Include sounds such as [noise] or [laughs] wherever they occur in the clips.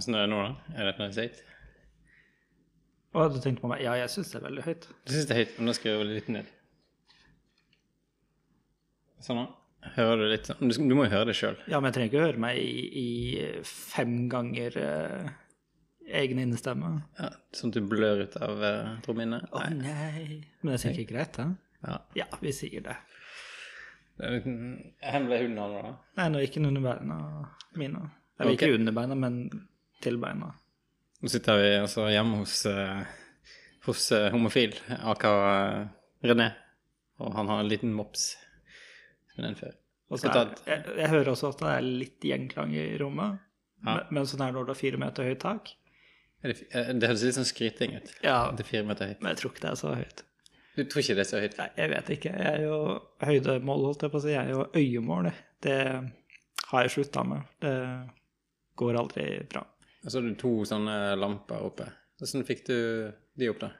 Åssen er det nå, da? Er det for høyt? Å, du tenkte på meg Ja, jeg syns det er veldig høyt. Du syns det er høyt, men da skal jeg litt ned. Sånn, da. Hører du litt sånn Du, du må jo høre det sjøl. Ja, men jeg trenger ikke høre meg i, i fem ganger eh, egen innestemme. Ja, sånn at du blør ut av uh, trommehinnet? Å nei. Men det er sikkert greit, da. Ja. Ja, vi sier det. Hvor ble hunden av, da. Nei, nå ikke under beina mine. Eller okay. ikke under beina, men til beina. Nå sitter vi altså hjemme hos, eh, hos eh, homofil, aka uh, René. Og han har en liten mops. Den før. Er, jeg, jeg hører også at det er litt gjenklang i rommet. Ja. Men, men sånn er når du har fire meter høyt tak. Det, eh, det høres litt sånn skryting ut. Ja, Det er fire meter høyt. men jeg tror ikke det er så høyt. Du tror ikke det er så høyt? Nei, jeg vet ikke. Jeg er jo høydemål, holdt jeg på å si. Jeg er jo øyemål. Det har jeg slutta med. Det går aldri bra. Og så har du to sånne lamper oppe. Hvordan fikk du de opp, da?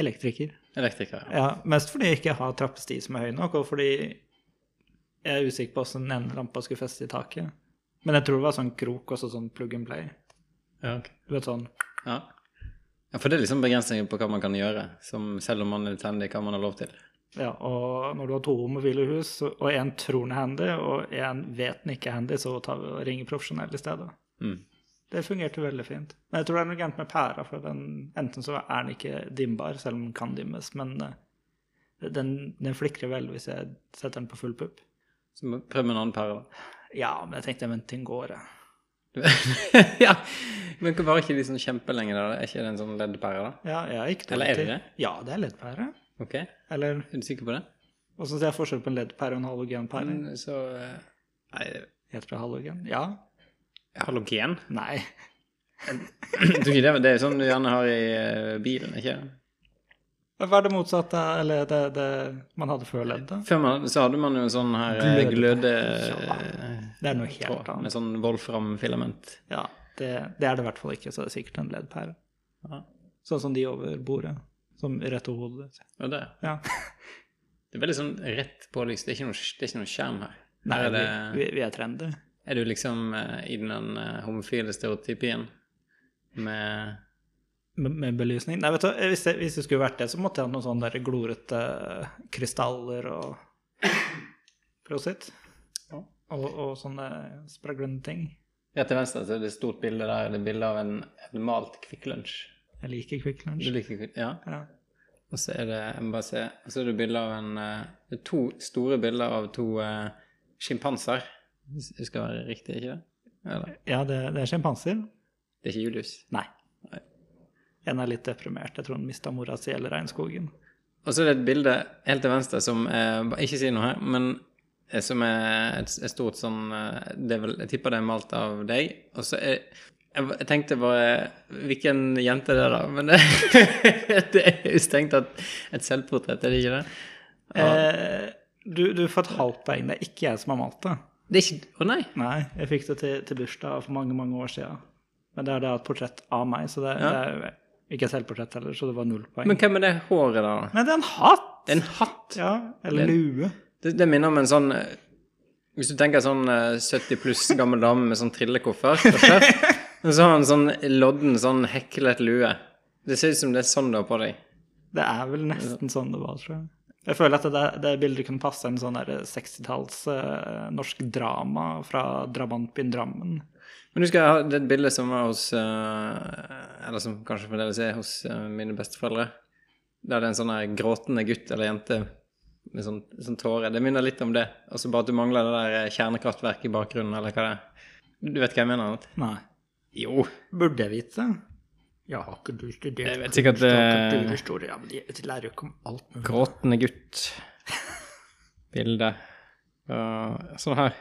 Elektriker. Elektriker? Ja. Ja, mest fordi jeg ikke har trappesti som er høy nok, og fordi jeg er usikker på hvordan den ene lampa skulle feste i taket. Men jeg tror det var sånn krok, og sånn plug and play. Ja, okay. Du vet sånn ja. ja, for det er liksom begrensninger på hva man kan gjøre, som selv om man er litt handy, hva man har lov til. Ja, og når du har to homofile hus, og en tror den er handy, og en vet den ikke er handy, så tar vi og ringer profesjonell i stedet. Mm. Det fungerte veldig fint. Men jeg tror det er noe gærent med pæra, for den, enten så er den ikke dimbar, selv om den kan dimmes, men eh, den, den flikrer vel hvis jeg setter den på full pupp. Så prøv med en annen pære, da. Ja, men jeg tenkte til den går. jeg. [laughs] ja, men var ikke de sånn kjempelenge da? Er ikke det en sånn leddpære, da? Ja, jeg dårlig Eller er det det? Ja, det er leddpære. Ok, er du sikker på det? åssen ser jeg forskjell på en leddpære og en halogenpære? Men så eh, Nei, Heter det halogen? Ja? halogen? Nei. [clears throat] Det, er er sånn du gjerne har i eh, bilen, ikke? Hva er det motsatte, eller det, det man hadde før leddet? Før man, så hadde man jo sånn her gløde, gløde... Det er noe helt tråd annet. Med sånn wolfram-filament. Ja, det, det er det i hvert fall ikke, så det er sikkert en leddpære. Ja. Sånn som de over bordet, som rett over hodet Ja, det. Ja. Det er veldig sånn rett på lys. Det er ikke noe, det er ikke noe skjerm her. Nei, Her er, vi, vi er trendy. er du liksom uh, i den uh, homofile stereotypien med Med, med belysning. Nei, vet du, hvis det, hvis det skulle vært det, så måtte jeg ha noen sånne der glorete krystaller og Prosit. Og, og sånne spraglende ting. Ja, til venstre så er det et stort bilde der. Det er bilde av en, en malt Kvikk Lunsj. Jeg liker Quick Du liker Kvikk Ja. Ja. Og så er det jeg må bare se, og så er det bilde av en eh, Det er to store bilder av to uh, sjimpanser. Hvis det skal være riktig, ikke det? Eller? ja, det, det er sjimpanser. Det er ikke Julius. Nei. Nei. En er litt deprimert. Jeg tror han mista mora si eller regnskogen. Og så er det et bilde helt til venstre som er, Ikke si noe her, men som er et, et stort sånn eh, det er vel, Jeg tipper det er malt av deg. Og så er jeg, tenkte bare Hvilken jente det er, da? Men det, [laughs] det er jo strengt tatt et selvportrett, er det ikke det? Eh, du, du får et halvt poeng. Det er ikke jeg som har malt det. Det ikke Å nei! Nei, jeg fikk det til, til bursdag for mange, mange år siden. Men det er da et portrett av meg, så det, Ja. det er ikke selvportrett heller, så det var null poeng. Men hvem er det håret, da? Nei, det er en hatt! Det er en hatt! Ja, eller Det- lue. Det, det minner om en sånn eh, Hvis du tenker sånn eh, 70 pluss gammel dame med sånn trillekoffert og [laughs] så har han sånn lodden, sånn heklet lue. Det ser ut som det er sånn det har på deg. Det er vel nesten sånn det var, tror jeg. Jeg føler at det, det bildet kunne passe en sånn 60-talls uh, norsk drama fra drabantbyen Drammen. Men skal ha det bildet et bilde som var hos eh, Eller som kanskje fremdeles er hos eh, mine besteforeldre. Der det er en sånn gråtende gutt eller jente med sånn, sånn tåre. Det minner litt om det. Altså bare at du mangler det der eh, kjernekraftverket i bakgrunnen, eller hva det er. Du vet hva jeg mener? Annet? Nei. Jo. Burde jeg vite? Ja, har ikke du studert Jeg vet sikkert, kulturhistorie? Ja, men de lærer jo ikke om alt mulig. Gråtende gutt. Bilde. Uh, sånn her.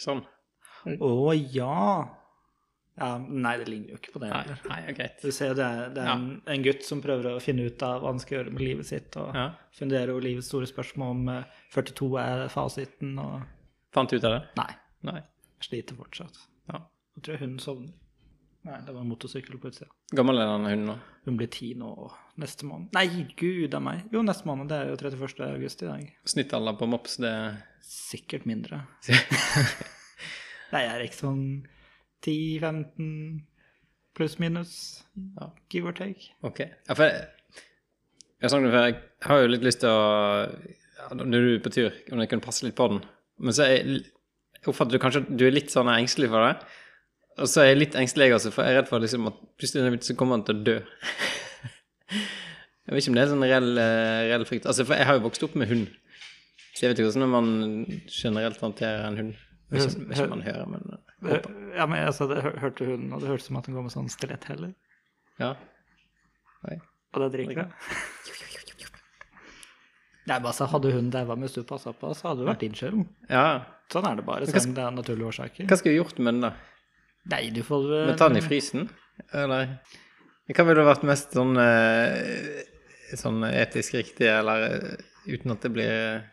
Sånn. Å ja. Ja. Nei, det ligner jo ikke på det Nei, nei, greit. Du ser det er, det er Ja. en, en gutt som prøver å finne ut av hva han skal gjøre med livet sitt, og Ja. funderer over livets store spørsmål om eh, 42 er fasiten, og Fant du ut av det? Nei, Nei. jeg sliter fortsatt. Ja. Jeg tror hunden sovner. Nei, det var en motorsykkel på utsida. Gammel er den hunden nå? Hun blir ti nå neste måned. Nei, gud a meg. Jo, neste måned. Det er jo 31. august i dag. Snittalder på mops, det Sikkert mindre. [laughs] Nei, jeg er ikke sånn 10-15 pluss minus, Ja. give or take. Ok. Ja, for jeg, jeg, før, jeg har jo litt lyst til å Når du er på tur, om jeg kunne passe litt på den. Men så er jeg, jeg oppfatter du kanskje du er litt sånn engstelig for det. Og så er jeg litt engstelig, altså, for jeg er redd for liksom, at plutselig så kommer han til å dø. [laughs] Jeg vet ikke om det er sånn reell, eh, reell frykt. Altså, for jeg har jo vokst opp med hund. Så jeg vet ikke hvordan man generelt håndterer en hund. Hvis man hører, men håper. Ja, men altså, det hør- hørte hunden, og det hørtes som at den går med sånn stiletthæler. Ja. Nei. Og det drikker hun. Nei, men altså, hadde hunden daua mens du passa på, så hadde det vært din skyld. ja. Sånn er det bare, selv om det er naturlige årsaker. Hva skal vi gjort med den, da? Nei, du får vel Men ta den i frysen? Eller Hva ville vært mest sånn eh, Sånn etisk riktig, eller eh, uten at det blir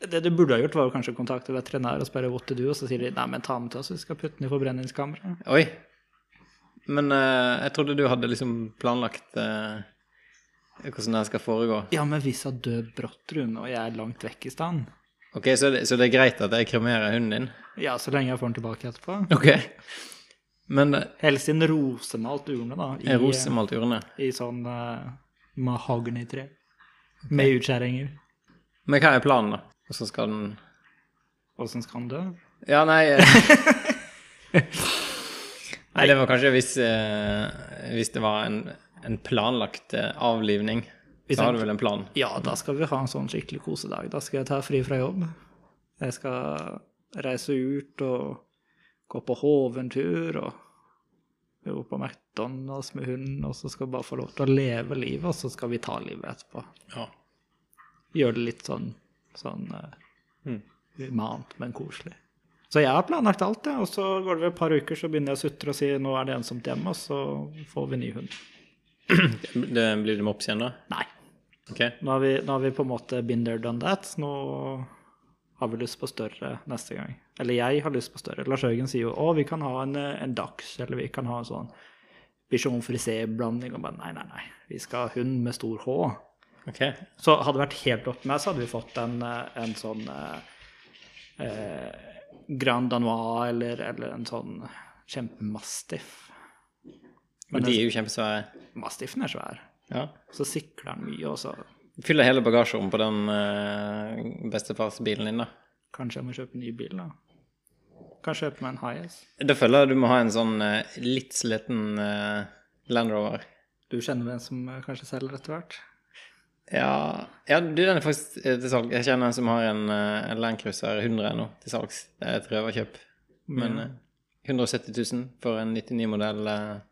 Det du burde ha gjort, var kanskje å kontakte veterinær og spørre what to do, og så sier de nei, men ta den til oss, vi skal putte den i forbrenningskammeret. Oi. Men uh, jeg trodde du hadde liksom planlagt uh, hvordan det skal foregå. Ja, men hvis hun dør brått, Rune, og jeg er langt vekk i stand Ok, så det, så det er greit at jeg kremerer hunden din? Ja, så lenge jeg får den tilbake etterpå. Ok. Men uh, Helst i en rosemalt urne, da. I, en rosemalt urne. I sånn uh, mahognitre. Med utskjæringer. Men hva er planen, da? Og så skal den Åssen skal den dø? Ja, nei eh, [laughs] Nei, det var kanskje hvis, eh, hvis det var en, en planlagt eh, avlivning. Hvis Så har du vel en plan? Ja, da skal vi ha en sånn skikkelig kosedag. Da skal jeg ta fri fra jobb. Jeg skal reise ut og gå på hoventur og gå på McDonald's med hunden, og så skal vi bare få lov til å leve livet, og så skal vi ta livet etterpå. Ja. Gjøre det litt sånn, sånn uh, Mm. men koselig. Så jeg har planlagt alt, ja. Og så går det vel et par uker, så begynner jeg å sutre og si nå er det ensomt hjemme, og så får vi ny hund. [clears throat] Det blir det mops igjen, da? Nei. Okay. Nå har, vi, nå har vi på en måte been there, done that. Nå har vi lyst på større neste gang. Eller jeg har lyst på større. Lars Jørgen sier jo å, vi kan ha en, en dachs, eller vi kan ha en sånn bichon frisé-blanding. Og bare nei, nei, nei. Vi skal ha hund med stor H. ok. Så hadde det vært helt opp med så hadde vi fått en, eh, en sånn eh, eh, Grand Danois eller, eller en sånn kjempemastiff. Men de er jo kjempesvære. Mastiffen er svær. Ja. Så sikler den mye, og så Fyller hele bagasjerommet på den bestefars bestefarsbilen din, da. kanskje jeg må kjøpe en ny bil, da. Kanskje kjøpe meg en Highas. Da føler jeg du må ha en sånn eh, litt sliten eh, Land Rover. Du kjenner en som eh, kanskje selger etter hvert? Ja, ja du, den er faktisk eh, til salg. Jeg kjenner en som har en, uh, en Landcruiser 100 nå til salgs. Det er et røverkjøp. Men mm. 170 000 for en 99-modell uh,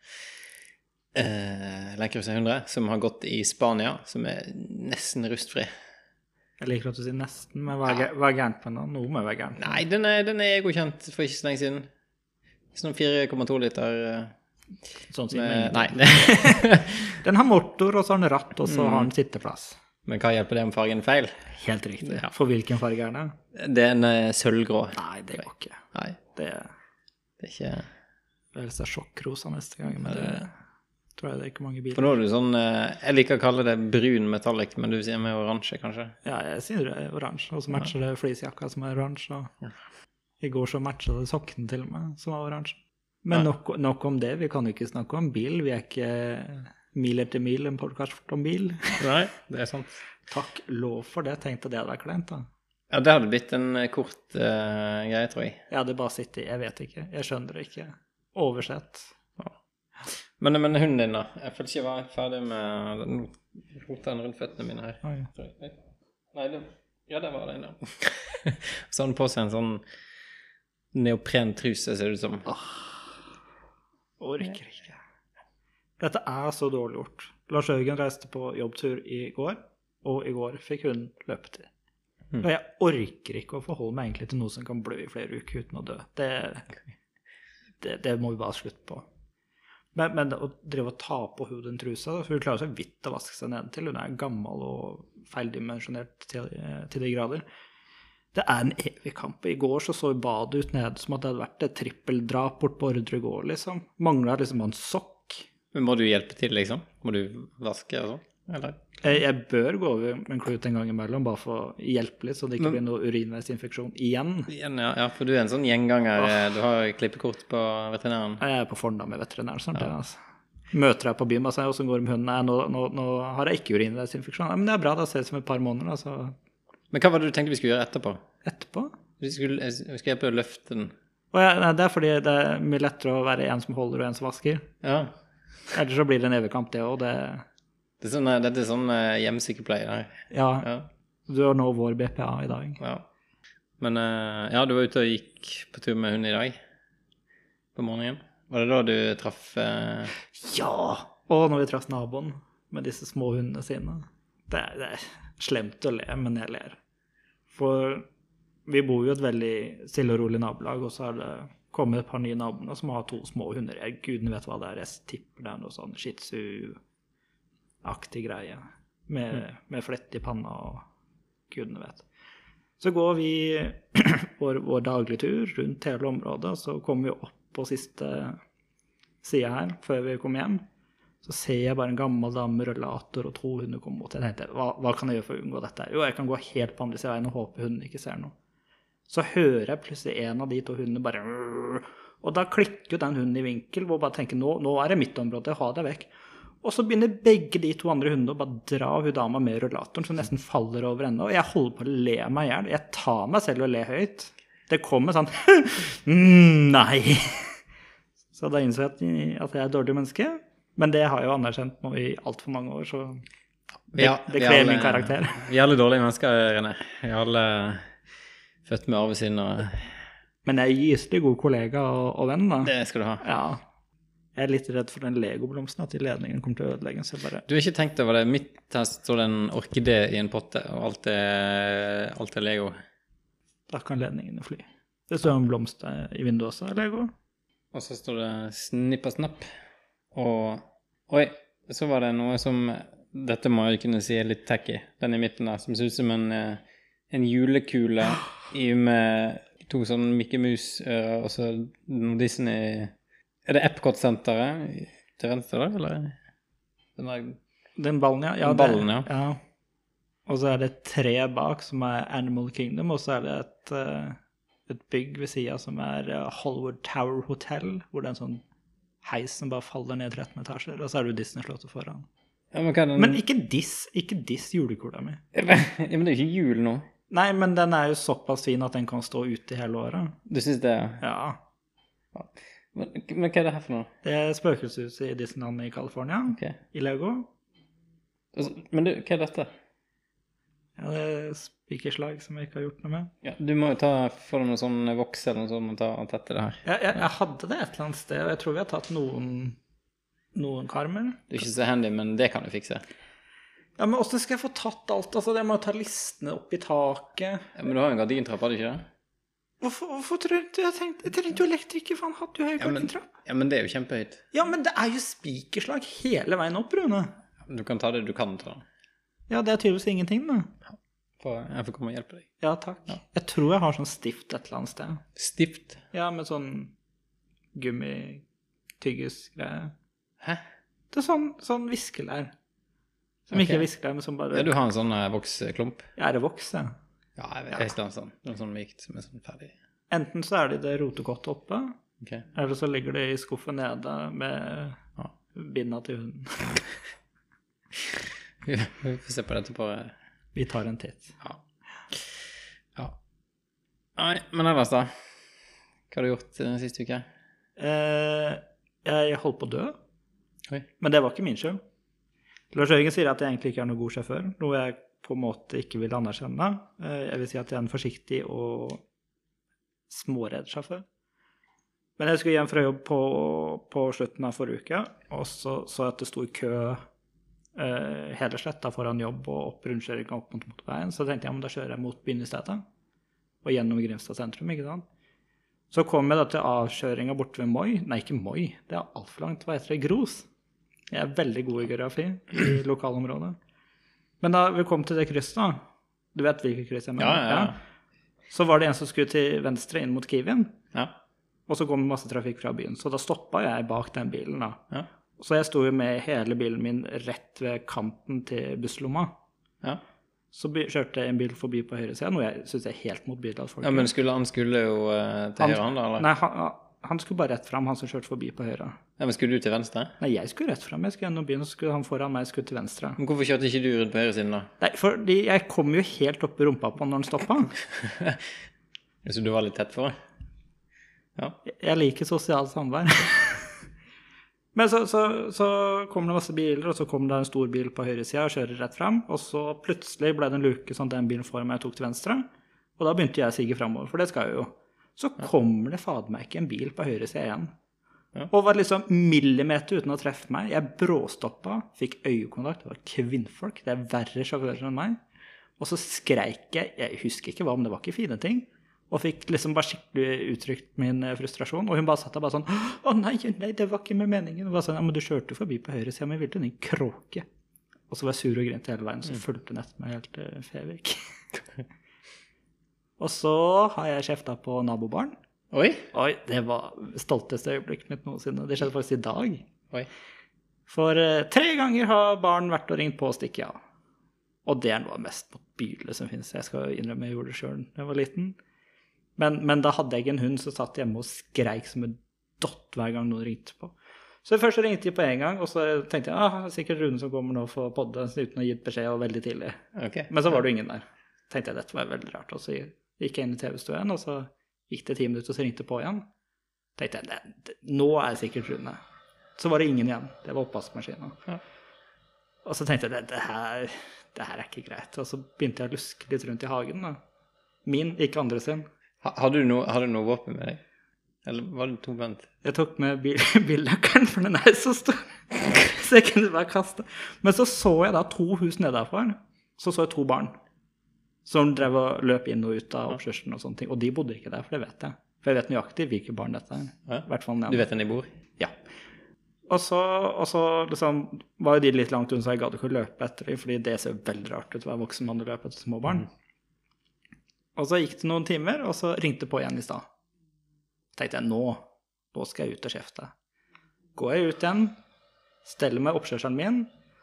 Land Cruiser 100 som har gått i Spania, som er nesten rustfri. Jeg liker at du sier nesten, men hva er, ja. gærent med den? Noe må være gærent. Nei, den er, den er godkjent for ikke så lenge siden. Sånn 4,2 liter eh, Sånn sier med, Nei, ingenting. [laughs] Den har motor, og så har den ratt, og så har den sitteplass. men hva hjelper det om fargen er feil? Helt riktig. Ja. For hvilken farge er det? Det er en eh, sølvgrå. Nei, det går ikke. Nei, Det det er ikke Det er sjokkrosa neste gang, men det tror jeg det er ikke mange biler. For nå er du sånn eh, Jeg liker å kalle det brun metallic, men du sier med oransje, kanskje? Ja, jeg sier det er oransje, og så matcher det fleecejakka som er oransje. Og I går så matcha det sokkene til og med, som var oransje. Men nok, nok om det, vi kan jo ikke snakke om bil. Vi er ikke mil etter mil en podkast om bil. [laughs] Nei, det er sant. Takk lov for det. Tenkte det hadde vært kleint, da. Ja, det hadde blitt en eh, kort uh, greie, tror jeg. Jeg hadde bare sittet Jeg vet ikke. Jeg skjønner det ikke. Oversett. Men, men hunden din, da? Jeg føler ikke jeg var ferdig med den rota rundt føttene mine her. Oi. tror. Nei, det, ja, der var den, ja. [laughs] Så har den på seg en sånn neoprentruse, ser det ut som. Orker ikke. Dette er så dårlig gjort. Lars Jørgen reiste på jobbtur i går, og i går fikk hun løpetid. Og jeg orker ikke å forholde meg egentlig til noe som kan blø i flere uker uten å dø. Det, det, det må vi bare slutte på. Men, men å drive og ta på henne den trusa For hun klarer seg vidt å vaske seg nedentil. Hun er gammel og feildimensjonert til, til de grader. Det er en evig kamp. I går så så badet ut nede som at det hadde vært et trippeldrap bort på Ordre gård, liksom. Mangla liksom en sokk. Men må du hjelpe til, liksom? Må du vaske og sånn? Eller? Jeg, jeg bør gå over med en klut en gang imellom, bare for å hjelpe litt, så det ikke blir noe urinveisinfeksjon igjen. Igjen, ja, ja, for du er en sånn gjenganger. Du har klippekort på veterinæren. Jeg er på fornavn med veterinæren snart. jeg, Altså. Møter jeg på byen og sier åssen går det med hunden? Nå, nå, nå har jeg ikke urinveisinfeksjon. Men det er bra, da ses vi om et par måneder, da, så Men hva var det du tenkte vi skulle gjøre etterpå? etterpå. Vi skulle, jeg skal hjelpe å løfte den. Og ja, nei, det er fordi det er mye lettere å være en som holder og en som vasker. Ja. Ellers så blir det en evig kamp, det òg. Det, Det er sånn, eh, dette er sånn eh, hjemmesykepleie der. ja, Ja. du har nå vår BPA i dag. ja. Men eh, ja, du var ute og gikk på tur med hund i dag? På morgenen? Var det da du traff eh, Ja! Og når vi traff naboen med disse små hundene sine. Det er, det er slemt å le, men jeg ler. For vi bor jo i et veldig stille og rolig nabolag, og så har det kommet et par nye naboer som har to små hunder. Jeg, gudene vet hva det er. Jeg tipper det er noe sånn shih tzu-aktig greie. Med, med flett i panna og gudene vet. Så går vi [clears throat] vår, vår daglige tur rundt hele området, og så kommer vi opp på siste sida her, før vi kommer hjem. Så ser jeg bare en gammel dame med rullator og to hunder komme mot. Jeg tenkte, hva, hva kan jeg gjøre for å unngå dette? Jo, jeg kan gå helt på andre siden av veien og håpe hunden ikke ser noe. Så hører jeg plutselig en av de to hundene bare Og da klikker jo den hunden i vinkel hvor jeg bare tenker nå, nå er det mitt område, ha deg vekk. Og så begynner begge de to andre hundene å bare dra hun dama med rullatoren, som nesten faller over ende. Og jeg holder på å le meg i hjel. Jeg tar meg selv og le høyt. Det kommer sånn [laughs] mm, Nei. [laughs] Så da innså jeg at jeg er et dårlig menneske. Men det har jeg jo anerkjent nå i altfor mange år, så det, Ja, det er kler min karakter. Vi er alle dårlige mennesker, René. Vi er alle født med arvesynd, og Men jeg er gyselig god kollega og, og venn, da. det skal du ha. Ja. Jeg er litt redd for den legoblomsten, at ledningen kommer til å ødelegge den. Bare Du har ikke tenkt over det? Midt her står det en orkidé i en potte, og alt er, alt er Lego. Da kan ledningene fly. Det står en blomst i vinduet også, Lego. Og så står det snippa snapp. Og Oi, så var det noe som Dette må jeg kunne si er litt tacky. Den i midten der, som ser ut som en, eh, en julekule i med to sånne Mickey Mouse-ører, og så noe Disney Er det Epcot-senteret til venstre, da, eller? Den der Den ballen, ja. ja Den ballen, ja. ja. Og så er det et tre bak, som er Animal Kingdom, og så er det et, eh, et bygg ved sida som er eh, Hollywood Tower Hotel, hvor det er en sånn heis som bare faller ned 13 etasjer, og så er du Disney-slottet foran. Ja, men den Men ikke diss, ikke diss julekula mi. [laughs] ja, men det er jo ikke jul nå. Nei, men den er jo såpass fin at den kan stå ute hele året. Du syns det? Ja. Men, men hva er det her for noe? Det er spøkelseshuset i Disneyland i California, Okay. i Lego. Altså, Men du, hva er dette? Ja, det er spikerslag som jeg ikke har gjort noe med. Ja, du må jo ta deg noe sånn voks eller noe sånt og ta og tette det her. Jeg, jeg, jeg hadde det et eller annet sted, og jeg tror vi har tatt noen, noen karmer. Du er ikke så handy, men det kan du fikse. Ja, men åssen skal jeg få tatt alt? Altså, Jeg må jo ta listene opp i taket. Ja, men du har jo en gardintrapp, har du ikke det? Hvorfor, hvorfor trengte jeg tenkte, Jeg trengte jo elektriker, for han hadde jo høy Ja, gardintrapp. Ja, men det er jo kjempehøyt. Ja, men det er jo spikerslag hele veien opp, Rune. Du kan ta det du kan ta. Ja, det er tydeligvis ingenting, da. For jeg får komme og hjelpe deg. Ja, takk. Jeg tror jeg har sånn stift et eller annet sted. Stift. Ja, med sånn gummityggisgreie. Hæ? Det er sånn, sånn viskelær. Som okay. ikke er viskelær, men som bare Ja, du har en sånn uh, voksklump? Ja, er det voks, ja? Ja, jeg vet ikke sånn. Noe sånn mykt som er sånn ferdig. Enten så er det i det rotekottet oppe, okay. eller så ligger det i skuffen nede med Ja. binda til hunden. Vi [laughs] vi får se på dette på eh, Vi tar en titt. Ja. ja. Nei, men ellers, da? Hva har du gjort den siste uka? Eh, jeg holdt på å dø, Oi. men det var ikke min skyld. Lars Jørgen sier at jeg egentlig ikke er noen god sjåfør, noe jeg på en måte ikke vil anerkjenne. Eh, jeg vil si at jeg er en forsiktig og småredd sjåfør. Men jeg skulle hjem fra jobb på, på slutten av forrige uke, og så så jeg at det sto i kø eh, hele sletta foran jobb og opp rundkjøringa opp mot motorveien. Så tenkte jeg ja, da kjører jeg mot byen i stedet, og gjennom Grimstad sentrum. ikke sant? Så kom jeg da til avkjøringa borte ved Moi. Nei, ikke Moi, det er altfor langt. Hva heter det? Gros. Jeg er veldig god i geografi i lokalområdet. Men da vi kom til det krysset, da Du vet hvilket kryss jeg mener? Ja, ja, ja. Så var det en som skulle til venstre inn mot Kiwien, Ja. og så kom det masse trafikk fra byen. Så da stoppa jeg bak den bilen, da. Ja. Så jeg sto jo med hele bilen min rett ved kanten til busslomma. Ja. Så kjørte en bil forbi på høyresida, noe jeg syns er helt motbydelig. folk ja, men skulle, han skulle jo uh, til høyre, han da? eller? Nei, han, han skulle bare rett fram, han som kjørte forbi på høyre. Ja, men skulle du til venstre? Nei, jeg skulle rett fram. Jeg skulle gjennom byen, og så skulle han foran meg skulle til venstre. Men hvorfor kjørte ikke du rundt på høyresiden, da? Nei, fordi jeg kom jo helt opp i rumpa på han når han stoppa. [laughs] Så du var litt tett for? Ja. Jeg liker sosialt samvær. [laughs] Men så, så, så kommer det masse biler, og så kommer det en stor bil på høyresida og kjører rett fram. Og så plutselig ble det en luke sånn at den bilen foran meg tok til venstre. Og da begynte jeg å sige framover, for det skal jeg jo. Så kommer det fader meg ikke en bil på høyresida igjen. Ja. Og var liksom millimeter uten å treffe meg. Jeg bråstoppa, fikk øyekontakt. Det var kvinnfolk. Det er verre sjåfører enn meg. Og så skreik jeg, jeg husker ikke hva, men det var ikke fine ting. Og fikk liksom bare skikkelig uttrykt min eh, frustrasjon. Og hun bare satt der bare sånn Å nei, nei, det var ikke med meningen. Og var sånn, ja, men du kjørte forbi på høyre sida, men jeg ville din kråke. Og så var jeg sur og grinte hele veien, så fulgte hun etter meg helt til Fevik. [laughs] og så har jeg kjefta på nabobarn. Oi! Oi, det var stolteste øyeblikket mitt noensinne. Det skjedde faktisk i dag. Oi. For uh, tre ganger har barn vært og ringt på og stikket av. Og det er noe av det mest motbydelige som finnes. Jeg skal innrømme jeg gjorde det sjøl da jeg var liten. Men, men da hadde jeg en hund som satt hjemme og skreik som en dott hver gang noen ringte på. Så først ringte de på én gang, og så tenkte jeg ah, sikkert Rune som kommer nå for å podde uten å ha gitt beskjed, og veldig tidlig. Okay. Men så var det jo ingen der. tenkte jeg dette var veldig rart. Og så gikk jeg inn i TV-stuen, og så gikk det ti minutter, og så ringte på igjen. tenkte jeg, det, det, nå er sikkert Rune. Så var det ingen igjen. Det var oppvaskmaskina. Ja. Og så tenkte jeg det, det, her, det her er ikke greit. Og så begynte jeg å luske litt rundt i hagen. da. Min, ikke andre sin. Ha, hadde, du noe, hadde du noe våpen med deg? Eller var det tomhendt? Jeg tok med bil, [laughs] for den er så stor. [laughs] Så jeg kunne bare kaste. Men så så jeg da to hus nedenfor. Så så jeg to barn som drev og løp inn og ut av oppkjørselen og sånne ting. Og de bodde ikke der, for det vet jeg. For jeg vet nøyaktig hvilke barn dette er. Ja. I hvert fall Du vet hvor de bor? Ja. Og så, og så liksom, var jo de litt langt unna, så jeg gadd ikke å løpe etter dem, fordi det ser veldig rart ut å være voksen mann og løpe etter små barn. Og så gikk det noen timer, og så ringte det på igjen i stad. tenkte jeg nå, nå skal jeg ut og kjefte. Går jeg ut igjen, steller meg oppkjørselen min,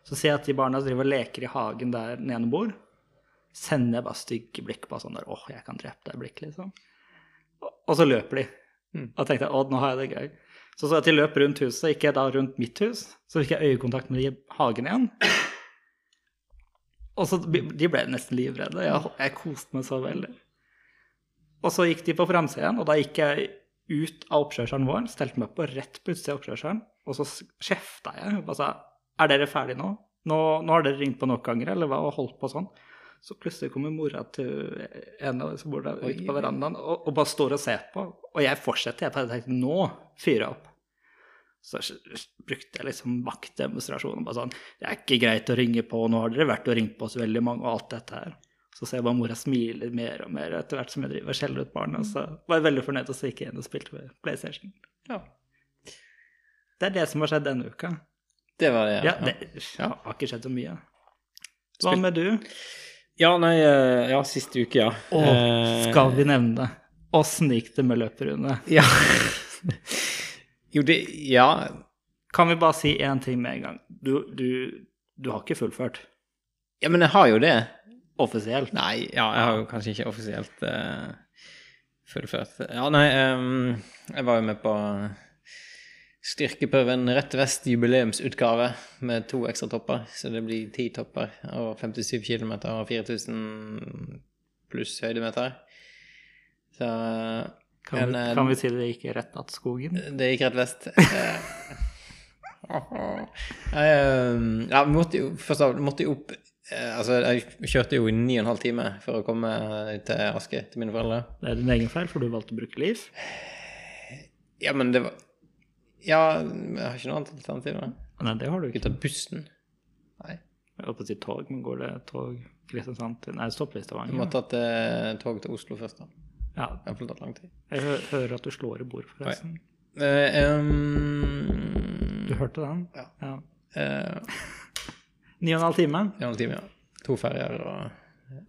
så ser jeg at de barna driver og leker i hagen der den ene bor. Sender jeg bare stygge blikk på sånn der åh, jeg kan drepe deg blikk, liksom. Og, og så løper de. Og tenkte jeg, å, nå har jeg det gøy. Så så at de løp rundt huset, gikk jeg da rundt mitt hus. Så fikk jeg øyekontakt med de i hagen igjen. Og så De ble nesten livredde. Jeg, jeg koste meg så veldig. Og så gikk de på framsiden, og da gikk jeg ut av oppkjørselen vår, stelte meg på rett på utsida av oppkjørselen, og så kjefta jeg og sa Er dere ferdige nå? nå? Nå har dere ringt på nok ganger, eller hva, og holdt på sånn. Så plutselig kommer mora til en av de som bor der ut på verandaen, og, og bare står og ser på. Og jeg fortsetter. Jeg tenkte nå fyrer jeg opp. Så brukte jeg liksom maktdemonstrasjon. Bare sånn Det er ikke greit å ringe på, nå har dere vært og ringt på oss veldig mange, og alt dette her. Så ser jeg bare mora smiler mer og mer etter hvert som jeg driver og skjeller ut barna. Så var jeg veldig fornøyd, og så gikk jeg inn og spilte med PlayStation. Ja. Det er det som har skjedd denne uka. Det var det, Ja, det Ja. har ikke skjedd så mye. Hva med du? Ja, nei, eh, ja, siste uke, ja. Å, Eh, skal vi nevne det? Åssen gikk det med løperunde? Ja. [laughs] jo, det Ja. Kan vi bare si én ting med en gang? Du, du, du har ikke fullført Ja, men jeg har jo det. offisielt. Nei, ja, jeg har jo kanskje ikke offisielt uh, fullført. Ja, nei, um, jeg var jo med på styrkeprøven Rett Vest jubileumsutgave med to ekstra topper. Så det blir ti topper og 57 km og 4000 pluss høydemeter. Så Kan, en, vi, eh, kan vi si det gikk rett natt skogen? [laughs] det gikk rett vest. Eh, [laughs] ja, vi måtte jo først av måtte jo opp eh, Altså, jeg kjørte jo i ni og en halv time for å komme til Aske, til mine foreldre. Det er din egen feil, for du valgte å bruke liv. Ja, men det var Ja, jeg har ikke noe annet alternativ. da. Nei, det har du Ikke tatt bussen. Nei. Jeg holdt på å si tog, men går det tog Kristiansand til Nei, stopp i Stavanger. Du må måtte tatt eh, tog til Oslo først, da. Ja, Det har tatt lang tid. jeg hører at du slår i bordet, forresten. Eh, ehm, Du hørte den? Ja. ja. eh, Ni og en halv time. en halv time, ja. To ferjer og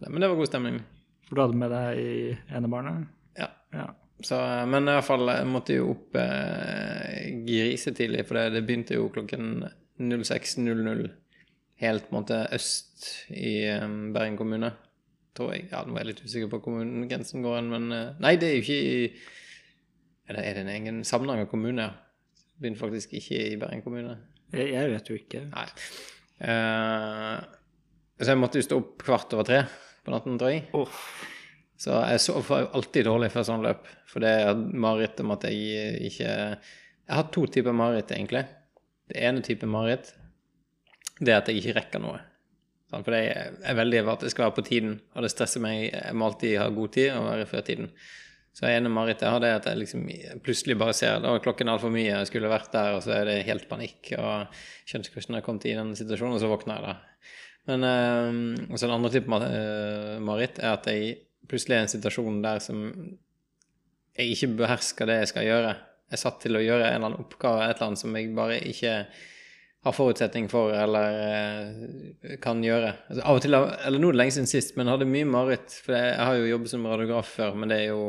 Men det var god stemning. For du hadde med deg i enebarnet? Ja. Ja. Så, eh, men i hvert fall jeg måtte jo opp eh, grisetidlig, for det, det begynte jo klokken 06.00 helt på en måte øst i Bergen kommune. Tror jeg. Ja, nå er jeg litt usikker på kommunegrensen går hen, men eh, Nei, det er jo ikke i Er det, er det en egen Samnanger kommune, begynner faktisk ikke i Bergen kommune. Jeg, jeg vet jo ikke. Nei. Uh, så jeg måtte jo stå opp kvart over tre på natten, tror jeg. Oh. Så jeg sover alltid dårlig før sånn løp. For det er mareritt om at jeg ikke Jeg har to typer mareritt, egentlig. Det ene type mareritt, det er at jeg ikke rekker noe. Sant? For jeg er veldig at det skal være på tiden, og det stresser meg. Jeg må alltid ha god tid og være før tiden. Så ene marerittet jeg har, det er at jeg liksom plutselig bare ser er klokken altfor mye, jeg skulle vært der, og så er det helt panikk. Og skjønner ikke hvordan jeg kom til i den situasjonen, og så våkner jeg da. Men øh, også den andre typen øh, mareritt er at jeg plutselig er i en situasjon der som jeg ikke behersker det jeg skal gjøre. Jeg er satt til å gjøre en eller annen oppgave, et eller annet som jeg bare ikke har forutsetning for eller eh, kan gjøre. Altså, av og til, eller Nå er det lenge siden sist, men jeg hadde mye mareritt. For jeg har jo jobbet som radiograf før, men det er jo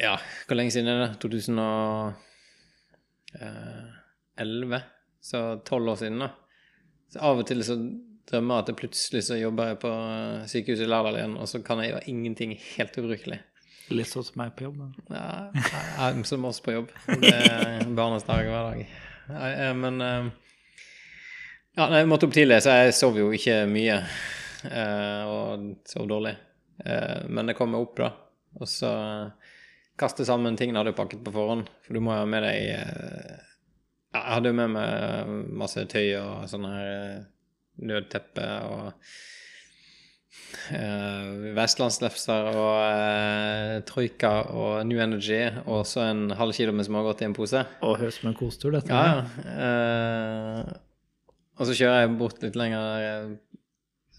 Ja, hvor lenge siden er det? 2011? Så tolv år siden, da. Så av og til så drømmer jeg at jeg plutselig så jobber jeg på eh, sykehuset i Lærdal igjen, og så kan jeg gjøre ingenting helt ubrukelig. litt sånn som meg på jobb. Da. Ja, som oss på jobb. Det er barnets dag hver dag. Nei, eh, Men eh, Ja, nei, jeg måtte opp tidlig, så jeg sov jo ikke mye. eh, Og sov dårlig. Men jeg kom meg opp, da. Og så kaste sammen tingene jeg hadde pakket på forhånd. For du må jo ha med deg ja, Jeg hadde jo med meg masse tøy og sånne her nødteppe og eh, vestlandslefser og uh, troika og New Energy og så en halv kilo med smågodt i en pose. Og høres ut som en kosetur, dette. Ja, ja. Uh, og så kjører jeg bort litt lenger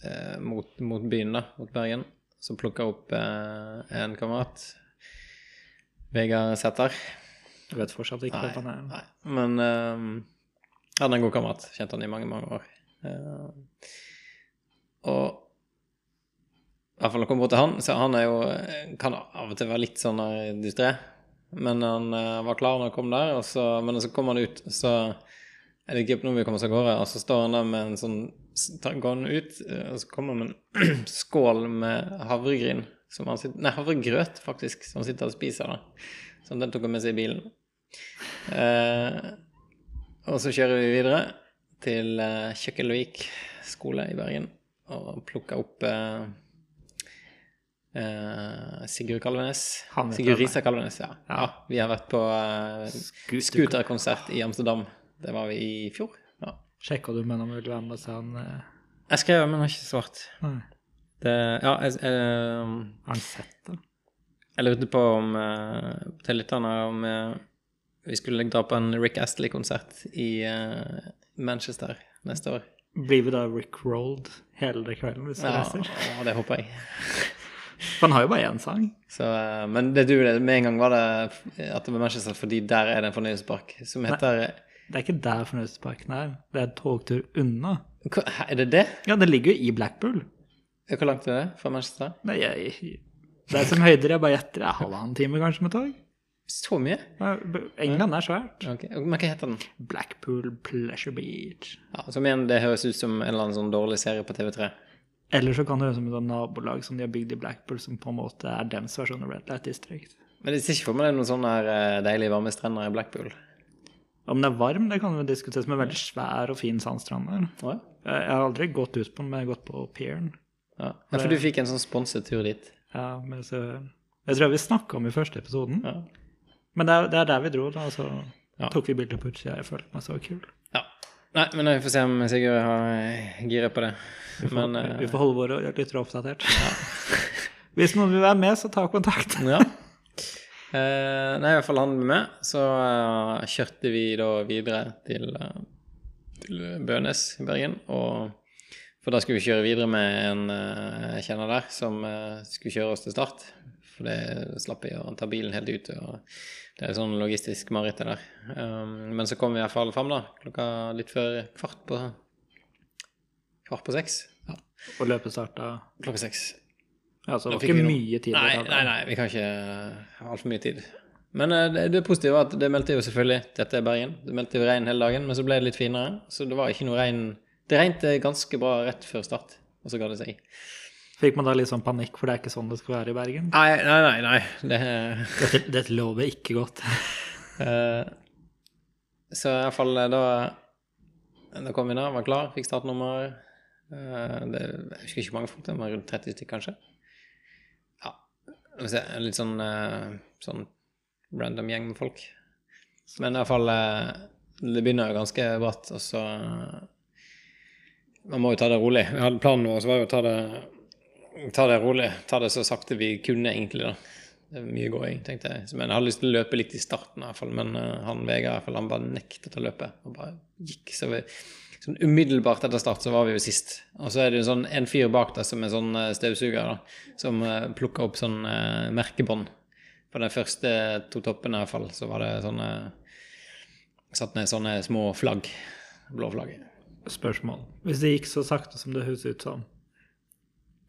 uh, mot, mot byen, da, mot Bergen. Så plukker jeg opp en kamerat. Vegard Sæther. Jeg vet fortsatt ikke hvem han er. Nei, men han er en god kamerat. Kjente han i mange, mange år. Og i hvert fall når jeg kommer bort til han, så han er jo kan av og til være litt sånn der distré. Men han eh, var klar når han kom der, og så, men så kom han ut, så er det ikke noe vi kommer oss av gårde, og så står han der med en sånn Går han ut, eh, og så kommer han med en [clears throat] skål med havregryn. Som han sitter, nei, havregrøt, faktisk, som han sitter og spiser. da. Så den tok han med seg i bilen. Eh, og så kjører vi videre til eh, Kjøkkenløvik skole i Bergen og plukker opp eh, eh, Sigurd Kalvenes. Sigurd Risa Kalvenes, ja. ja. Vi har vært på uh, scooterkonsert i Amsterdam. Det var vi i fjor. Ja. Sjekka du med om han ville være med og sa han uh... Jeg skrev, men har ikke svart. Nei. Det, ja, jeg, Har han sett det? jeg lurte på om uh, til lytterne om vi skulle dra på en Rick Astley-konsert i Manchester neste år. Blir vi da Rick Rolled hele kvelden hvis vi Ja, reiser? Ja, det håper jeg. [laughs] For han har jo bare én sang. Så, eh, men det du, med en gang var det at det var Manchester, fordi der er det en fornøyelsespark som heter Det er ikke der fornøyelsesparken er. Det er en togtur unna. Hva- Er det det? Ja, det ligger jo i Blackpool. Hvor langt er det fra Manchester? Nei, jeg, det er som høyder. Jeg bare gjetter. Er halvannen time kanskje med tog. Så mye? England er svært. Okay. Men hva heter den? Blackpool Pleasure Beach. Ja, som igjen, det høres ut som en eller annen sånn dårlig serie på TV3. Eller så kan det høres ut som et nabolag som de har bygd i Blackpool, som på en måte er deres versjon av Red Light District. Men jeg ser ikke for meg det er noen sånne eh, deilige varme strender i Blackpool. Om den er varm, det kan vi diskutere, som en veldig svær og fin sandstrand der. Ja. Jeg jeg har aldri gått ut på den, men jeg har gått på pieren. Ja. ja, for du fikk en sånn sponset tur dit. Ja, men så, jeg tror vi snakka om i første episoden. Ja. Men det er, det er der vi dro, da. Så tok vi bilder på utsida. Jeg følte meg så kul. ja. Nei, men vi får se om Sigurd har giret på det. Men eh, Vi får holde våre lyttere oppdatert. [laughs] Hvis noen vil være med, så ta kontakt. Ja. Eh, nei, i hvert fall han ble med. Så uh, kjørte vi da videre til, uh, til Bønes i Bergen. Og, for da skulle vi kjøre videre med en uh, jeg kjenner der, som eh, skulle kjøre oss til start. For det slapp jeg å ta bilen helt ut. Og det er sånn logistisk mareritt det der. Um, men så kom vi i hvert fall fram da, klokka litt før kvart på Kvart på seks. Ja, Og løpet starta klokka seks. Altså, det var ikke noen... mye tid. Nei, nei, nei, vi kan ikke ha altfor mye tid. Men uh, det, det positive var at det meldte jo selvfølgelig Dette er Bergen. Det meldte jo regn hele dagen, men så ble det litt finere. Så det var ikke noe regn Det regnet ganske bra rett før start, og så ga det seg. Fikk man da litt sånn panikk, for det er ikke sånn det skal være i Bergen? Nei, nei, nei. nei. Det, Dette, dette lover ikke godt. [laughs] eh, så i hvert fall eh, da Da kom vi ned, var klar, fikk startnummer. Eh, det, jeg husker ikke mange folk det var, rundt 30 stykker kanskje. Ja, en litt sånn, sånn random gjeng med folk. Men i hvert fall Det begynner jo ganske bratt, og så Man må jo ta det rolig. Vi hadde Planen vår så var jo å ta det, ta det rolig. Ta det så sakte vi kunne, egentlig. da. Det er mye gåing, tenkte jeg. Men jeg hadde lyst til å løpe litt i starten, i hvert fall. Men uh, han Vegard hvert fall, han bare nektet å løpe. Og bare gikk. Så vi, sånn umiddelbart etter start så var vi jo sist. Og så er det jo sånn en fyr bak der som er sånn eh, støvsuger, da. Som uh, plukker opp sånn uh, merkebånd. På de første to toppene i hvert fall, så var det sånne Satt ned sånne små flagg. Blå flagg. Spørsmål. Hvis det gikk så sakte som det høres ut som,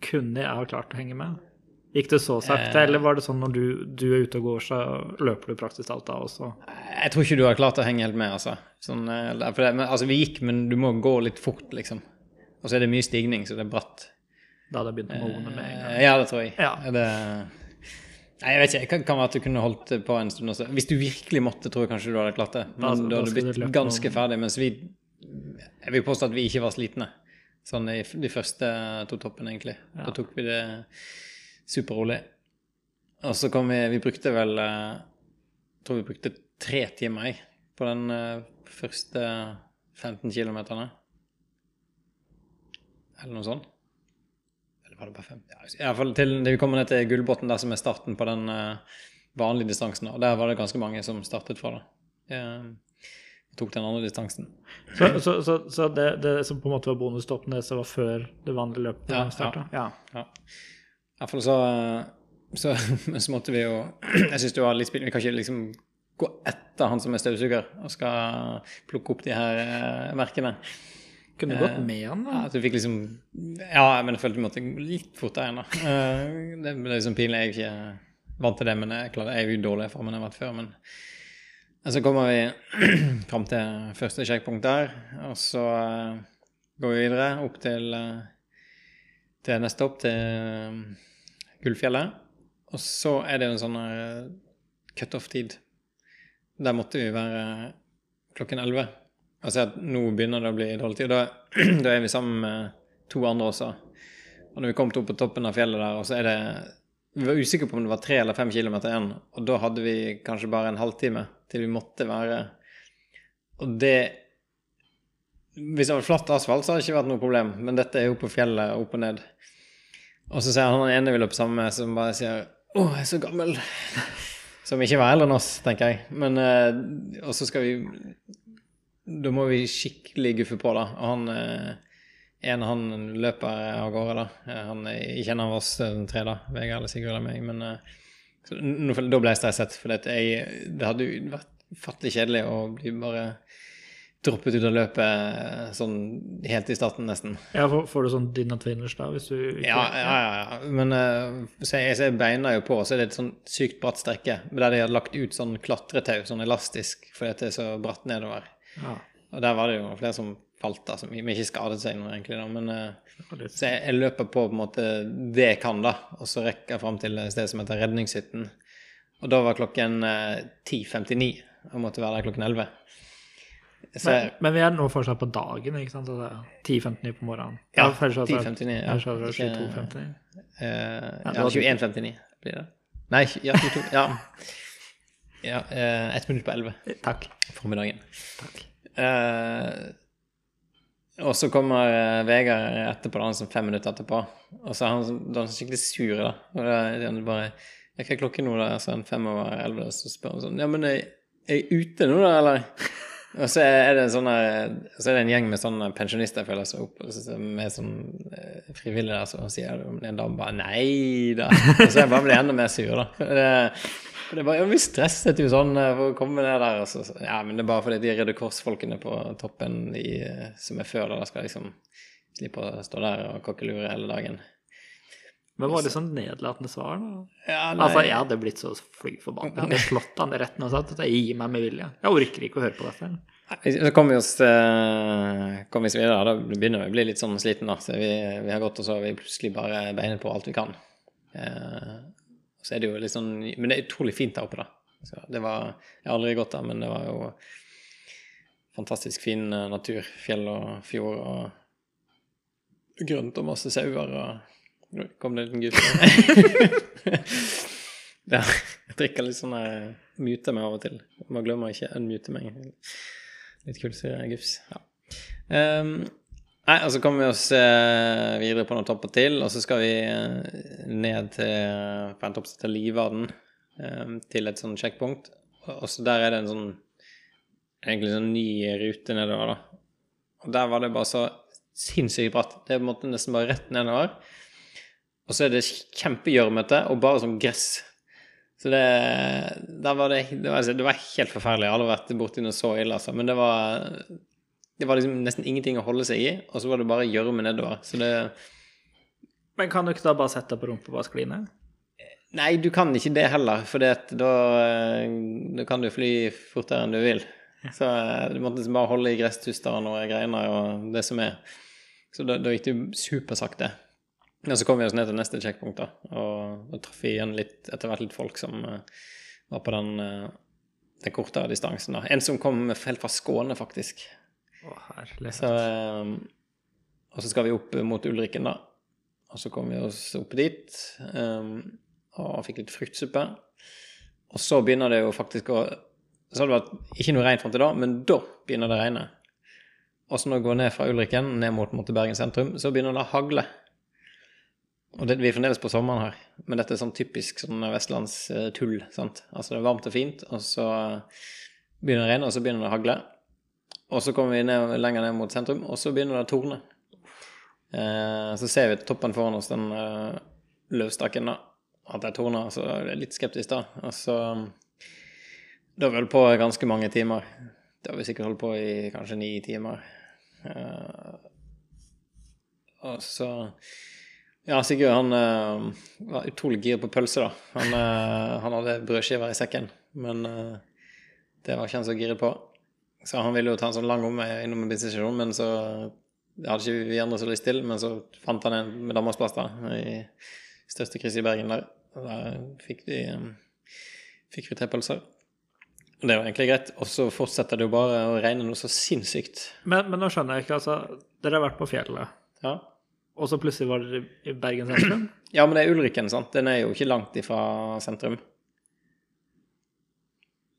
kunne jeg ha klart å henge med? Gikk det så sakte, Eh. eller var det sånn når du, du er ute og går, så løper du praktisk alt da også? Jeg tror ikke du har klart å henge helt med, altså. Sånn, eh, det, men, altså vi gikk, men du må gå litt fort, liksom. Og så er det mye stigning, så det er bratt. Da hadde jeg begynt å måne med en gang. Eh, Ja, det tror jeg. Ja. Det, nei, jeg vet ikke. Det kan, være at du kunne holdt på en stund også. Hvis du virkelig måtte, tror jeg kanskje du hadde klart det. Men Da- da, da hadde du blitt ganske ferdig. Mens vi Jeg vil påstå at vi ikke var slitne. Sånn i de første to toppene, egentlig. Ja. Da tok vi det superrolig. Og så kom vi Vi brukte vel eh, Jeg tror vi brukte tre timer, jeg, på den eh, første 15 km. Eller noe sånt. Eller var det bare fem? Ja, I hvert fall til vi kommer ned til Gullbotn, der som er starten på den eh, vanlige distansen. Og der var det ganske mange som startet fra det. Tok den andre distansen. Så, så, så, så det, det som på en måte var bonustoppen, det som var før det vanlige løpet Ja, starta? Ja. Ja. ja. hvert så, så, [laughs] så måtte vi jo [clears throat] Jeg syns det var litt spill. Vi kan ikke liksom gå etter han som er støvsuger og skal plukke opp de her uh, merkene. Kunne gått med han, da. Ja, du fikk liksom Ja, men jeg følte vi måtte gå litt fortere igjen, da. Eh, Det ble liksom pinlig. Jeg er ikke vant til det, men jeg, klarer, jeg er jo dårlig i formen jeg har vært før. Men og så kommer vi [clears throat] fram til første sjekkpunkt der, og så eh, går vi videre opp til, eh, til neste opp, til eh, Gullfjellet. Og så er det en sånn cutoff-tid. Der måtte vi være klokken 11. Altså at nå begynner det å bli dårlig tid. Da, [clears throat] da er vi sammen med to andre også. Og når vi kom opp på toppen av fjellet der, og så er det Vi var usikre på om det var tre eller fem kilometer igjen, og da hadde vi kanskje bare en halvtime til vi måtte være Og det Hvis det var flatt asfalt, så hadde det ikke vært noe problem, men dette er jo på fjellet, opp og ned. Og så sier han ene vi løper sammen med, som bare sier 'Å, jeg er så gammel'. [laughs] Som ikke var eldre enn oss, tenker jeg. Men eh, Og så skal vi Da må vi skikkelig guffe på, da. Og han eh, en han løper av gårde, da. Eh, Han ikke en av oss tre, da. Vegard eller Sigurd eller meg. Men eh, så, nå, da ble jeg stresset, for det, jeg, det hadde jo vært fattelig kjedelig å bli bare droppet ut av løpet eh, sånn helt i starten, nesten. Ja, får, får du sånn din at winners da, hvis du ikke Ja, ja, ja. ja. Men så jeg, så jeg beina jo på, så er det et sånn sykt bratt strekke der de hadde lagt ut sånn klatretau, sånn elastisk, fordi det er så bratt nedover. Ja, Og der var det jo flere som falt, da, vi har ikke skadet seg noe, egentlig. da, men... eh, litt- så jeg, jeg løper på på en måte det jeg kan, da, og så rekker jeg fram til et sted som heter Redningshytten. Og da var klokken uh, 10.59, og måtte være der klokken 11. Så Men, men vi er nå fortsatt på dagen, ikke sant? Altså, 10.59 på morgenen. Ja, før så var det- 10.59, ja. det Ikke- 22.59. eh, ja, 21.59 blir det. Nei, ja, 22, ja. ja uh, ett minutt på 11 Takk. formiddagen. Takk. Eh, og så kommer eh, Vegard etterpå, da, han som fem minutter etterpå. Og så er han, da er han skikkelig sur, da. Og da er han bare «Ja, Hva er klokken nå, da? Så er han fem over elleve, så spør han sånn Ja, men er er jeg ute nå, da, eller? [laughs] Og så er det en sånn så er det en gjeng med sånne pensjonister føler seg opp, med sånn eh, frivillige der, som sier det om en dame bare Nei da. [laughs] Og så er jeg bare blir enda mer sur, da. Det, det var, ja, Vi stresset jo sånn eh, for å komme ned der. Så, ja, men det er bare fordi de Røde Kors-folkene på toppen de, eh, som er før, da, skal liksom slippe å stå der og kokkelure hele dagen. Men var det sånn nedlatende svar. da. Ja, Altså, jeg hadde blitt så fly forbanna. Jeg hadde slått han rett ned og sagt at jeg gir meg med vilje. Jeg orker ikke å høre på dette. Så kom vi oss, eh, kom vi oss videre. Da begynner vi å bli litt sånn sliten. da. Så vi, vi har gått og så har vi plutselig bare beinet på alt vi kan. Eh, så er det jo litt sånn Men det er utrolig fint der oppe, da. Så det var, jeg har aldri gått der, men det var jo fantastisk fin eh, natur. Fjell og fjord og grønt og masse sauer og Nå kom det en liten gutt. [laughs] ja, jeg drikker litt sånn der Muter meg av og til. Man glemmer ikke å unmute meg. Litt kullsyregufs. Ja. Um, nei, og så kommer vi oss eh, videre på noen topper til, og så skal vi eh, ned til til topp som heter Livadden, eh, til et sånn sjekkpunkt. Og så der er det en sånn egentlig sånn ny rute nedover, da. Og der var det bare så sinnssykt bratt. Det er på en måte nesten bare rett nedover. Og så er det kjempegjørmete og bare sånn gress. Så det, der var det, det, var, det var helt forferdelig. Jeg har aldri vært borti noe så ille, altså. Men det var, det var liksom nesten ingenting å holde seg i, og så var det bare gjørme nedover. Så det Men kan du ikke da bare sette deg på bare? Nei, du kan ikke det heller, for da, da kan du fly fortere enn du vil. Så eh, du måtte liksom bare holde i gresstusteren og greiner og det som er. Så da, da gikk det supersakte. Og så kom vi oss ned til neste sjekkpunkt, da, og, og traff igjen litt, etter hvert litt folk som uh, var på den, uh, den kortere distansen. da. En som kom helt fra Skåne, faktisk. Å. Så, um, og så skal vi opp mot Ulriken, da. Og så kom vi oss opp dit um, og fikk litt fruktsuppe. Og så begynner det jo faktisk å Så har det vært ikke noe regn fram til da, men da begynner det å regne. Og så når vi går ned fra Ulriken, ned mot, mot Bergen sentrum, så begynner det å hagle. Og det, vi er fremdeles på sommeren her, men dette er sånn typisk sånn vestlandstull. sant? Altså det er varmt og fint, og så begynner det å regne, og så begynner det å hagle. Og så kommer vi ned, lenger ned mot sentrum, og så begynner det å torne. Eh, så ser vi toppen foran oss den eh, løvstakken, da. At det torner, så er litt skeptisk, da. Og så Da har vi holdt på ganske mange timer. Det har vi sikkert holdt på i kanskje ni timer. Eh, og så ja, Sigurd han uh, var utrolig gira på pølse, da. Han, uh, han hadde brødskiver i sekken, men uh, det var ikke han så giret på. Så han ville jo ta en sånn lang omvei innom en bensinstasjon, men så hadde ikke vi andre så lyst til. Men så fant han en med Danmarksplass, da, i største krysset i Bergen der. Og der fikk vi, um, fikk vi tre pølser. Og det var egentlig greit. Og så fortsetter det jo bare å regne noe så sinnssykt. Men, men nå skjønner jeg ikke, altså. Dere har vært på fjellet, Ja. og så plutselig var dere i Bergen sentrum? [clears throat] Ja, men det er Ulriken, sant. Den er jo ikke langt ifra sentrum.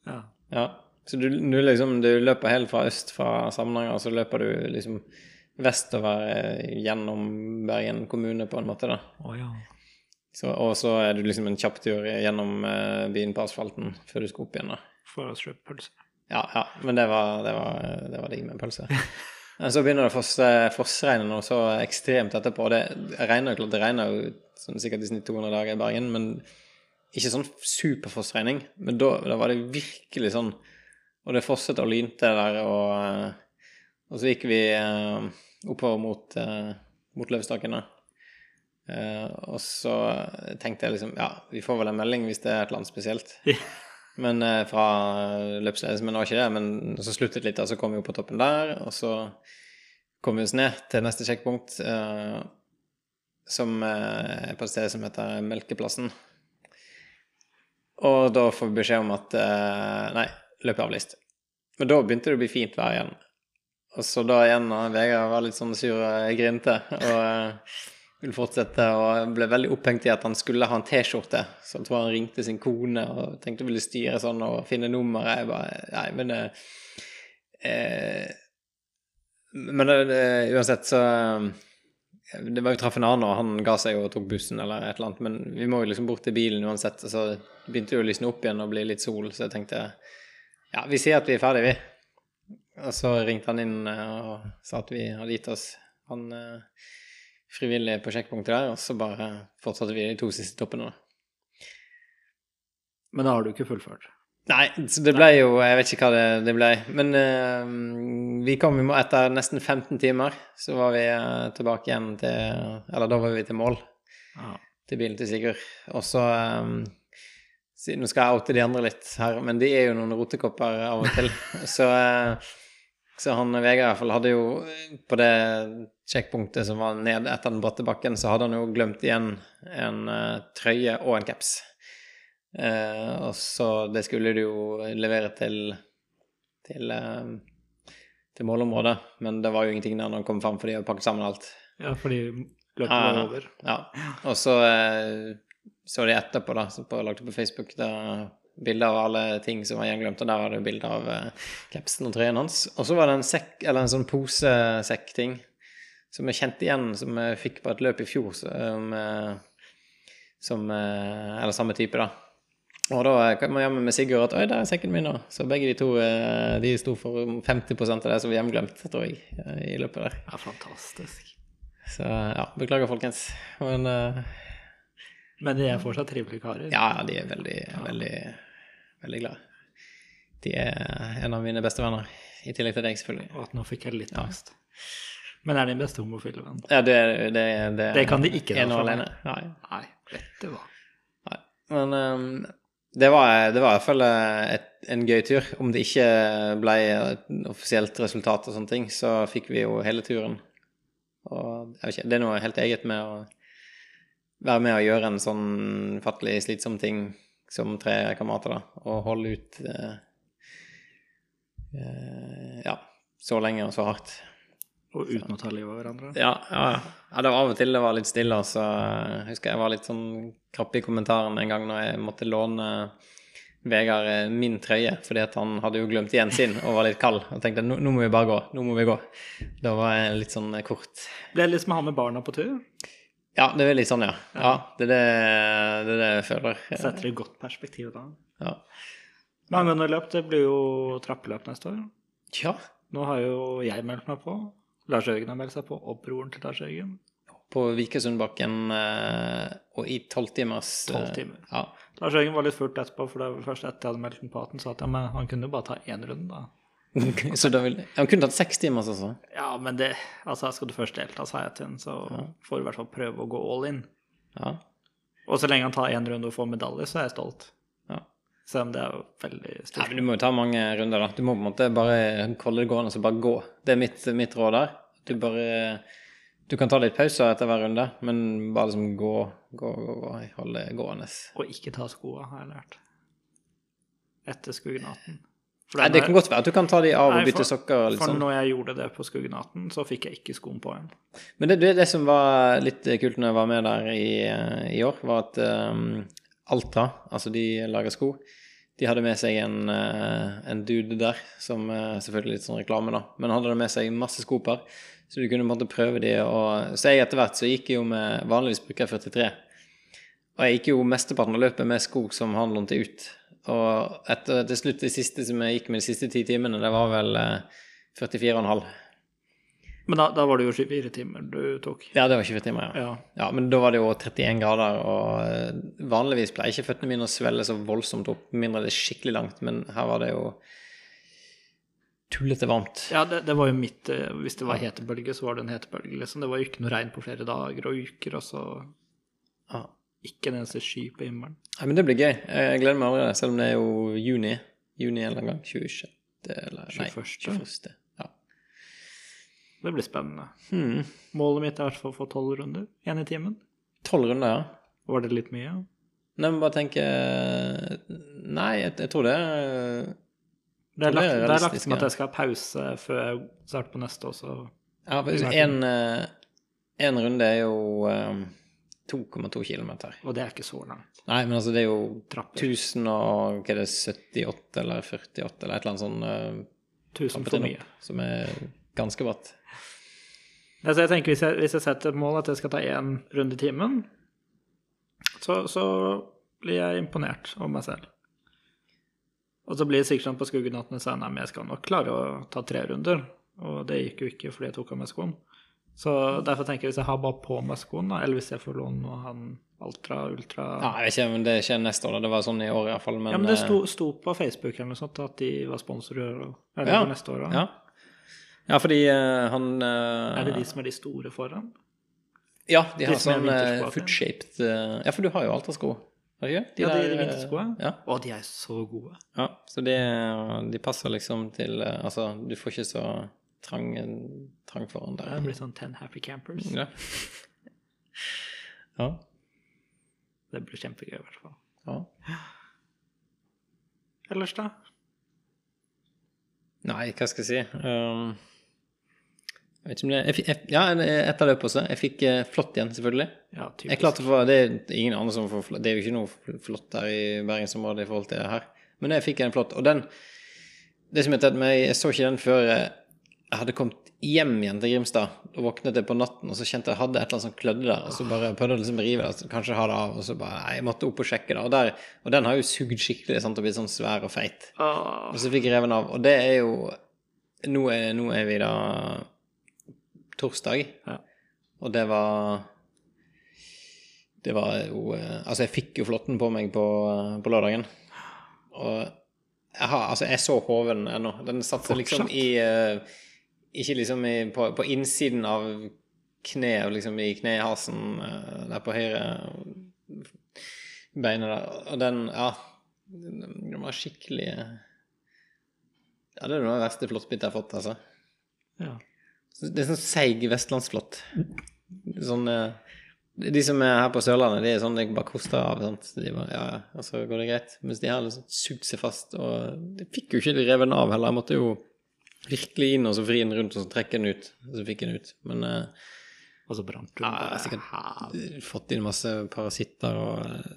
Ja. Ja. Så du, du liksom du løper helt fra øst fra Samnanger, og så løper du liksom vestover eh, gjennom Bergen kommune, på en måte, da. Å ja. Så, og så er du liksom en kjapp tur gjennom eh, byen på asfalten før du skal opp igjen, da. For å kjøpe pølse. Ja, ja, men det var, det var, det var digg med pølse. [laughs] Men så begynner det å fosse- fossregne noe så ekstremt etterpå. Det regner jo klart, det regner jo sånn sikkert i snitt 200 dager i Bergen, men ikke sånn superfossregning. Men da, da var det virkelig sånn Og det fosset og lynte der, og, eh, og så gikk vi eh, oppover mot, eh, mot Løvstakken. Og så tenkte jeg liksom Ja, vi får vel en melding hvis det er et eller annet spesielt. Men fra løpsledelsen, men det var ikke det. Men så sluttet litt, og så kom vi opp på toppen der, og så kom vi oss ned til neste sjekkpunkt, som er på et sted som heter Melkeplassen. Og da får vi beskjed om at nei, løpet av list. Men da begynte det å bli fint vær igjen. Og så da igjen, Vegard var litt sånn sur og grinte, og eh, ville fortsette, og ble veldig opphengt i at han skulle ha en T-skjorte. Så jeg tror han ringte sin kone og tenkte ville styre sånn og finne nummeret. Jeg bare Nei, men eh, eh, Men eh, uansett, så eh, Det var jo traff en annen, og han ga seg og tok bussen eller et eller annet. Men vi må jo liksom bort til bilen uansett. Så begynte det å lysne opp igjen og bli litt sol, så jeg tenkte ja, vi sier at vi er ferdige, vi. Og så ringte han inn eh, og sa at vi hadde gitt oss. Han eh, frivillig på sjekkpunktet der, og så bare fortsatte vi de to siste toppene. da. Men da har du ikke fullført. Nei, så det ble jo Jeg vet ikke hva det, det ble. Men uh, vi kom etter nesten 15 timer. Så var vi tilbake igjen til Eller da var vi til mål. Ja. til bilen til Sigurd. Og så um, Nå skal jeg oute de andre litt her, men de er jo noen rotekopper av og til. [laughs] Så, eh, så han Vegard i hvert fall hadde jo eh, På det sjekkpunktet som var ned etter den bratte bakken, så hadde han jo glemt igjen en uh, trøye og en caps. Uh, og så det skulle de jo levere til til, uh, til målområdet, men det var jo ingenting der når han kom fram, for de hadde pakket sammen alt. Ja, fordi løpet Ja, var ja. over. Ja. Og så så de etterpå, da, på, lagt på Facebook, Der bilder av alle ting som var gjenglemt, og der var det bilder av uh, kapsen og trøyen hans. Og så var det en sekk, eller en sånn posesekk-ting, som jeg kjente igjen, som jeg fikk på et løp i fjor, som, eh, som eh, Eller samme type, da. Og da eh, kom jeg hjem med Sigurd at 'oi, der er sekken min', da. Så begge de to eh, de sto for 50% av det som var hjemglemt, tror jeg, eh, i løpet der. Ja, fantastisk. Så ja, beklager, folkens. Men eh, Men de er fortsatt trivelige karer. Ja, ja, de er veldig, veldig, veldig glade. De er en av mine beste venner, i tillegg til deg, selvfølgelig. Og at nå fikk jeg litt angst. Men er din beste homofile venn? Ja, det, det, det, Det kan de ikke ta for alene. Nei. Nei, vet du hva. nei. Men um, det, var, det var i hvert fall eh, en gøy tur. Om det ikke ble et offisielt resultat og sånne ting, så fikk vi jo hele turen. Og jeg vet ikke, det er noe helt eget med å være med og gjøre en sånn fattelig slitsom ting som tre kamerater, da, og holde ut eh, eh, ja, så lenge og så hardt. Og uten å ta livet av hverandre. Ja, ja, ja. det var av og til det var litt stille, så jeg husker jeg var litt sånn krapp i kommentaren en gang når jeg måtte låne Vegard eh, min trøye, fordi at han hadde jo glemt igjen sin og var litt kald. Og tenkte nå, nå må vi bare gå, nå må vi gå. Da var jeg litt sånn kort. Ble det liksom å ha med barna på tur? Ja, det er litt sånn, ja. Ja, det er det, det, er det jeg føler. Setter det i godt perspektiv da. Ja. Men angående løp, det blir jo trappeløp neste år. ja. Nå har jo jeg meldt meg på. Lars Jørgen har meldt seg på, og broren til Lars Jørgen. På Vikesundbakken eh, og i tolvtimers 12 timer. Ja. Lars Jørgen var litt furt etterpå, for det var først etter jeg hadde meldt den på at han sa at ja, men han kunne jo bare ta én runde, da. [laughs] Så da vil Han kunne tatt seks timer, altså. Ja, men det Altså, skal du først delta, sa jeg til han, så får du i hvert fall prøve å gå all in. Ja. Og så lenge han tar én runde og får medalje, så er jeg stolt. ja. Selv om det er jo veldig Ja, men du må jo ta mange runder, da. Du må på en måte bare holde det gående, så bare gå. Det er mitt, mitt råd der. Du bare Du kan ta litt pauser etter hver runde, men bare liksom gå, gå, gå, gå. Holde det gående. Og ikke ta skoa, har jeg lært. Etter Skuggenaten. Nei, det kan godt være at du kan ta de av og Nei, bytte for- sokker og litt For sånn. når jeg gjorde det på Skuggenaten, så fikk jeg ikke skoen på igjen. Men det, det, som var litt kult når jeg var med der i, eh, i år, var at um, Alta, altså de lager sko, de hadde med seg en, eh, en dude der, som eh, selvfølgelig litt sånn reklame, da, men han hadde med seg masse skoper, så du kunne på en måte prøve de, og så jeg etter hvert så gikk jeg jo med, vanligvis bruker jeg 43, og jeg gikk jo mesteparten av løpet med sko som han lånte ut, og etter, til slutt det siste som jeg gikk med de siste ti timene, det var vel eh, 44,5. Men da, da var det jo 24 timer du tok. Ja, det var 24 timer, ja. Ja. Ja, men da var det jo 31 grader, og eh, vanligvis pleier ikke føttene mine å svelle så voldsomt opp, mindre det er skikkelig langt, men her var det jo tullete varmt. Ja, det, det var jo mitt eh, Hvis det var hetebølge, så var det en hetebølge, liksom. Det var jo ikke noe regn på flere dager og uker, og så Ja. Ikke en eneste sky på himmelen. Nei, men det blir gøy. Jeg gleder meg allerede, selv om det er jo juni. Juni en eller annen gang. 26. eller nei, 21.. 21. Ja. Det blir spennende. Hmm. Målet mitt er i hvert fall å få tolv runder. Én i timen. Tolv runder, ja. Var det litt mye? Nei, men bare tenke Nei, jeg, jeg tror det er Det er lagt, det er lagt som at jeg skal ha pause før jeg starter på neste år, så Ja, en, eh, en runde er jo eh, 2,2 km. Og det er ikke så langt. Nei, men altså, det er jo Trapper. 1000 og hva er det, 78 eller 48 eller et eller annet sånn uh, Tusen for mye. som er ganske bratt. Altså, jeg tenker hvis jeg, hvis jeg setter et mål at jeg skal ta én runde i timen, så, så blir jeg imponert over meg selv. Og så blir det sikkert sånn på skuggenattene at jeg skal nok klare å ta tre runder. Og det gikk jo ikke fordi jeg tok av meg skoen. Så derfor tenker jeg hvis jeg har bare på meg skoene, eller hvis jeg får låne han Ultra, Ultra Ja, jeg vet ikke, men det skjer neste år. da. Det var sånn i år iallfall. Men, Ja, men det eh, sto, sto på Facebook eller noe sånt at de var sponsorer. Er det Ja. neste år? Ja. ja, fordi uh, han uh, Er det de som er de store foran? Ja, de De har sånn uh, foot-shaped eh, Ja, for du har jo Altra-sko. ikke? Ja, de, de der, eh, vinterskoene. Ja. Å, de er så gode. ja, så de, de passer liksom til Altså, du får ikke så trang, trang foran Det der. blir sånn ten happy campers. Ja. [laughs] ja. Det blir kjempegøy, i hvert fall. ja. Ellers, da? Nei, hva skal jeg si? Um, jeg vet ikke om det jeg, fikk- jeg, Ja, etter løpet også. Jeg fikk eh, flott igjen, selvfølgelig. Ja, Jeg klarte å få Det er ingen andre som får flott. Det er jo ikke noe flott her i bergensområdet i forhold til det her. Men jeg fikk en flott. Og den Det som heter at meg, Jeg så ikke den før eh, jeg hadde kommet hjem igjen til Grimstad. Og våknet jeg på natten, og så kjente jeg hadde et eller annet som klødde der. Og så bare prøvde jeg liksom å rive det, kanskje ha det av. Og så bare Nei, jeg måtte opp og sjekke det. Og, der, og den har jo sugd skikkelig sant, og blitt sånn svær og feit. Og så fikk jeg revet den av. Og det er jo Nå er, nå er vi da torsdag, Ja. og det var Det var jo eh, Altså, jeg fikk jo flåtten på meg på, på lørdagen. Og jeg har Altså, jeg så hoven ennå. Den satt seg liksom i eh, Ikke liksom i, på, på innsiden av kneet, liksom i knehasen eh, der på høyre beinet der. Og den Ja. Den var skikkelig Ja, det er noe av det verste flåttbittet jeg har fått, altså. ja. Det er sånn seig vestlandsflått. Sånn eh, De som er her på Sørlandet, de er sånn de bare koster av. Sant? De bare, ja, ja, og så går det greit. Mens de her liksom sugd seg fast. Og de fikk jo ikke revet den av heller. Jeg måtte jo virkelig inn og så vri den rundt og så trekke den ut. Og så fikk jeg den ut. Men eh, Og så brant du den jeg har sikkert fått inn masse parasitter og uh,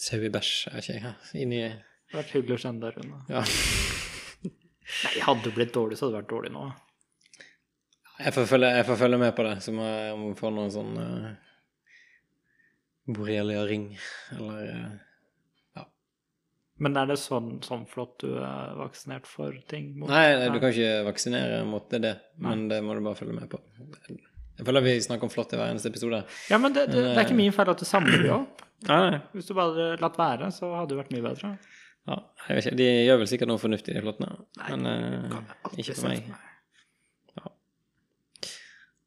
sauebæsj, er ikke jeg her, inni Det hadde vært hyggelig å kjenne deg, unna. Ja. [laughs] Nei, hadde du blitt dårlig, så hadde det vært dårlig nå. Jeg får følge, jeg får følge med på det, så må jeg må få noen sånn uh, borrelia-ring, eller uh, Men er det sånn, sånn flott du er vaksinert for ting? mot? Nei, nei, du kan ikke vaksinere mot det, men det må du bare følge med på. Jeg føler vi snakker om flått i hver eneste episode. Ja, men det, det, det er ikke min feil at du samler det opp. [clears throat] Nei, nei. Hvis du bare hadde latt være, så hadde det vært mye bedre. Ja, jeg vet ikke. De gjør vel sikkert noe fornuftig, de flåttene. Nei, Men uh, ikke for meg. Ja.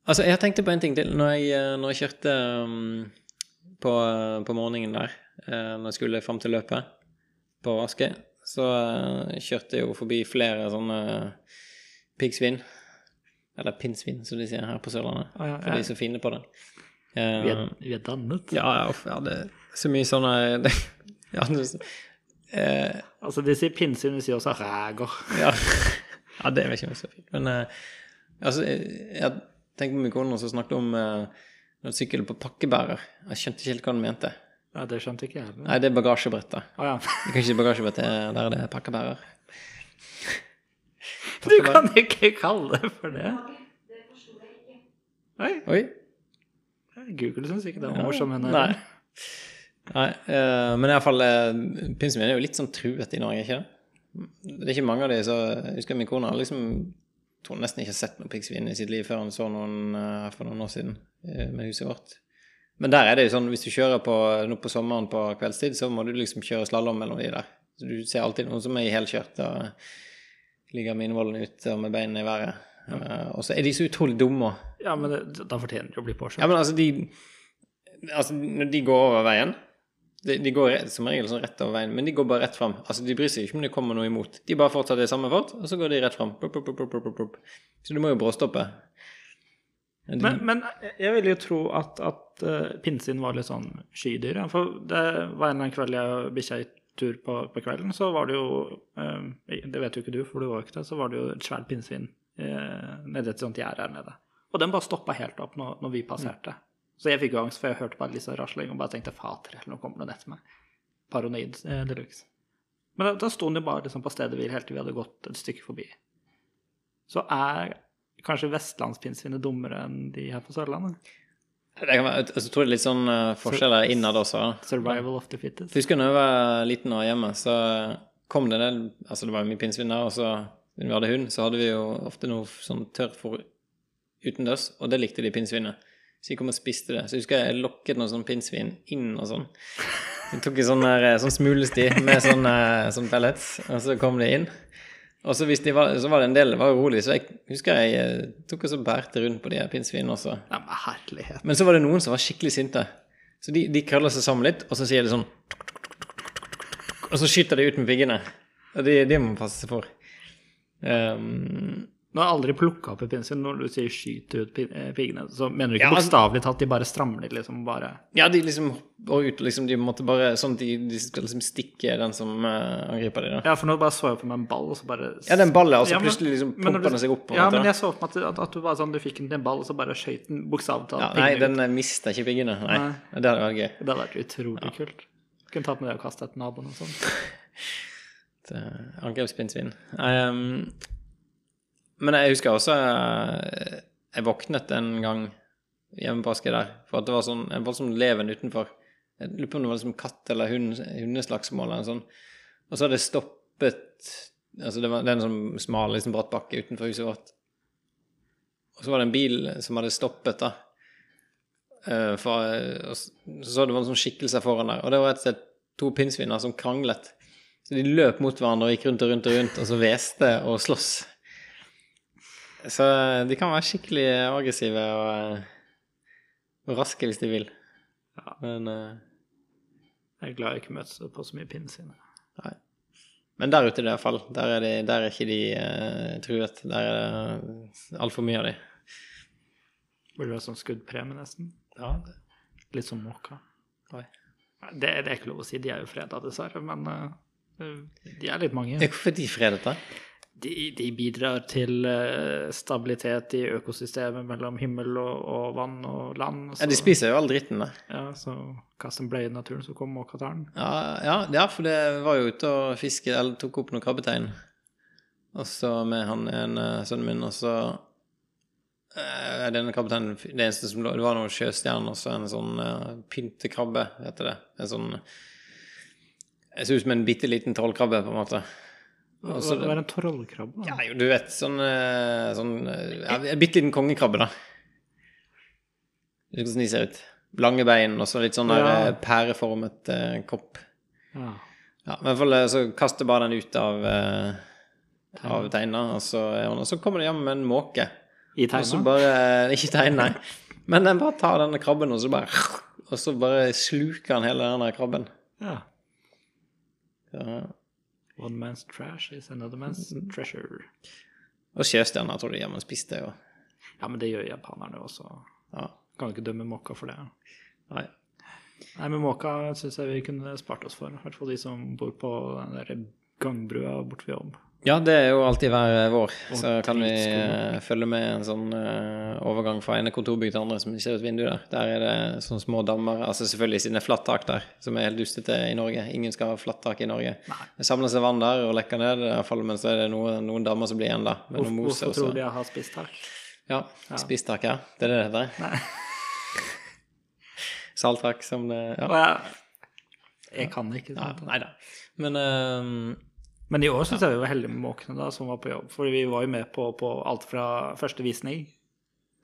Altså, jeg tenkte på en ting til. Når jeg, eh, når jeg kjørte um, på, på morgenen der, uh, når jeg skulle fram til løpet på Askøy, så eh, kjørte jeg jo forbi flere sånne piggsvin. Eller pinnsvin, som de sier her på Sørlandet. Ah, ja, For de ja. er så fine på det. Eh, Vi er, vi er dannet. ja, ja, uff, ja, det er så mye sånne [laughs] det, ja, det, eh, Altså, de sier pinnsvin, de sier også ræger. [laughs] ja. ja, det er ikke så fint. Men eh, altså, jeg, jeg tenkte på min kone som snakket om uh, en sykkel på pakkebærer. Jeg skjønte ikke helt hva han mente. Ja, det skjønte ikke jeg. Nei, det er bagasjebrettet. Å ja. Det kan ikke bagasjebrett, det er- der er pakkebærer. [laughs] Du kan ikke kalle det for det. Oi, Oi. Google syns ikke det var morsom. men- Nei. Nei, eh, men iallfall uh, Pinnsvin er jo litt sånn truet i Norge, ikke det? Det er ikke mange av de, så jeg husker min kone liksom tror nesten ikke har sett noen piggsvin i sitt liv før han så noen eh, for noen år siden eh, med huset vårt. Men der er det jo sånn, hvis du kjører på, nå på sommeren på kveldstid, så må du liksom kjøre slalåm mellom de der. Så du ser alltid noen som er helkjørt og ligger med innvollene ute og med beina i været. Eh, og så er de så utrolig dumme. Ja, men da fortjener de å bli påkjørt. Ja, men altså, de Altså, når de går over veien De, de går som regel sånn rett over veien, men de går bare rett fram. Altså, de bryr seg ikke om det kommer noe imot. De bare fortsetter i samme fart, og så går de rett fram. Pop, pop, pop. Så du må jo bråstoppe. Men Men, jeg vil jo tro at, at uh, pinnsvin var litt sånn skydyr. Ja. For det var en eller annen kveld jeg og bikkja gikk tur på, på kvelden, så var det jo eh, Det vet jo ikke du, for du var jo ikke der. Så var det jo et svært pinnsvin uh, nede et sånt gjerde her nede. Og den bare stoppa helt opp når, når vi passerte. Så jeg fikk jo angst, for jeg hørte bare litt sånn rasling og bare tenkte fater, eller nå kommer det etter meg. Paranoid eh, de luxe. Men da, da sto den jo bare liksom på stedet hvil helt til vi hadde gått et stykke forbi. Så er kanskje vestlandspinnsvinet dummere enn de her på Sørlandet? det kan være, jeg tror det er litt sånn eh, forskjeller innad også. Survival of the fittest. Jeg husker da jeg var liten og hjemme, så kom det en del Altså, det var jo mye pinnsvin der, og så når vi hadde hund, så hadde vi jo ofte noe sånn tørrfôr utendørs, og det likte de pinnsvinet. Så de kom og spiste det. Så jeg husker jeg lokket noen sånn pinnsvin inn og sånn. Så jeg tok en sånn, der, sånn smulesti med sånn, eh, sånn pellets, og så kom de inn. Og så, de var, så var det en del var urolig, så jeg husker jeg eh, tok og så bærte rundt på de her pinnsvinene også. Ja, men herlighet. Men så var det noen som var skikkelig sinte. Så de, de krøller seg sammen litt, og så sier de sånn Og så skyter de ut med piggene. Og det, de må man passe seg for. Um, Nå har jeg aldri plukka opp et pinnsvin. Når du sier 'skyte ut pin- eh, piggene', så mener du ikke Ja, altså- bokstavelig talt de bare strammer de liksom bare ja, de liksom og ut, liksom, de måtte bare Sånn at de, de skal liksom stikke den som uh, angriper dem, da. Ja, for nå bare så jeg for meg en ball, og så bare Ja, den ballen, og så Ja, men- plutselig liksom pumper den seg opp. Ja, men jeg så for meg at, at, du bare sånn, du fikk den til en ball, og så bare skøyt den bokstavelig talt ja, Nei, piggene ut. den eh, mister ikke piggene. Nei. Nei. Det hadde vært gøy. Det hadde vært utrolig kult. Kunne tatt med det og kasta etter naboen og sånn. [laughs] Angrepspinnsvin. Um, men jeg husker også eh, Jeg våknet en gang hjemme på Askøy der, for at det var sånn en voldsom leven utenfor. Jeg lurer på om det var liksom katt- eller hund, hundeslagsmål eller noe sånt. Og så hadde det stoppet Altså, det, var, en sånn smal, liksom bratt bakke utenfor huset vårt. Og så var det en bil som hadde stoppet, da. Eh, for, og så så det var en sånn skikkelse foran der, og det var rett og slett to pinnsviner som kranglet. Så de løp mot hverandre og gikk rundt og rundt og rundt, og så hveste og sloss. Så de kan være skikkelig aggressive og, eh, og raske hvis de vil. Ja. Men, uh, Jeg er glad jeg ikke møter på så mye pinnsvin. nei. Men der ute, i hvert fall, der er, de, der er ikke de uh, truet. Der er det altfor mye av de. Burde være sånn skuddpremie, nesten. Ja, Litt som måka. Oi. Det, det er ikke lov å si, de er jo freda, dessverre, men uh, de er litt mange. Hvorfor er de fredet, da? De, de bidrar til eh, stabilitet i økosystemet mellom himmel og, og vann og land. Ja, de spiser jo all dritten, da. Ja, så kast en bleie i naturen, så kommer måkataren. Ja, ja, ja, for det var jo ute og fiske, eller tok opp noen krabbetein. Og så med han ene sønnen min, og så eh, Denne krabbeteinen Det eneste som Det var noen sjøstjerner og så en sånn uh, pyntekrabbe, heter det. En sånn Det ser ut som en bitte liten trollkrabbe, på en måte. Hva Og så hva er en trollkrabbe? Ja, jo, du vet, sånn, eh, sånn eh, ja, En bitte liten kongekrabbe, da. Du vet hvordan de ser ut. Lange bein og så litt sånn Ja. eh, pæreformet eh, kopp. Ja. Ja, i hvert fall så kaster bare den ut av, eh, av teina, og så, og så kommer det hjem med en måke. I Og så bare Ikke teina, nei. Men den bare tar denne krabben, og så bare Og så bare sluker han hele denne krabben. Ja. Ja. One man's trash is another man's Mm. treasure. Og sjøstjerna tror de jammen spiste jo. Ja, men det gjør japanerne også. Ja. Kan ikke dømme måka for det. Nei. Nei, men måka syns jeg vi kunne spart oss for. I hvert fall de som bor på den der gangbrua borte ved jobb. Ja, det er jo alltid hver vår. Og Så kan vi eh, følge med en sånn eh, overgang fra ene kontorbygg til andre som ikke ser ut vindu der. Der er det sånne små dammer. Altså selvfølgelig siden det er flatt tak der, som er helt dustete i Norge. Ingen skal ha flatt tak i Norge. Nei. Det samler seg vann der og lekker ned, i hvert fall, men så er det noen, noen dammer som blir igjen, da. Med Hvorfor, mose hvorfor tror de jeg har spist tak? Ja. spist tak, ja. Det er det det heter. [laughs] Salttak som det Ja. Jeg, kan ikke. ja nei da. Men eh, Men i år syns jeg vi var heldige med måkene da, som var på jobb. For vi var jo med på, på alt fra første visning.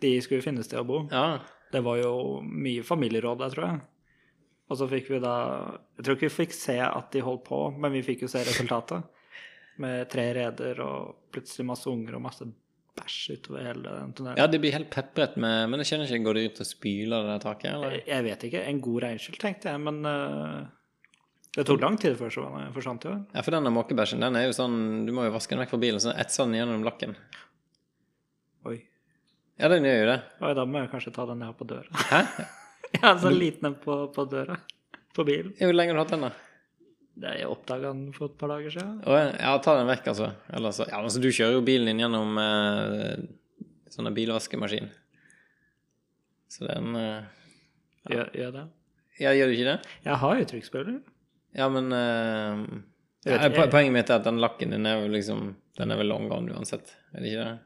De skulle finne sted å bo. ja. Det var jo mye familieråd der, tror jeg. Og så fikk vi da Jeg tror ikke vi fikk se at de holdt på, men vi fikk jo se resultatet. Med tre reder og plutselig masse unger og masse bæsj utover hele den tunnelen. ja, det blir helt pepret med Men jeg skjønner ikke, går de ut og spyler det taket, eller? Jeg- vet ikke. En god regnskyld, tenkte jeg, men eh, det tok lang tid før så forsvant jo. Ja, for denne måkebæsjen, den er jo sånn Du må jo vaske den vekk fra bilen, så etser den gjennom lakken. Oi. Ja, den gjør jo det. Oi, da må jeg kanskje ta den ned på døra. Hæ? [laughs] Ja, så liten en på, på døra. På bilen. Hvor lenge har du hatt den, da? Det Jeg oppdaga den for et par dager siden. Å, ja, ta den vekk, altså. Eller så Ja, altså, du kjører jo bilen din gjennom eh, sånne bilvaskemaskin. Så den eh, Gjør, gjør det? Ja, gjør du ikke det? Jeg har jo trykkspøler. Ja, men uh, vet ja, Poenget mitt er at den lakken din er jo liksom Den er vel long gone uansett, er det ikke det?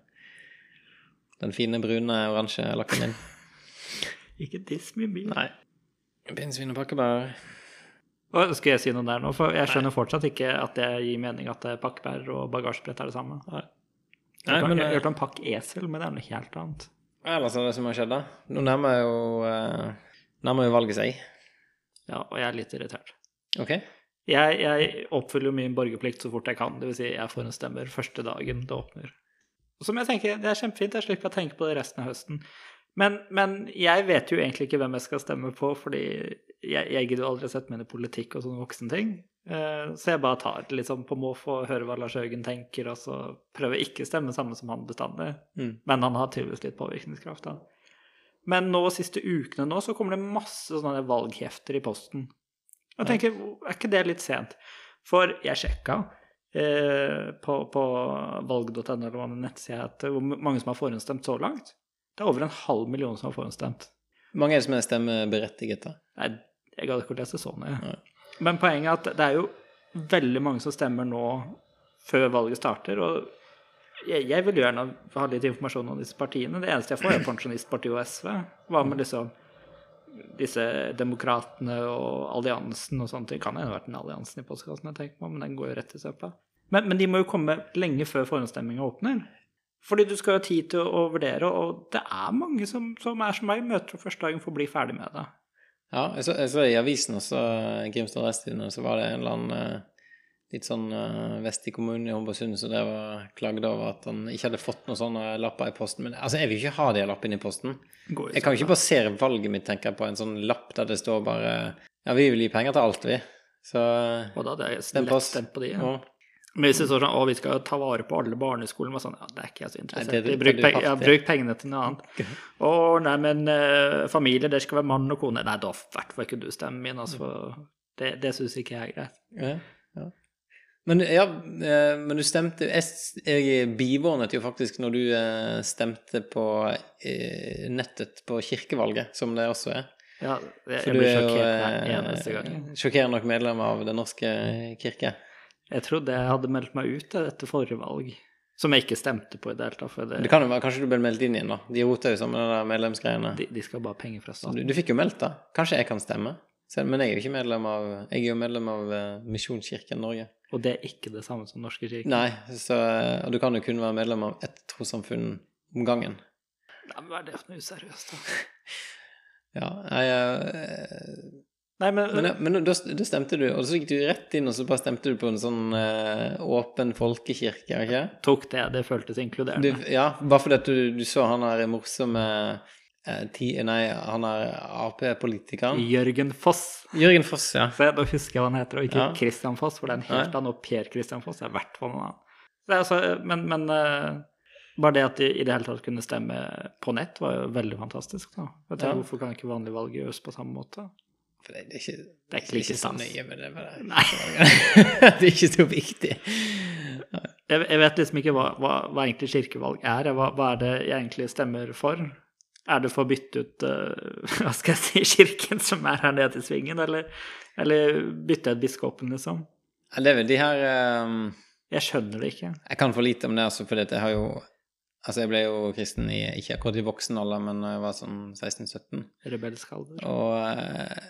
Den fine brune, oransje lakken din. [laughs] Ikke diss min bil. Nei. Pinnsvin og pakkebær. Skal jeg si noe der nå? For jeg skjønner fortsatt ikke at det gir mening at pakkebær og bagasjebrett er det samme. Nei. Nei, jeg har eh, hørt om pakkesel, men det er noe helt annet. ellers er det som har skjedd, da. Nå nærmer jo eh, Nærmer jo valget seg. Ja, og jeg er litt irritert. OK? Jeg, jeg oppfyller min borgerplikt så fort jeg kan. Det vil si, jeg får en stemmer første dagen det åpner. Som jeg tenker, Det er kjempefint. Jeg slipper å tenke på det resten av høsten. Men, men jeg vet jo egentlig ikke hvem jeg skal stemme på, fordi jeg, jeg gidder jo aldri sette meg inn i politikk og sånne voksenting. ting. så jeg bare tar det sånn på måfå hører hva Lars Haugen tenker, og så prøver jeg ikke å stemme samme som han bestandig. Mm. Men han har tydeligvis litt påvirkningskraft, da. Men nå siste ukene nå så kommer det masse sånne valghefter i posten. Jeg tenker, er ikke det litt sent? For jeg sjekka eh, på, på valg.no, eller hva den nettsida heter, hvor mange som har forhåndsstemt så langt. Det er over en halv million som har forhåndsstemt. Mange er det som er stemmeberettiget, da? Nei, jeg gadd ikke å lese så nøye. Nei. Men poenget er at det er jo veldig mange som stemmer nå før valget starter. Og jeg, jeg vil gjerne ha litt informasjon om disse partiene. Det eneste jeg får, er Pensjonistpartiet og SV. Hva med liksom disse demokratene og alliansen og sånt? Det kan hende vært den alliansen i postkassen, jeg tenker på, men den går jo rett i søpla. Men, men de må jo komme lenge før forhåndsstemminga åpner. Fordi du skal ha tid til å vurdere, og det er mange som, som er som meg, møter opp første dagen for å bli ferdig med det. Ja, jeg så, jeg så i avisen også, Grimstad Resttidende, så var det en eller annen eh, litt sånn uh, vest i kommunen i Homborsund så det var klagd over at han ikke hadde fått noen sånne lapper i posten. Men altså, jeg vil ikke ha de lappene i posten. Går Jeg kan jo ikke basere valget mitt, tenker jeg, på en sånn lapp der det står bare Ja, vi vil gi penger til alt, vi. Så. Og da hadde jeg stemt på de. Ja. ja. Men hvis det står sånn å, vi skal ta vare på alle barn i skolen, sånn, ja, det er ikke jeg så interessert i. Bruk, ja, bruk pengene til noe annet. Å, nei, men eh, familie, det skal være mann og kone. Nei, da i hvert fall ikke du stemmen min, altså. Det, det syns ikke jeg er greit. Ja, ja. Men ja, eh, men du stemte Jeg, bivånet jo faktisk når du eh, stemte på eh, nettet på kirkevalget, som det også er. Ja, jeg, For jeg du blir er jo sjokkert hver eneste gang. sjokkerende nok medlem av Den norske kirke. Jeg trodde jeg hadde meldt meg ut etter forrige valg, som jeg ikke stemte på i det hele tatt. Det, Det kan jo være kanskje du ble meldt inn igjen, da. De rota jo sammen med de medlemsgreiene. de, de skal bare ha penger fra Du, staten. du fikk jo meldt, da. Kanskje jeg kan stemme? Men jeg er jo ikke medlem av Jeg er jo medlem av Misjonskirken Norge. Og det er ikke det samme som Norske kirker? Nei, så Og du kan jo kun være medlem av ett trossamfunn om gangen. Nei, men Hva er det for noe useriøst, da? [laughs] Ja, jeg eh, Nei, men, Men, men da, da stemte du, og så gikk du rett inn og så bare stemte du på en sånn eh, åpen folkekirke, ikke tok det. Det føltes du, inkluderende. Ja, bare fordi at du, du så han der morsomme ti, Nei, han er Ap-politikeren. Jørgen Foss. Jørgen Foss, ja. Se, da husker jeg hva han heter, og ikke Ja. Christian Foss, for det er en helt annen. Og Per Christian Foss er i hvert fall annet. Er altså, men men eh, bare det at de i det hele tatt kunne stemme på nett, var jo veldig fantastisk. da. Vet du, Ja. Hvorfor kan ikke vanlig valg gjøres på samme måte? For det, det er ikke, Det er ikke like så nøye med det. Bare. Nei. [laughs] det er ikke så viktig. Jeg, jeg vet liksom ikke hva, hva, hva egentlig kirkevalg er. Hva, hva er det jeg egentlig stemmer for? Er det for å bytte ut eh, [laughs] hva skal jeg si, kirken som er her nede i svingen, eller, eller bytte ut biskopen, liksom? Det er vel de her um, Jeg skjønner det ikke. Jeg kan for lite om det, altså, for jeg har jo Altså, jeg ble jo kristen i ikke akkurat i voksen alder, men da jeg var sånn 16-17. Rebelsk alder. Og uh,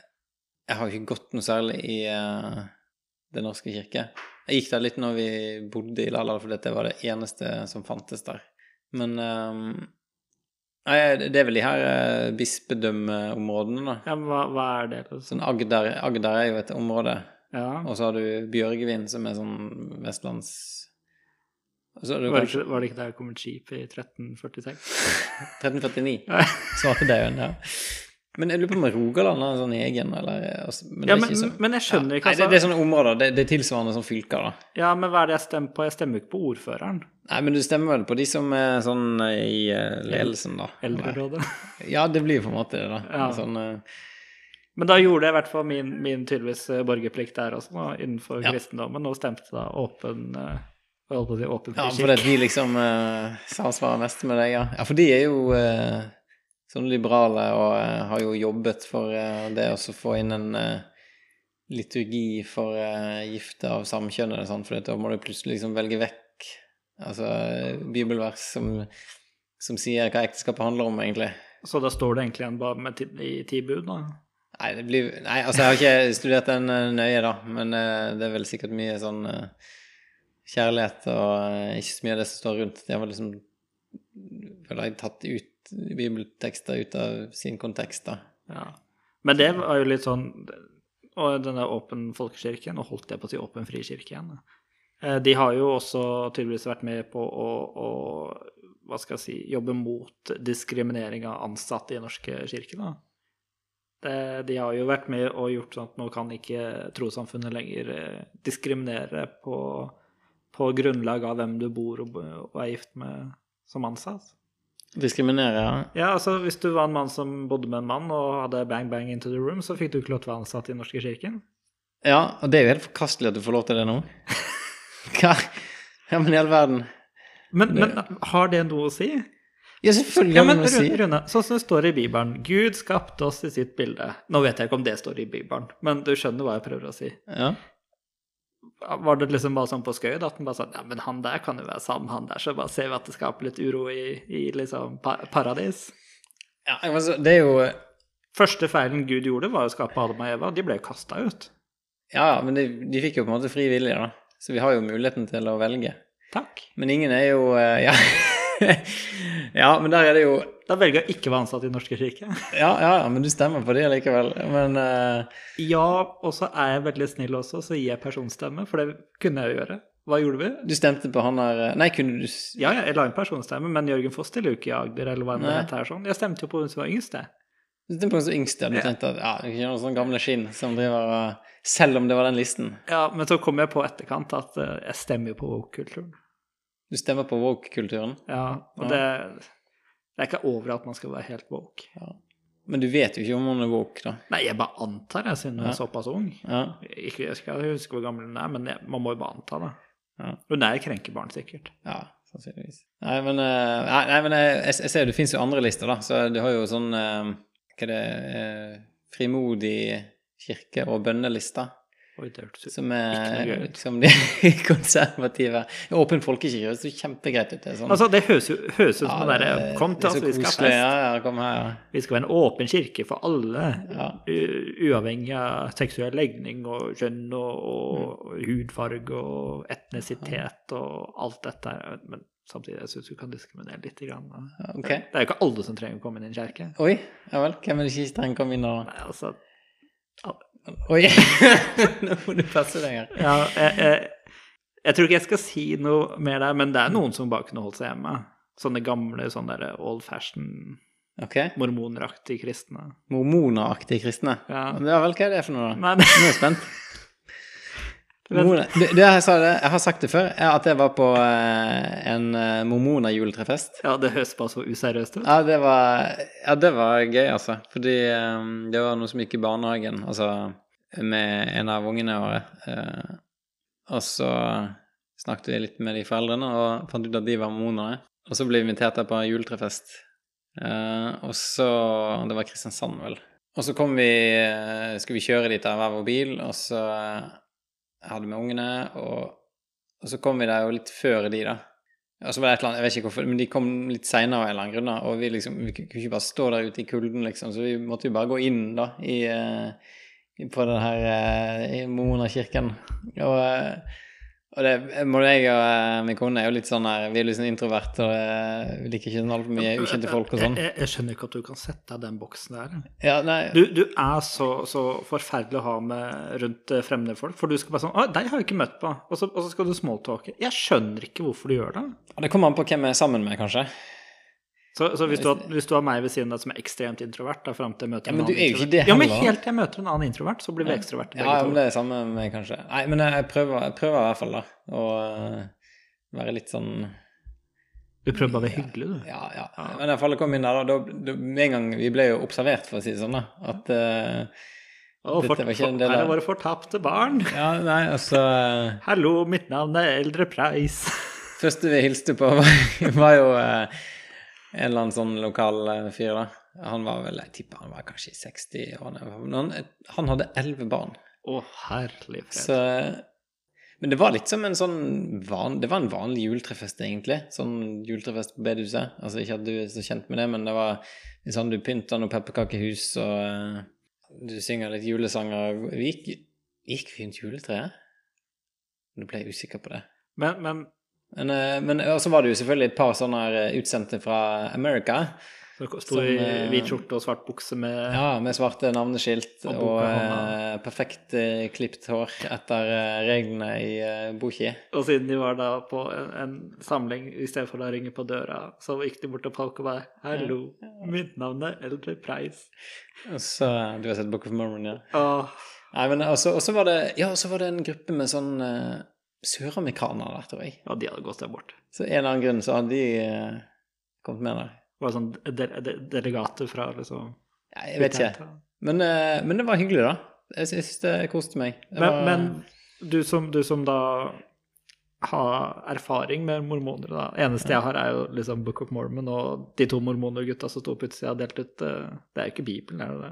jeg har ikke gått noe særlig i uh, Den norske kirke. Jeg gikk der litt når vi bodde i Lala, for det var det eneste som fantes der. Men eh, Nei, det er vel de her eh, bispedømmeområdene, da. Ja, men hva, hva er det? Liksom? Sånn Agder, Agder er jo et område. Ja. Og så har du Bjørgvin, som er sånn vestlands... Så du Var det, var det ikke der det kom et skip i 1346? 1349. [laughs] Ja. Svarte det jo, ja. Men jeg lurer på om Rogaland har en sånn egen, eller altså, men, Ja, men, så- men jeg skjønner ja. ikke, Nei, det, altså. det er sånne områder. Det, det er tilsvarende som fylker, da. Ja, men hva er det jeg stemmer på? Jeg stemmer jo ikke på ordføreren. Nei, men du stemmer vel på de som er sånn eh, i eh, ledelsen, da? Eldrerådet. Ja, det blir jo på en måte det, da. Ja. Sånn, uh... Men da gjorde jeg i hvert fall min, min tydeligvis borgerplikt der også, da, innenfor kristendommen, og stemte da åpen uh, holdt på å si åpen ja, fordi de liksom uh, samsvarer mest med deg, ja. Ja, for de er jo eh, sånn liberale og uh, har jo jobbet for uh, det å få inn en eh, liturgi for gifte av samkjønnede, sånn, for da må du plutselig liksom velge vekk altså, bibelvers som, som sier hva ekteskapet handler om, egentlig. Så da står det egentlig igjen bare med ti, i ti bud, da. Nei, det blir, nei, altså jeg har ikke [laughs] studert den nøye, da, men det er vel sikkert mye sånn kjærlighet og ikke så mye av det som står rundt. Det vel liksom føler jeg tatt ut bibeltekster ut av sin kontekst, da. Ja. Men det var jo litt sånn og denne Åpen folkekirke, nå holdt jeg på å si Åpen frikirke igjen, eh, de har jo også tydeligvis vært med på å, å hva skal jeg si, jobbe mot diskriminering av ansatte i norske kirker. da. Det, de har jo vært med og gjort sånn at nå kan ikke trossamfunnet lenger eh, diskriminere på, på grunnlag av hvem du bor og, og er gift med som ansatt. Diskriminere, ja. Ja, altså Hvis du var en mann som bodde med en mann og hadde bang bang into the room, så fikk du ikke lov til å være ansatt i Den norske kirken. Ja, og det er jo helt forkastelig at du får lov til det nå. [laughs] Hva? Ja, men i all verden. Men, men har det noe å si? Ja, selvfølgelig Ja, har men noe å si. Rune, sånn som det står i Bibelen Gud skapte oss i sitt bilde. Nå vet jeg ikke om det står i Bibelen, men du skjønner hva jeg prøver å si. Ja. Var det liksom bare sånn på skøy, at han bare sa ja, men han der kan jo være sammen han der, så bare ser vi at det skaper litt uro i, i liksom pa paradis. ja, altså, det er jo Første feilen Gud gjorde, var å skape Adam og Eva. De ble jo kasta ut. Ja, ja, men de, de fikk jo på en måte fri vilje, da. Så vi har jo muligheten til å velge. Takk. Men ingen er jo eh, Ja. [laughs] ja, men der er det jo Da velger jeg ikke å være ansatt i Norske kirke. [laughs] Ja, ja, ja, men du stemmer på det likevel. Men uh... Ja, og så er jeg veldig snill også, så gir jeg personstemme, for det kunne jeg jo gjøre. Hva gjorde vi? du stemte på han der eh, Nei, kunne du Ja, ja, jeg la inn personstemme, men Jørgen Foss jo ikke i Agder, eller hva det heter her sånn. Jeg stemte jo på hun som var yngst, jeg. Du stemte på hun som yngste. Du Ja. tenkte at ja, det er ikke noen sånne gamle skinn som driver og Selv om det var den listen. Ja, men så kom jeg på etterkant at eh, jeg stemmer jo på woke-kulturen. Du stemmer på woke-kulturen. Ja, og Ja. det, det er ikke over at man skal være helt woke. Men du vet jo ikke om hun er woke, da. Nei, jeg bare antar det, siden hun Ja. er såpass ung. Ja. Ikke, jeg skal huske hvor gammel hun er, men jeg, man må jo bare anta det. Ja. Hun er krenkebarn, sikkert. Ja, sannsynligvis. Nei, men, eh, nei, men jeg, jeg ser det fins jo andre lister, da. Så du har jo sånn eh, Hva er det eh, Frimodig kirke- og bønnelista. Oi, det hørtes ut Som Ikke er noe liksom de [laughs] konservative Åpen folkekirke høres jo kjempegreit ut. Det sånn Altså, det høres jo høres ut som Ja, det derre det- Kom til oss, så vi skal ha fest. Ja, ja, kom her, ja. Vi skal være en åpen kirke for alle, Ja. uavhengig av seksuell legning og kjønn og, og hudfarge og etnisitet og alt dette. Men samtidig jeg syns du kan diskriminere litt. Grann. da. Ok. Det er jo ikke alle som trenger å komme inn i en kirke. Oi, ja vel. Hvem er det ikke trenger å komme inn og Nei, altså, Oi! [laughs] Nå må du passe deg her. ja, jeg, jeg, jeg tror ikke jeg skal si noe mer der, men det er noen som bare kunne holdt seg hjemme. Sånne gamle, sånne der old fashion, okay. mormoneraktige kristne. Mormoneraktige kristne. Ja. Ja vel, hva er det for noe, da? Nei, Nå er jeg spent. Mormoner. det, det jeg, sa det, jeg har sagt det før, at jeg var på eh, en uh, mormoner-juletrefest. ja, det høres bare så useriøst ut. Ja, det var, ja, det var gøy, altså. Fordi eh, det var noe som gikk i barnehagen, altså med en av ungene våre. Eh, og så snakket vi litt med de foreldrene og fant ut at de var mormonere. Og så ble vi invitert der på juletrefest. Eh, og så Det var Kristiansand, vel. Og så kom vi eh, Skulle vi kjøre dit av hver vår bil, og så eh, hadde med ungene, og, og så kom vi der jo litt før de, da. Og så var det et eller annet, jeg vet ikke hvorfor, men de kom litt seinere av en eller annen grunn, da, og vi liksom Vi kunne ikke bare stå der ute i kulden, liksom, så vi måtte jo bare gå inn, da, i, eh, på den her eh, i Mormonerkirken. Og, eh, og det må jeg og eh, min kone er jo litt sånn her Vi er litt sånn introvert og eh, vi liker ikke sånn altfor mye ukjente folk og sånn. Jeg, jeg, jeg skjønner ikke at du kan sette deg den boksen der. Ja, Du, du er så, så forferdelig å ha med rundt eh, fremmede folk, for du skal bare sånn Å, deg har jeg ikke møtt på. Og så, og så skal du smalltalke. Jeg skjønner ikke hvorfor du gjør det. det kommer an på hvem jeg er sammen med, kanskje. Så, så hvis, du har, hvis du har meg ved siden av som er ekstremt introvert, da fram til jeg møter Ja, en men annen du er jo ikke det Ja, men helt til jeg møter en annen introvert, så blir vi ekstroverte begge Ja, men det er samme med meg, kanskje. Nei, men jeg prøver, jeg prøver i hvert fall, da, å eh, være litt sånn Du prøver bare å være hyggelig, du. Ja, ja. Men i hvert fall jeg kom inn der, da, da, med en gang Vi ble jo observert, for å si det sånn, da. At for, Dette var ikke en del av her er våre fortapte barn. Ja, nei, altså eh, Hallo, mitt navn er Eldre Preis. Første vi hilste på, var, [laughs] var jo eh, en eller annen sånn lokal eh, fyr, da. Han var vel, jeg tipper han var kanskje i 60-årene. Han, han hadde elleve barn. Å, herlig fred. Så Men det var litt som en sånn van, Det var en vanlig juletrefest, egentlig. Sånn juletrefest på bedehuset. Altså ikke at du er så kjent med det, men det var sånn du pynta noe pepperkakehus, og uh, du synger litt julesanger. Vi gikk, gikk vi rundt juletreet? Nå ble jeg usikker på det. Men, men Men, eh, men så var det jo selvfølgelig et par sånne eh, utsendte fra America. Sto i eh, hvit skjorte og svart bukse med Ja, med svarte navneskilt Og og, eh, perfekt eh, klipt hår etter eh, reglene i eh, boka. Og siden de var da på en, en samling, i stedet for å ringe på døra, så gikk de bort og bare 'Hallo, mitt navn er Eldre Price'. Så Du har sett Book of Mormon, ja? Åh, Nei, men også, også var det Ja, så var det en gruppe med sånn søramerikanere tror jeg. ja, de hadde gått der bort. Så en eller annen grunn så hadde de eh, kommet med der. Det sånn de, de, delegater fra liksom Ja, jeg vet ikke. Men, eh, men det var hyggelig, da. Jeg, sy- syns det koste meg. Det Men, var- men du, som, du som da har erfaring med mormoner, da. Eneste jeg har, er jo liksom Book of Mormon, og de to mormonergutta som sto på utsida og delte ut uh, Det er jo ikke Bibelen, er det det?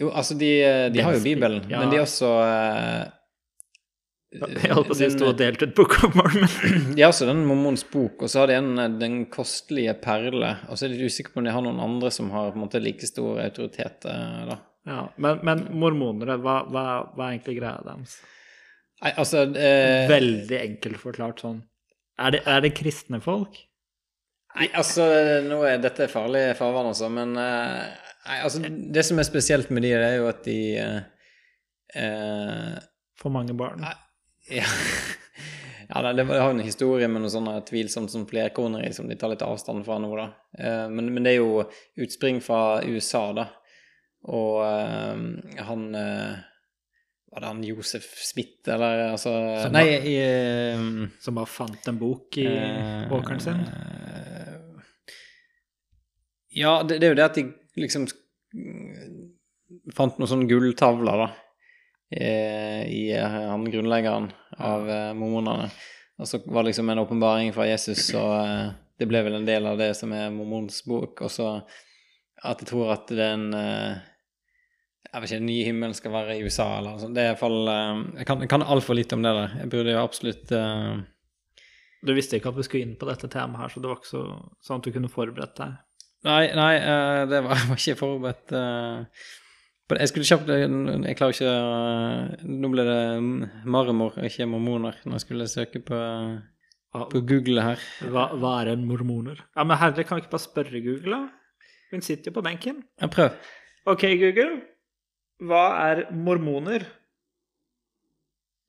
Jo, altså, de, de har jo Bibelen, ja. men de er også eh, [laughs] Jeg holdt på å si sto og delte ut Book of Mormon. [clears throat] ja, så den Mormons bok, og så har de en, eh, Den kostelige perle. Og så er de usikre på om de har noen andre som har på en måte like stor autoritet. eh, da. Ja, men, men mormonere, hva, hva, hva er egentlig greia deres? Nei, altså eh, Veldig enkelt forklart sånn. Er det, er det kristne folk? Nei, altså, nå er dette farlig farvann, altså, men eh, Nei, altså, det som er spesielt med de, det er jo at de eh, eh, For mange barn? Nei. Ja, [laughs] ja det var- det har jo en historie med noe sånn tvilsomt som flerkoneri som de tar litt avstand fra nå, da. Eh, men, men det er jo utspring fra USA, da. Og eh, han eh, Var det han Josef Smith, eller altså Som Nei, var- i eh, Som bare fant en bok i uh, åkeren sin? Ja, det, det er jo det at de liksom fant noen sånne gulltavler, da, eh, i eh, han grunnleggeren av eh, mormonene. Og så var det liksom en åpenbaring fra Jesus, og eh, det ble vel en del av det som er mormons bok. Og så at jeg tror at den eh, Jeg vet ikke, den nye himmelen skal være i USA, eller noe sånt. Det er i hvert fall eh, Jeg kan, jeg kan altfor lite om det der. Jeg burde jo absolutt uh... Du visste ikke at vi skulle inn på dette temaet her, så det var ikke så, sånn at du kunne forberedt deg? Nei, nei, uh, det var, [laughs] jeg var ikke forberedt eh, det. Jeg skulle kjapt Jeg klarer ikke eh, Nå ble det marmor, ikke mormoner, når jeg skulle søke på, på Google her. hva, hva er en mormoner? Ja, men herre, kan vi ikke bare spørre Google, da? Hun sitter jo på benken. Ja, prøv. Ok, Google. Hva er mormoner?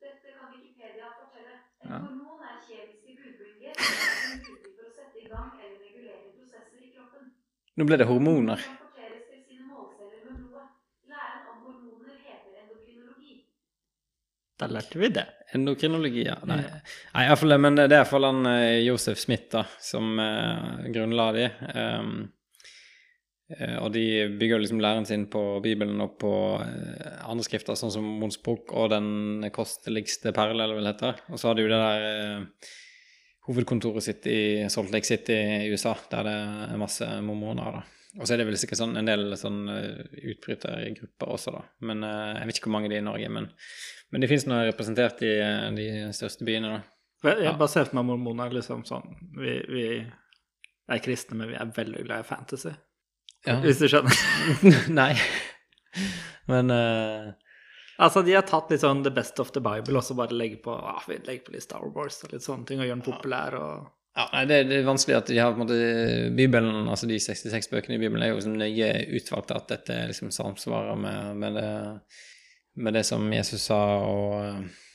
Dette kan Wikipedia fortelle. En Ja. hormon er kjemiske budbringer som bruker for å sette i gang eller regulere prosesser i kroppen. Nå ble det hormoner. Transporteres til sine målceller med blodet. Læren om hormoner heter endokrinologi. Da lærte vi det. Endokrinologi, ja. Nei, nei i hvert fall, men det er iallfall han eh, Josef Smith da, som eh, grunnla de. Um, og de bygger liksom læren sin på Bibelen og på eh, andre skrifter, sånn som Mons bok og Den kosteligste perle, eller hva det heter. Og så har de jo det der eh, hovedkontoret sitt i Salt Lake City i USA, der det er masse mormoner, da. Og så er det vel sikkert sånn en del sånn utbrytergrupper også, da. Men eh, jeg vet ikke hvor mange det er i Norge. Men, men de fins nå representert i eh, de største byene, da. Jeg, for meg mormoner liksom sånn vi, vi er kristne, men vi er veldig glad i fantasy. Ja. Hvis du skjønner? [laughs] Nei. Men eh, Altså, de har tatt litt sånn the best of the Bible, og så bare legger på, ah, vi legger på litt Star Wars og litt sånne ting, og gjør den populær og ja, nei, det, det er vanskelig at de har på en måte Bibelen, altså de 66 bøkene i Bibelen, er jo liksom nøye utvalgt at dette liksom samsvarer med, med, det, med det som Jesus sa, og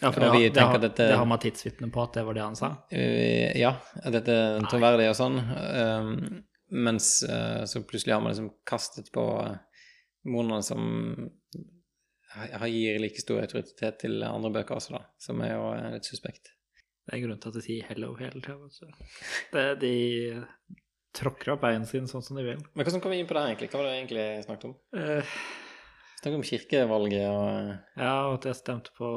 Ja, for og det, vi har, det, tenker at dette det har man tidsvitne på at det var det han sa. Uh, ja, at dette er troverdig og sånn. Um, mens uh, så plutselig har man liksom kastet på monene som har- gir like stor autoritet til andre bøker også, da, som er jo eh, litt suspekt. Det er en grunn til at de sier hello hele tida. De tråkker opp veien sin sånn som de vil. Men hvordan kom vi inn på det egentlig? Hva var det egentlig snakket om? Eh, Snakket om kirkevalget og eh, ja, og at jeg stemte på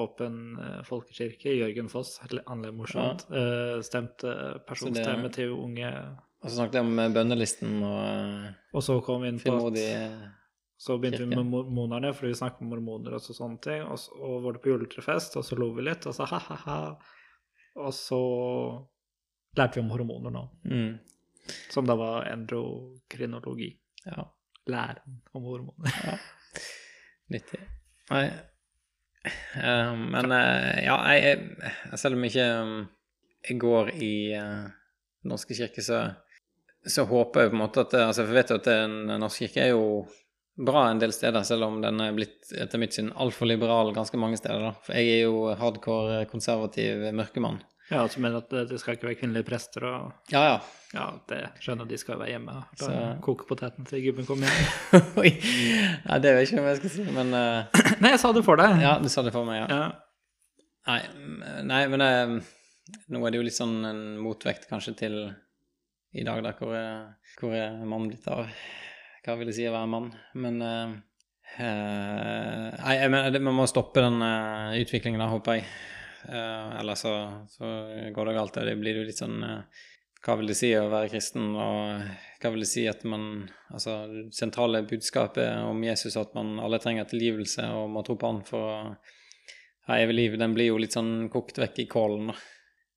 Åpen eh, folkekirke. Jørgen Foss, annerledes morsomt. Ja. stemte personstemme til unge Og så snakket jeg om eh, bønnelisten og eh, Og så kom vi inn på at eh, Så begynte vi med mormonerne, fordi vi snakket om mormoner og så sånne ting. Og, så, og var det på juletrefest, og så lo vi litt, og så ha-ha-ha. Og så lærte vi om hormoner nå, mm, som da var endokrinologi. Ja, Læren om hormoner. nyttig. Nei uh, Men uh, ja, jeg, jeg Selv om jeg ikke um, jeg går i uh, norske kirke, så så håper jeg på en måte at altså For jeg vet jo at Den norske kirke er jo bra en del steder, selv om den er blitt etter mitt syn altfor liberal ganske mange steder. da. For jeg er jo hardcore konservativ mørkemann. Ja, altså mener at det, det skal ikke være kvinnelige prester og Ja, ja. Ja, det skjønner de skal være hjemme. Da Så- koke poteten til gubben kommer hjem. [laughs] Oi. Ja, det vet jeg ikke hva jeg skal si, men uh... [clears throat] Nei, jeg sa det for deg. Ja, du sa det for meg, ja. Ja. Nei, mm, nei men eh, nå er det jo litt sånn en motvekt kanskje til i dag, da, hvor, er- hvor er mannen blitt av? Hva vil det si å være mann? Men uh, Nei, jeg mener, man må stoppe den uh, utviklingen, da, håper jeg. Uh, ellers så, så går det galt. Det blir jo litt sånn eh, Hva vil det si å være kristen, og hva vil det si at man Altså, det sentrale budskapet om Jesus, at man alle trenger tilgivelse og må tro på han for å ha evig liv, den blir jo litt sånn kokt vekk i kålen, da.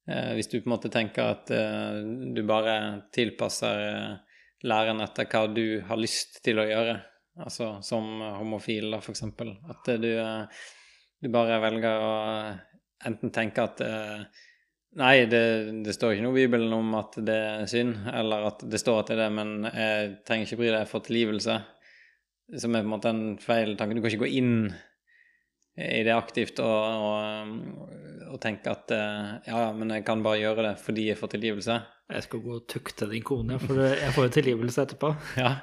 Eh, hvis du på en måte tenker at eh, du bare tilpasser eh, læren etter hva du har lyst til å gjøre, altså som homofil, da, for eksempel. At eh, du, eh, du bare velger å enten tenke at eh, Nei, det, det står ikke noe i Bibelen om at det er synd, eller at det står at det er det, men jeg trenger ikke bry deg for tilgivelse. Som er på en måte en feil tanke. Du kan ikke gå inn i det aktivt og, og, og tenke at eh, ja, ja, men jeg kan bare gjøre det fordi jeg får tilgivelse. Jeg skal gå og tukte din kone, for jeg får jo tilgivelse etterpå. Ja.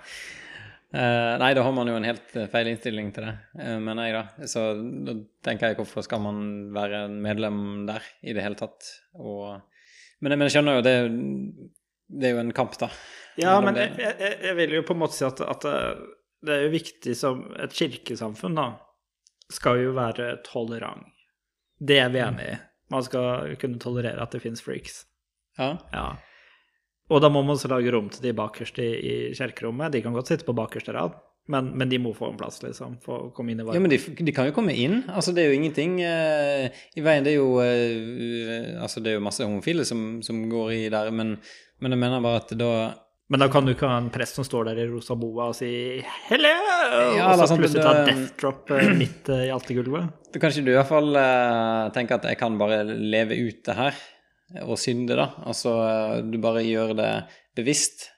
Eh, nei, da har man jo en helt eh, feil innstilling til det, uh, mener jeg, da. Så da tenker jeg hvorfor skal man være medlem der i det hele tatt? Og, men, men jeg skjønner jo, det, det er jo en kamp, da. Ja, men jeg, det. jeg, jeg vil jo på en måte si at, at det- er jo viktig som et kirkesamfunn, da, skal jo være tolerant. Det er vi enig i. Man skal kunne tolerere at det finnes freaks. Ja. Ja. Og da må man også lage rom til de bakerste i, i kjerkerommet. De kan godt sitte på bakerste rad, men, men de må få en plass, liksom, for å komme inn i Ja, men de, de kan jo komme inn. Altså, det er jo ingenting eh, i veien. Det er jo eh, Altså, det er jo masse homofile som, som går i der, men, men jeg mener bare at da Men da kan du ikke ha en prest som står der i rosa boa og si 'hello', Ja, og så sånn, plutselig ta death drop eh, [clears throat] midt eh, i altergulvet. Da kan ikke du i hvert fall eh, tenke at jeg kan bare leve ut det her og synde, da. Altså eh, du bare gjør det bevisst.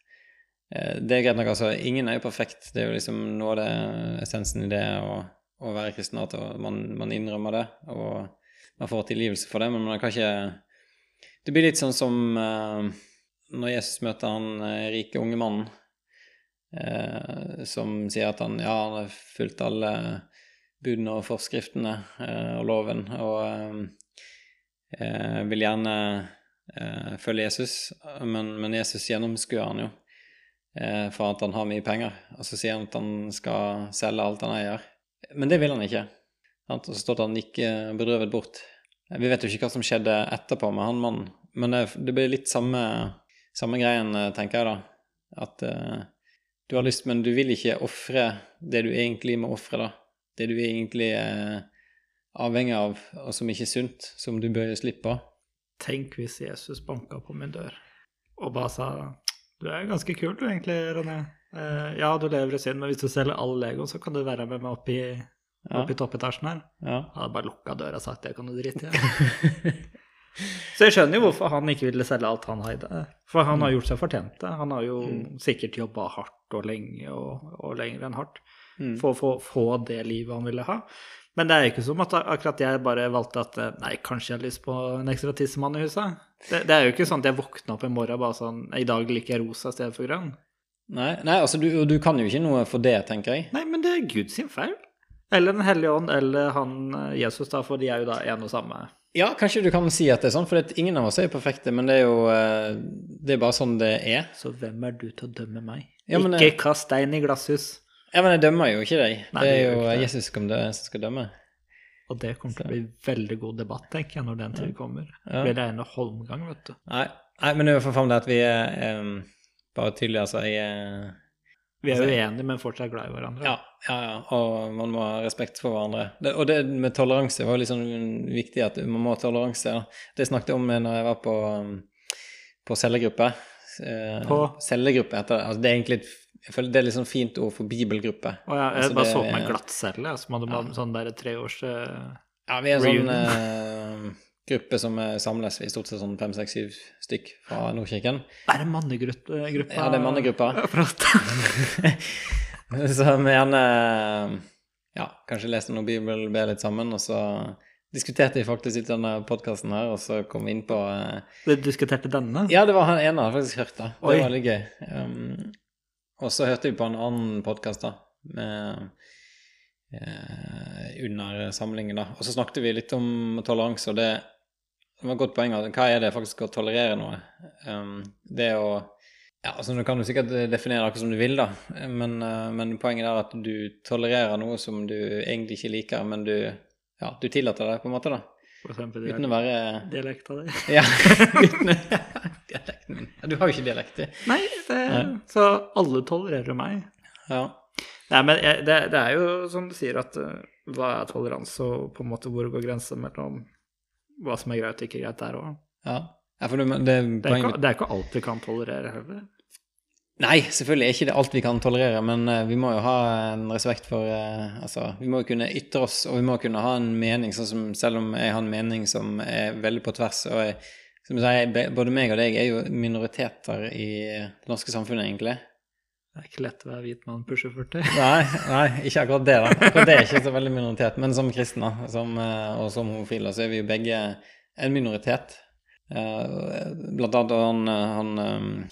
Eh, det er greit nok, altså. Ingen er jo perfekt. Det er jo liksom noe av det essensen i det å, å være kristen, at man, man innrømmer det, og man får tilgivelse for det, men man kan ikke Det blir litt sånn som uh, når Jesus møter han uh, rike unge mannen, uh, som sier at han ja, han har fulgt alle budene og forskriftene eh, og loven, og eh, eh, vil gjerne eh, følge Jesus, men, men Jesus gjennomskuer han jo eh, for at han har mye penger, og så sier han at han skal selge alt han eier. Men det vil han ikke. Og så står det at han gikk eh, bedrøvet bort. Vi vet jo ikke hva som skjedde etterpå med han mannen, men det, det blir litt samme, samme greien, eh, tenker jeg da. At eh, du har lyst, men du vil ikke ofre det du egentlig må ofre, da. Det du egentlig er avhengig av, og som ikke er sunt, som du bør slippe. slipp. Tenk hvis Jesus banka på min dør og bare sa Du er ganske kul du egentlig, René. Uh, ja, du lever i synd, men hvis du selger all Legoen, så kan du være med meg opp i, Ja. opp i toppetasjen her. Ja. Jeg hadde bare lukka døra og sagt det kan du drite i. [laughs] [laughs] Så jeg skjønner jo hvorfor han ikke ville selge alt han hadde. For han har gjort seg fortjent det. Han har jo sikkert jobba hardt og lenge og, og lenger enn hardt Mm. for å få, få det livet han ville ha. Men det er jo ikke som at akkurat jeg bare valgte at eh, nei, kanskje jeg har lyst på en ekstra tissemann i huset. Det, det er jo ikke sånn at jeg våkna opp en morgen bare sånn I dag liker jeg rosa i stedet for grønn. Nei, nei, altså du, du kan jo ikke noe for det, tenker jeg. Nei, men det er Gud sin feil. Eller Den hellige ånd, eller han eh, Jesus, da, for de er jo da en og samme. Ja, kanskje du kan si at det er sånn, for det, ingen av oss er jo perfekte, men det er jo eh, Det er bare sånn det er. Så hvem er du til å dømme meg? Ja, men, ikke kast stein i glasshus. Ja, men jeg dømmer jo ikke deg. Nei, det det er jo det. Jesus som, skal dømme. Og det kommer til å bli veldig god debatt, tenker jeg, når den tid kommer. Det Ja. blir rene holmgang, vet du. Nei, nei men det er jo for faen det at vi er um, bare tydelig, altså. Jeg er Vi er Altså, uenige, men fortsatt glad i hverandre. Ja, ja, ja. Og man må ha respekt for hverandre. Det, og det med toleranse var jo sånn viktig at man må ha toleranse. Det snakket jeg om når jeg var på, på cellegruppe. Eh, På? Cellegruppe heter det. Altså, det er egentlig et, jeg føler det er litt sånn fint ord for bibelgruppe. Oh, jeg, jeg Altså, bare det- så på meg glattcelle, som hadde ja. sånn der treårs uh, Ja, vi er en sånn Reunion. eh, gruppe som eh, samles, vi er stort sett sånn fem, seks, syv stykk fra Nordkirken. Er det mannegruppa? Ja, det er mannegruppa. [laughs] [laughs] Så vi gjerne ja, kanskje leste noe Bibel, be litt sammen, og så diskuterte vi faktisk litt denne podkasten her, og så kom vi inn på Du diskuterte denne? Ja, det var han ene jeg faktisk hørt, da. Det Oi. var litt gøy. Um, og så hørte vi på en annen podkast, da, med eh, under samlingen, da. Og så snakket vi litt om toleranse, og det, det var et godt poeng. Hva er det faktisk å tolerere noe? Um, det å ja, altså Du kan jo sikkert definere det akkurat som du vil, da, men, eh, men poenget er at du tolererer noe som du egentlig ikke liker, men du, ja, du tillater det, på en måte, da. For eksempel Uten å være dialekta di? Ja, [laughs] uten. Ja, Du har jo ikke dialekt, i. Nei, det, så alle tolererer meg. Ja. Nei, men jeg, det, det er jo som du sier, at eh, hva er toleranse, og på en måte hvor går grensen mellom hva som er greit og ikke greit der òg. ja. ja for det, det, er ikke- det er ikke alt vi kan tolerere heller. Nei, selvfølgelig er ikke det alt vi kan tolerere, men eh, vi må jo ha en respekt for eh, Altså, vi må jo kunne ytre oss, og vi må kunne ha en mening, sånn som selv om jeg har en mening som er veldig på tvers, og jeg, som jeg sier, både meg og deg er jo minoriteter i det norske samfunnet, egentlig. Det er ikke lett å være hvit mann pusher 40. [laughs] Nei, nei, ikke akkurat det, da. Akkurat det er ikke så veldig minoritet. Men som kristne som, eh, og som homofile så er vi jo begge en minoritet. Eh, Blant annet han, eh, han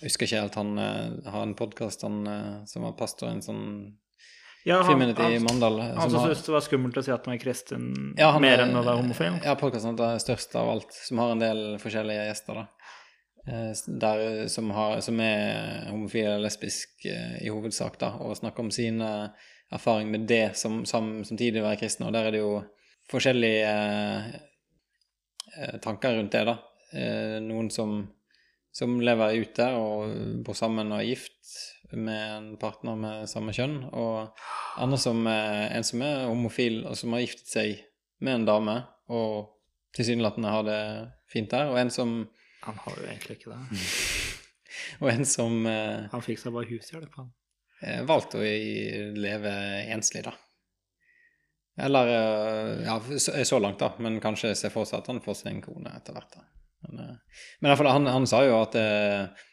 husker ikke helt, han har en podkast som var pastor i en sånn Ja, han, Feminity i Mandal. han som syntes det var skummelt å si at man er kristen Ja, han mer er- enn å være homofil. Ja, podkasten er størst av alt, som har en del forskjellige gjester, da. Eh, Der, som, har, som er homofile eller lesbisk eh, i hovedsak, da, og snakker om sine erfaring med det som, som samtidig å være kristen, Og der er det jo forskjellige eh, eh, tanker rundt det, da. Eh, noen som, som lever ute og bor sammen og er gift med en partner med samme kjønn, og andre som en som er homofil, og som har giftet seg med en dame, og tilsynelatende har det fint der, og en som, Han har jo egentlig ikke det. [laughs] og en som eh, Han fikk seg bare hushjelp, han. eh, valgte å leve enslig, da. Eller eh, ja, så, så langt, da, men kanskje se for seg at han får seg en kone etter hvert. da. Men, men i hvert fall, han, han sa jo at eh,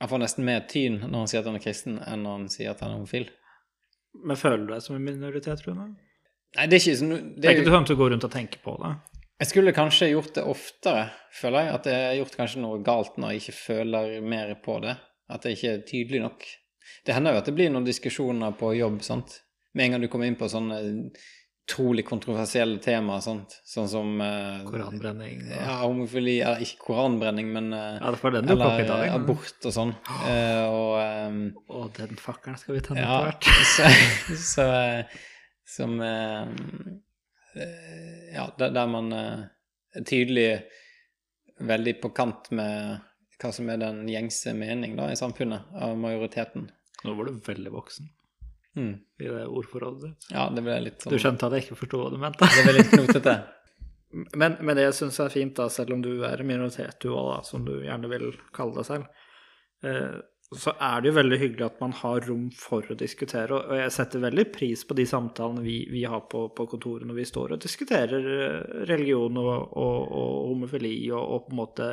han får nesten mer tyn når han sier at han er kristen, enn når han sier at han er homofil. Men føler du deg som en minoritet, Rune? Nei, det er ikke sånn Det det er er ikke sånn at du går rundt og tenker på det. Jeg skulle kanskje gjort det oftere, føler jeg. At jeg har gjort kanskje noe galt når jeg ikke føler mer på det. At det ikke er tydelig nok. Det hender jo at det blir noen diskusjoner på jobb, sant. Med en gang du kommer inn på sånne utrolig kontroversielle temaer, sant. Sånn som uh, Koranbrenning. og- Ja, homofili Eller ikke koranbrenning, men uh, Ja, det var den du kom i Eller dag. eh, abort og sånn. Uh, [gasps] og um, Og den fakkelen skal vi tenne ja, etter [laughs] hvert. [laughs] så, så Som Ja, der, der man er tydelig veldig på kant med hva som er den gjengse mening da, i samfunnet, av majoriteten. Nå var du veldig voksen Mm. i det ordforrådet ditt. Ja, det ble litt sånn... Du skjønte at jeg ikke forsto hva du mente. Det ble litt knotete. [laughs] Men, men det jeg syns er fint, da, selv om du er en minoritet, du òg, som du gjerne vil kalle deg selv, eh, så er det jo veldig hyggelig at man har rom for å diskutere. Og og jeg setter veldig pris på de samtalene vi, vi har på, på kontoret når vi står og diskuterer eh, religion og, og, og homofili og, og på en måte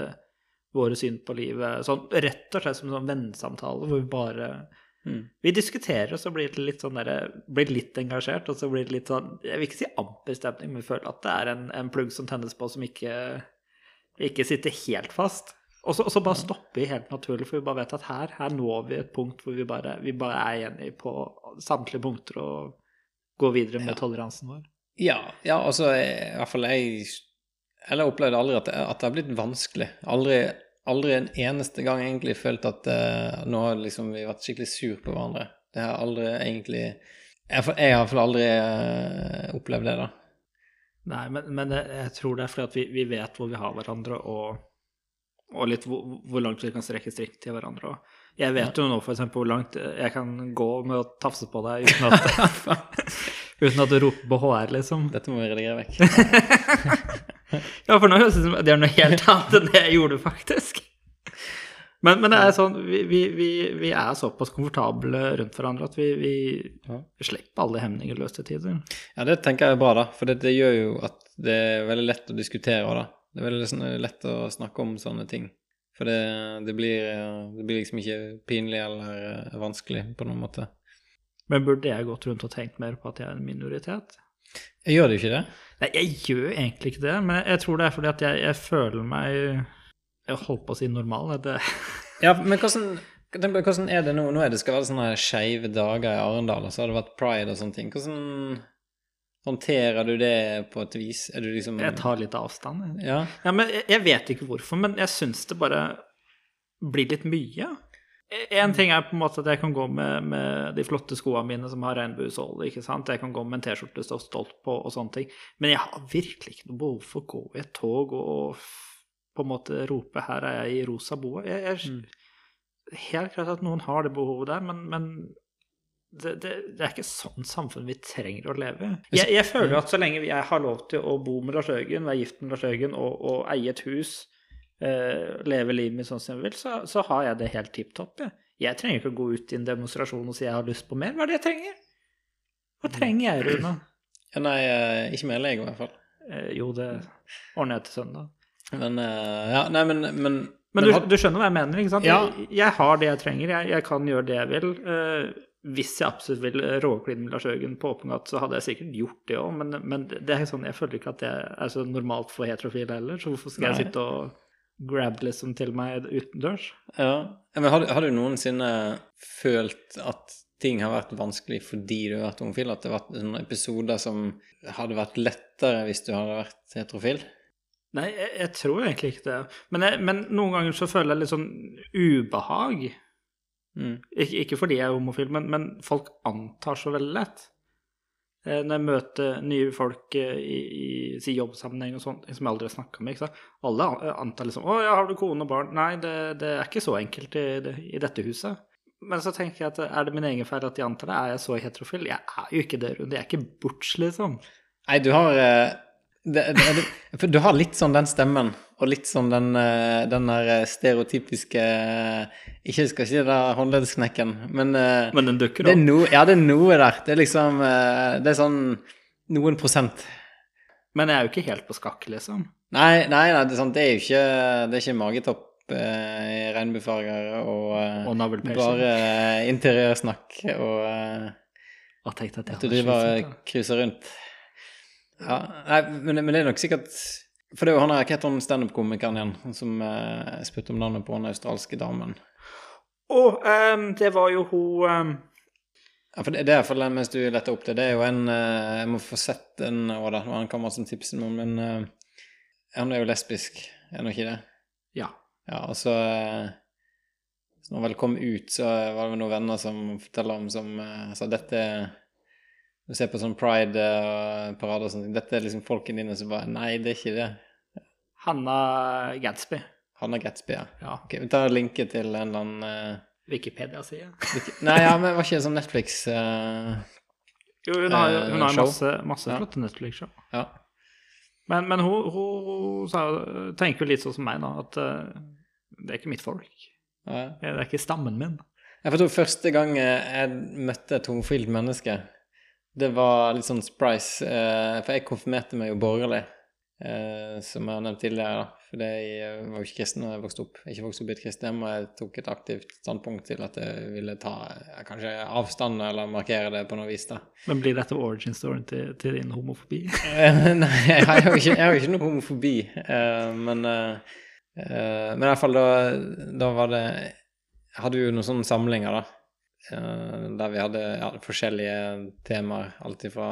våre syn på livet. Sånn, rett og slett som en sånn vennesamtale hvor vi bare Mm. Vi diskuterer, og så blir det litt sånn der, blir litt engasjert, og så blir det litt sånn Jeg vil ikke si amper stemning, men føler at det er en, en plugg som tennes på som ikke, ikke sitter helt fast. Og så, og så bare stopper vi helt naturlig, for vi bare vet at her, her når vi et punkt hvor vi bare, vi bare er enige på samtlige punkter og går videre med Ja. toleransen vår. Ja, ja, altså i hvert fall jeg Eller jeg opplevde aldri at det, at det har blitt vanskelig. Aldri, aldri en eneste gang egentlig følt at uh, nå har liksom vi vært skikkelig sur på hverandre. Det har aldri egentlig Jeg, jeg har i hvert fall aldri uh, opplevd det, da. Nei, men, men jeg, tror det er fordi at vi, vi vet hvor vi har hverandre, og, og litt hvor, hvor langt vi kan strekke strikk til hverandre. Og jeg vet jo nå eksempel hvor langt jeg kan gå med å tafse på deg uten at, [laughs] uten at du roper på HR, liksom. Dette må vi redigere vekk. [laughs] [laughs] Ja, for nå høres det ut som det er noe helt annet enn det jeg gjorde, faktisk. Men, men det er sånn, vi, vi, vi, er såpass komfortable rundt hverandre at vi, vi, Ja. slipper alle hemninger løs til tider. Ja, det tenker jeg er bra, da. For det, det gjør jo at det er veldig lett å diskutere òg, da. Det er veldig sånn, lett å snakke om sånne ting. For det, det, blir, det blir liksom ikke pinlig eller eh, vanskelig på noen måte. Men burde jeg gått rundt og tenkt mer på at jeg er en minoritet? Jeg gjør det ikke det? Nei, jeg gjør egentlig ikke det, men jeg tror det er fordi at jeg, jeg føler meg Jeg holdt på å si normal. Det, Ja, men hvordan, hvordan er det nå? Nå er det skal være sånne skeive dager i Arendal, og så har det vært pride og sånne ting. Hvordan håndterer du det på et vis? Er du liksom jeg tar litt avstand. jeg. Ja? Ja, men jeg, jeg vet ikke hvorfor, men jeg syns det bare blir litt mye. En ting er på en måte at jeg kan gå med, med de flotte skoene mine som har regnbuesåle. Jeg kan gå med en T-skjorte stå stolt på og sånne ting. Men jeg har virkelig ikke noe behov for å gå i et tog og på en måte rope 'her er jeg i rosa boa'. Jeg, jeg, Helt klart at noen har det behovet der, men, men det, det, det er ikke sånn samfunn vi trenger å leve. Jeg, jeg føler at så lenge jeg har lov til å bo med Lars Øygen, være gift med Lars Øygen og, og eie et hus, leve livet mitt sånn som jeg vil, så, så har jeg det helt tipp topp. Jeg. jeg trenger ikke å gå ut i en demonstrasjon og si jeg har lyst på mer. Hva er det jeg trenger? Hva trenger jeg, Rune? ja nei, eh, ikke mer lege, i hvert fall. Eh, jo, det ordner jeg til søndag. Men eh, Ja, nei, men Men, Men du, du skjønner hva jeg mener, ikke sant? Ja. Jeg, jeg har det jeg trenger, jeg, jeg kan gjøre det jeg vil. Eh, hvis jeg absolutt vil eh, råkline med Lars Jørgen på åpen gate, så hadde jeg sikkert gjort det òg, men, men det er sånn, jeg føler ikke at det er så normalt for heterofile heller, så hvorfor skal Nei. jeg sitte og grabbe liksom til meg utendørs? Ja. Men har, har du noensinne følt at ting har vært vanskelig fordi du har vært homofil? At det har vært noen episoder som hadde vært lettere hvis du hadde vært heterofil? Nei, jeg, jeg tror egentlig ikke det. Men, jeg, men noen ganger så føler jeg litt sånn ubehag. Mm. Ikke, ikke fordi jeg er homofil, men, men folk antar så veldig lett. Eh, Når jeg møter nye folk eh, i, i jobbsammenheng og sånt, som jeg aldri har snakka med, alle antar liksom 'Å ja, har du kone og barn?' Nei, det, det er ikke så enkelt i, i dette huset. Men så tenker jeg at er det min egen feil at de antar det? Er jeg så heterofil? Jeg er jo ikke det, Rune. Jeg er ikke butch, liksom. Nei, du har eh, det, det, du har litt sånn den stemmen, og litt sånn den, eh, den der eh, stereotypiske eh, Ikke skal si det der håndleddsknekken, men Men den dukker det er opp. no, Ja, det er noe der. Det er liksom Det er sånn noen prosent. Men jeg er jo ikke helt på skakk, liksom. Nei, nei, nei det, er sant, det er jo ikke, det er ikke magetopp i regnbuefarger og, Og bare interiørsnakk og at du driver og cruiser rundt. Ja, nei, men, men det er nok sikkert For det er jo han der, hva heter han standup-komikeren igjen, han som eh, spurte om navnet på den australske damen? Å, Og um, det var jo hun um... Ja, for det, det er iallfall mens du leter opp det. Det er jo en uh, Jeg må få sett den òg, da. Han kan masse tipsen om, men uh, han er jo lesbisk, er han ikke det? Ja. Ja, og så uh, så når han vel kom ut, så var det noen venner som forteller om som sa dette Du ser på sånn pride-parade og sånn. Dette er liksom folkene dine som bare Nei, det er ikke det. Hanna Gatsby. Hanna Gatsby, ja. Ja. Ok, vi tar linken til en eller annen uh... Wikipedia-side. Nei, ja, men var ikke det sånn Netflix uh... Jo, hun har, hun har Eh, jo show. masse, masse Ja. flotte Netflix-show. Ja. Men, men hun, hun sa, tenker jo litt sånn som meg, da, at uh, det er ikke mitt folk. ja. Det er ikke stammen min. Jeg tror første gang jeg møtte et homofilt menneske, det var litt sånn surprise, for jeg konfirmerte meg jo borgerlig, eh, som jeg har nevnt tidligere, da. For jeg var jo ikke kristen da jeg vokste opp. Jeg ikke vokste opp i et kristen og jeg tok et aktivt standpunkt til at jeg ville ta kanskje avstand, eller markere det på noe vis, da. Men blir dette origin storyen til, til din homofobi? [laughs] Eh, Nei, jeg har jo ikke, jeg noe homofobi, eh, men eh, eh, Men i hvert fall da, da var det Hadde vi jo noen sånne samlinger, da. eh, der vi hadde ja, forskjellige temaer. Alt fra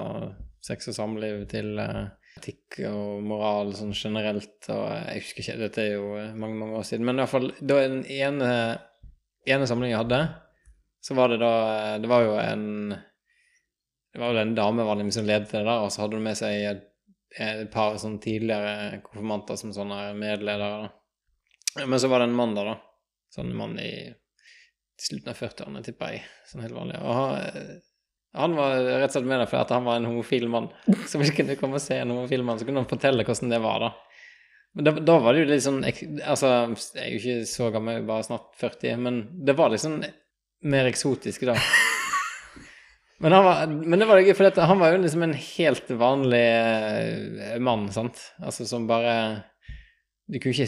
sex og samliv til eh, etikk og moral sånn generelt. Og jeg husker ikke, dette er jo eh, mange, mange år siden. Men i hvert fall da den ene, ene samlingen jeg hadde, så var det da eh, Det var jo en det var jo en dame var liksom som ledet det der, og så hadde hun med seg et, et par sånn tidligere konfirmanter som sånne medledere. da. Men så var det en mann der, da. Sånn mann i slutten av 40-årene, tipper jeg. Sånn helt vanlig. Og han, var rett og slett med der fordi han var en homofil mann. Så hvis kunne komme og se en homofil mann, så kunne han fortelle hvordan det var, da. Men da, da var det jo litt sånn Altså, jeg er jo ikke så gammel, bare snart 40, men det var sånn mer eksotisk da. [laughs] Men, han var, men det var det gøy, for dette, han var jo liksom en helt vanlig eh, mann, sant? Altså som bare du kunne ikke,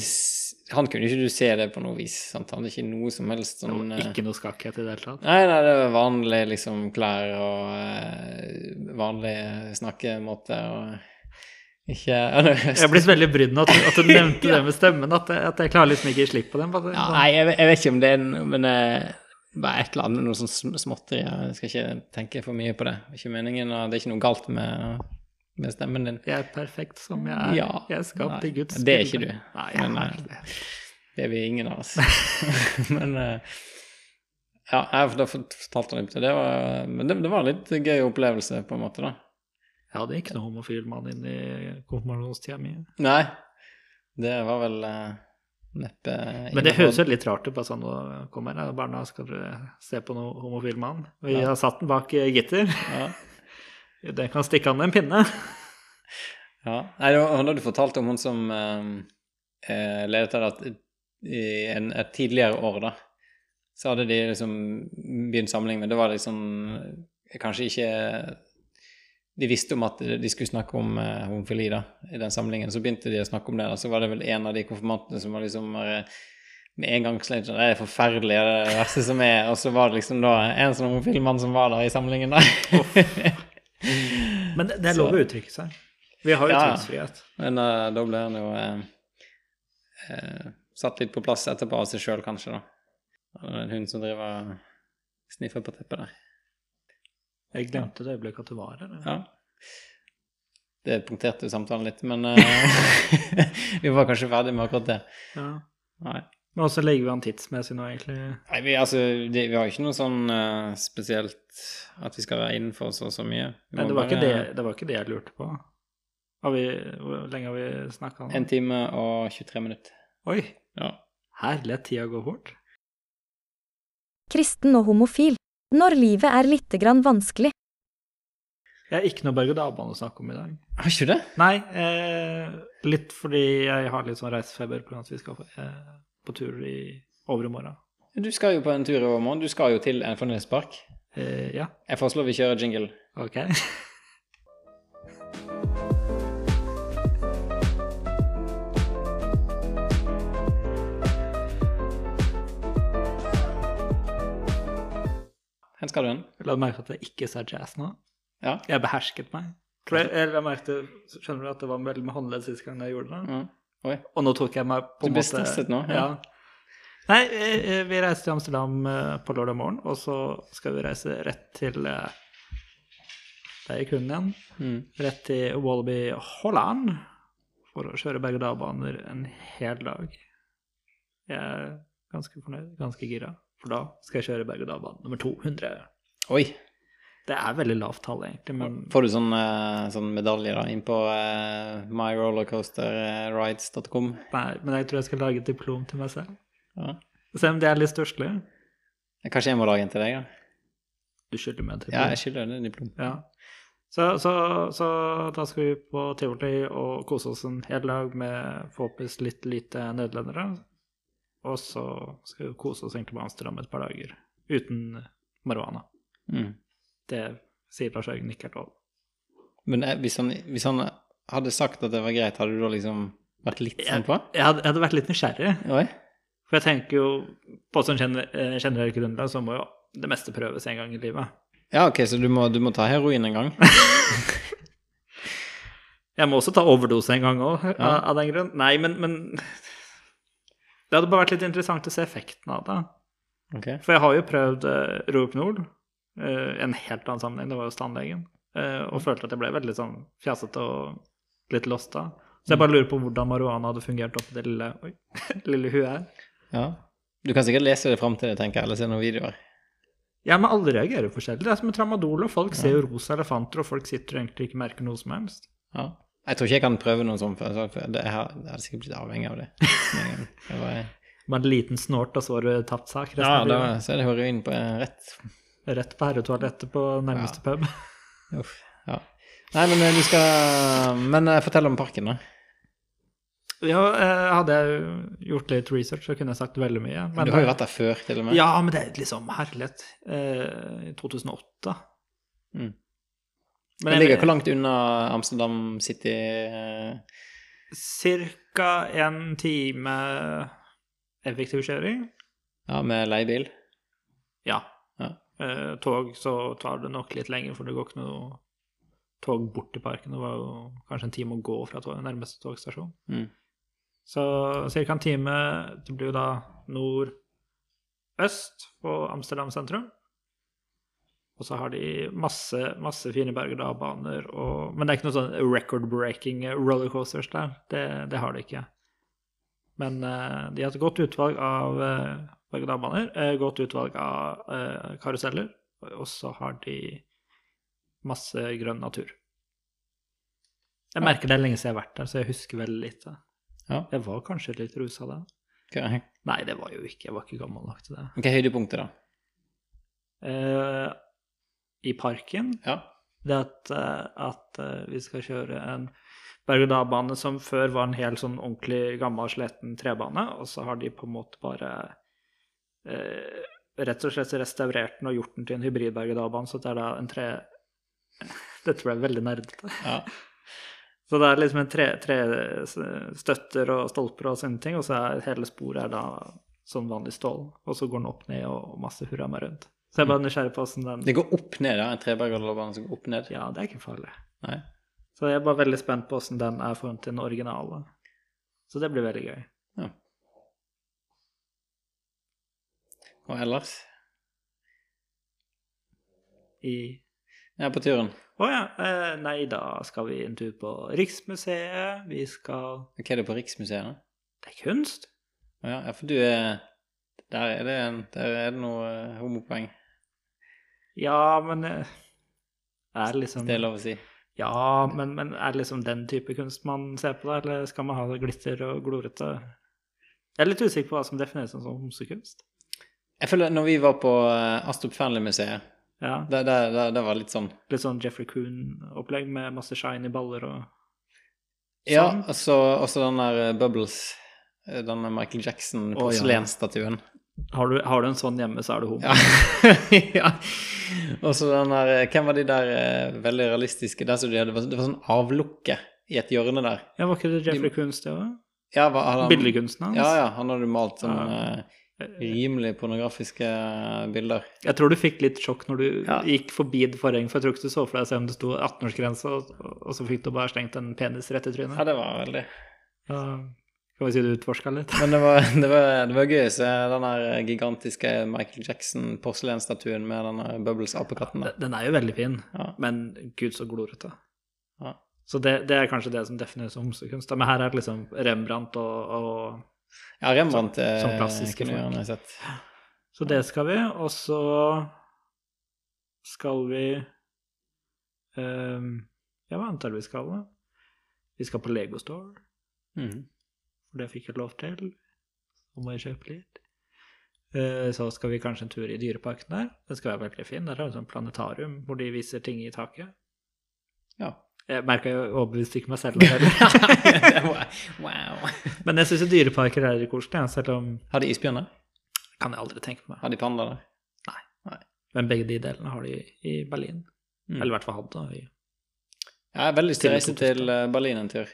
Han kunne ikke du se det på noe vis. Sant? Han hadde ikke noe som helst sånn var eh, ikke noe skakkhet i det hele tatt. Nei, nei, det var vanlige liksom klær og uh, vanlig snakkemåte og ikke [laughs] Jeg blir veldig brydd nå at, at du [laughs] nevnte det med stemmen, at at jeg klarer liksom ikke slipp på den. Bare, ja, Nei, jeg, vet- jeg vet ikke om det er noe, Men det bare et eller annet, noe sånn sm- småtteri. Jeg skal ikke tenke for mye på det. Det er ikke meningen, og det er ikke noe galt med, med stemmen din. Jeg er perfekt som jeg er. Ja. Jeg er skapt i Guds det er ikke du. Nei, jeg Men, er eh, det. Det er vi ingen av oss. [laughs] [laughs] men eh, Ja, jeg, fortalte litt. Det var, men det, det var en litt gøy opplevelse, på en måte, da. Jeg hadde ikke noen homofil mann inn i konfirmasjonstida mi. Nei, det var vel uh, neppe Men det høres jo litt rart ut. Bare sånn, nå kommer barna, skal se på noen homofil mann? Vi Ja. har satt den bak eh, gitter. Ja. [laughs] Den kan stikke an med en pinne. [laughs] ja. Nei, det du han hadde fortalt om hun som eh, eh, ledet av at i en, et tidligere år, da, så hadde de liksom begynt samling, men det var liksom eh, kanskje ikke de visste om at de skulle snakke om eh, homofili da, i den samlingen. Så begynte de å snakke om det. da, Så var det vel en av de konfirmantene som var liksom bare med en gang slengt sånn Det er forferdelig, det er det verste som er. Og så var det liksom da en sånn homofil mann som var der i samlingen, da. [laughs] [laughs] Men det, det er lov å uttrykke seg. Vi har jo Ja. trykkfrihet. Men uh, da ble han jo uh, uh, satt litt på plass etterpå av seg sjøl, kanskje, da. Det En hund som driver og sniffer på teppet der. Jeg glemte det øyeblikket at du var her. Ja. Det punkterte jo samtalen litt, men [laughs] vi var kanskje ferdig med akkurat det. Ja. Nei. Men også legger vi an tidsmessig nå, egentlig. Nei, vi, altså, det, vi har ikke noe sånn uh, spesielt at vi skal være innenfor så og så mye. Vi Nei, det var, ikke bare- det, det var ikke det jeg lurte på. Har vi, hvor lenge har vi snakka nå? En time og 23 minutter. Oi, Ja. herlig at tida går fort. Kristen og homofil. Når livet er lite grann vanskelig. Jeg har ikke noe berg-og-dal-bane å snakke om i dag. Har ikke du det? Nei, eh, litt fordi jeg har litt sånn reisefeber på grunn at vi skal eh, på tur i overmorgen. Du skal jo på en tur i overmorgen. Du skal jo til en fornøyelsespark. Uh, ja, Jeg foreslår vi kjører jingle. ok. Hvor skal du hen? La merke til at jeg ikke sa jazz nå. Ja. Jeg behersket meg. For jeg, jeg merkte, skjønner du at det var veldig med håndledd sist gang jeg gjorde det? Ja. Oi. Og nå tok jeg meg på Du en ble måte stresset nå, ja. Ja. Nei, eh, vi reiser til Amsterdam eh, på lørdag morgen, og så skal vi reise rett til eh, Der gikk hunden igjen. Mm. Rett til Wallaby Holland for å kjøre berg-og-dal-baner en hel dag. Jeg er ganske fornøyd, ganske gira, for da skal jeg kjøre berg-og-dal-bane nummer 200. Oi. Det er veldig lavt tall, egentlig, men Får du sånn, eh, sånn medalje da inn på uh, myrollercoasterrides.com? Nei, men jeg tror jeg skal lage et diplom til meg selv. Ja. Se om det er litt stusslig. Kanskje jeg må lage en til deg, da? Du skylder meg et Ja, jeg skylder deg et diplom. Ja. Så, så, så da skal vi på tivoli og kose oss en hel dag med forhåpentligvis litt lite nederlendere. Og så skal vi kose oss egentlig med Amsterdam et par dager uten marihuana. Mm. Det sier Lars Jørgen ikke òg. Men eh, hvis han, hvis han hadde sagt at det var greit, hadde du da liksom vært litt sånn på? Jeg hadde, jeg hadde vært litt nysgjerrig. Oi. For jeg tenker jo på sånn generell eh, grunnlag så må jo det meste prøves en gang i livet. Ja, ok, så du må, du må ta heroin en gang? [laughs] Jeg må også ta overdose en gang òg, Ja. av, av den grunn. Nei, men, men Det hadde bare vært litt interessant å se effekten av det. Okay. For jeg har jo prøvd uh, uh, i en helt annen sammenheng, det var hos tannlegen, eh, og følte at jeg ble veldig sånn fjasete og litt lost da. Så jeg bare lurer på hvordan marihuana hadde fungert oppi det lille, oi, [laughs] lille huet her. Ja. Du kan sikkert lese det fram til det, tenker jeg, eller se noen videoer. Ja, men alle reagerer forskjellig. Det er som med tramadol, og folk ser jo rosa elefanter, og folk sitter og egentlig ikke merker noe som helst. Ja. Jeg tror ikke jeg kan prøve noe sånt, for jeg, har, hadde sikkert blitt avhengig av det. [laughs] Det var, Bare en liten snort, og så har du tapt sak ja, da så er det heroin på rett. Rett på herretoalettet på nærmeste pub. [laughs] Uff. Ja. Nei, men eh, du skal Men eh, fortell om parken, da. Ja, eh, hadde jeg gjort litt research, så kunne jeg sagt veldig mye. Men, du har jo vært der før, til og med. Ja, men det er liksom herlighet. I 2008. Mm. Men jeg- ligger hvor langt unna Amsterdam City Cirka en time effektiv kjøring. Ja, med leiebil. Ja. Eh, tog så tar det nok litt lenger, for det går ikke noe tog bort til parken. Det var jo kanskje en time å gå fra tog, nærmeste togstasjon. Mm. Så ca. en time. Det blir jo da nordøst på Amsterdam sentrum. Og så har de masse, masse fine berg-og-dal-baner, og- men det er ikke noe sånn record-breaking rollercoasters der. Det, det har de ikke. Men eh, de har et godt utvalg av uh, berg-og-dal-baner, eh, godt utvalg av eh, karuseller, og så har de masse grønn natur. Jeg merker det er lenge siden jeg har vært der, så jeg husker veldig lite. Ja. Jeg var kanskje litt rusa da. Okay. Nei, det var jo ikke. Jeg var ikke gammel nok til det. hva er høydepunktet, da? Eh, I parken Ja. det at, eh, at eh, vi skal kjøre en berg-og-dal-bane som før var en helt sånn ordentlig gammel, sliten trebane, og så har de på en måte bare eh, rett og slett restaurert den og gjort den til en hybrid-berg-og-dal-bane, så det er da en tre... [laughs] Dette ble veldig nerdete. ja. [laughs] Så det er liksom en tre, tre støtter og stolper og sånne ting, og så er hele sporet er da sånn vanlig stål, og så går den opp ned og masse hurra meg rundt. Så jeg bare nysgjerrig på åssen den Det går opp ned, ja. En treberg-og-dal-bane som går opp ned. Ja, det er ikke farlig. Nei. Så jeg er bare veldig spent på hvordan den er forhånd til den originale. Så det blir veldig gøy. Og ellers? I Ja, på turen. Å ja. Eh, nei, da skal vi en tur på Riksmuseet. Vi skal Hva er det på Riksmuseet? da? Det er kunst. Å Ja, ja, for du er Der er det, en, der er det noe eh, homopoeng. Ja, men eh, Er det liksom Det er lov å si. Ja, men, men er det liksom den type kunst man ser på, da? Eller skal man ha det glitter og glorete? Jeg er litt usikker på hva som defineres som homsekunst. Jeg føler når vi var på eh, Astrup Fearnley-museet, Ja. det, det, det, det var litt sånn Litt sånn Jeffrey Coon-opplegg med masse shiny baller og Ja, Sånn. og så den der eh, Bubbles. eh, Den Michael Jackson, Å, ja. Har du, har du en sånn hjemme, så er du homo. Ja. [laughs] ja. Og så den der eh, Hvem var de der eh, veldig realistiske der de hadde, det var, det var sånn avlukke i et hjørne der. Ja, var ikke det Jeffrey kunst, det òg? Ja, hva, Billedkunsten hans? Ja, ja. Han hadde malt sånn Ja. eh, rimelig pornografiske bilder. Jeg tror du fikk litt sjokk når du Ja. gikk forbi det forhenget, for jeg tror ikke du så for deg selv om det sto 18-årsgrense, og, og så fikk du bare slengt en penis rett i trynet. Ja, det var veldig Ja, kan vi si du utforska litt? Men det var, det var, det var gøy å se den gigantiske Michael Jackson-porselensstatuen med den Bubbles-apekatten. Den er jo veldig fin, Ja. men gud så glorete. Ja. Så det, det er kanskje det som defineres som homsekunst. Men her er det liksom Rembrandt og, og Ja, Rembrandt eh, Som klassiske kunne folk. gjerne sett. Så det skal vi. Og så skal vi um, Ja, hva annet er vi skal, da? Vi skal på Lego Store. Mhm. For det fikk jeg lov til. Så må jeg kjøpe litt. Eh, Så skal vi kanskje en tur i dyreparken der. Den skal være veldig fin. Der er det sånn planetarium hvor de viser ting i taket. Ja. Jeg merka jeg overbeviste ikke meg selv. om det. [laughs] Wow. Men jeg syns dyreparker er koselig, selv om Har de isbjørner? kan jeg aldri tenke meg. Har de pandaer? Nei. Nei. Men begge de delene har de i Berlin. Mm. Eller i hvert fall hadde. i- Jeg har veldig lyst til å reise Til Berlin en tur.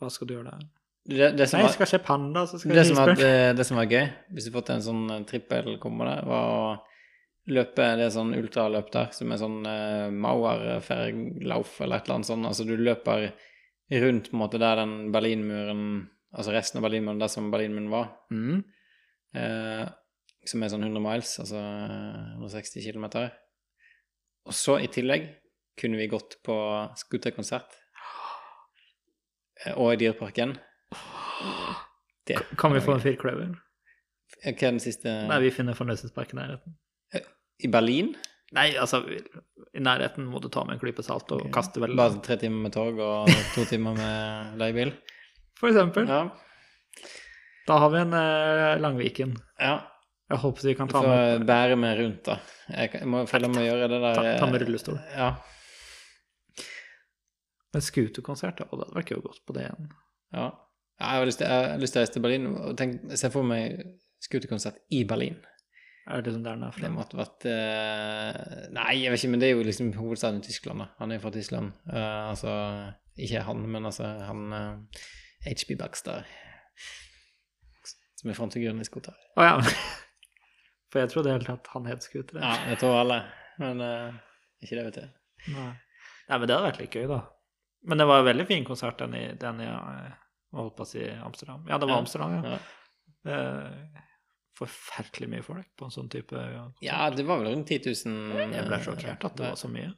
Hva skal du gjøre der? Det, det, som Nei, jeg skal se panda, så skal det, jeg isbjørn. det, det som var gøy, hvis du fått en sånn trippel trippelkombo der, var å løpe det er sånn ultraløp der, som er sånn uh, Mauer-Ferglauf eller et eller annet sånt. Altså du løper rundt på en måte der den Berlinmuren, altså resten av Berlinmuren, der som Berlinmuren var, Mm. Uh, som er sånn 100 miles, altså eh, 160 km. Og så i tillegg kunne vi gått på scooterkonsert. Eh, Og i Dyreparken. Det Kan vi få en firkløver? Hva er den siste Nei, vi finner fornøyelsespark i nærheten. I Berlin? Nei, altså, i nærheten må du ta med en klype salt og kaste vel Bare tre timer med tog og to [laughs] timer med leiebil? For eksempel. Ja. Da har vi en eh, Langviken. ja. Jeg håper vi kan ta med bære meg rundt, da. Jeg, kan- jeg må følge med å gjøre det der ta, ta med eh, rullestol. Ja. Men scooterkonsert. Det hadde vært gøy å gå på det igjen. ja. Ja, Jeg har lyst til, jeg har lyst til å reise til Berlin og tenk, se for meg scooterkonsert i Berlin. Er det liksom der er Det måtte vært uh, Nei, jeg vet ikke, men det er jo liksom hovedstaden i Tyskland, da. Han er jo fra Tyskland. Uh, altså Ikke han, men altså han uh, HB Baxter. Som er frontfiguren i skuter. Å ja. [laughs] For jeg trodde helt at han het Scooter. Ja, det tror alle. Men eh, ikke det, vet jeg. Nei. Nei, men det hadde vært litt gøy, da. Men det var en veldig fin konsert, den i, den i eh, holdt på å si Amsterdam. Ja, det var Ja. Amsterdam, ja. Ja. Eh, forferdelig mye folk på en sånn type konsert. ja, det var vel rundt 10 000. Jeg ble sjokkert at det var så mye.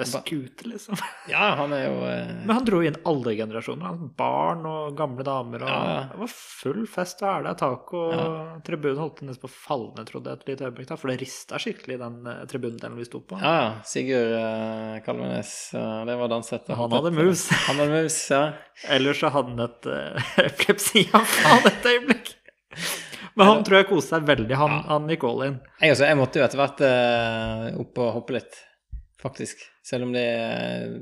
Det er scooter, liksom. [laughs] Ja, han er jo eh, Men han dro inn alle generasjoner. Han, barn og gamle damer. Og Ja, ja. Det var full fest og hæla tak, og Ja. tribunen holdt nesten på å falle ned, trodde jeg et lite øyeblikk. For det rista skikkelig i den eh, tribunedelen vi sto på. Ja, ja. Sigurd uh, Kalvenes. eh, det var dansete. Han hadde mus. [laughs] Han hadde mus, ja. Ellers så hadde han et [laughs] uh, epilepsianfall et øyeblikk. Men han tror jeg koste seg veldig. Han, Ja. han gikk all in. Jeg også, jeg måtte jo etter hvert eh, opp og hoppe litt, faktisk. Selv om det eh,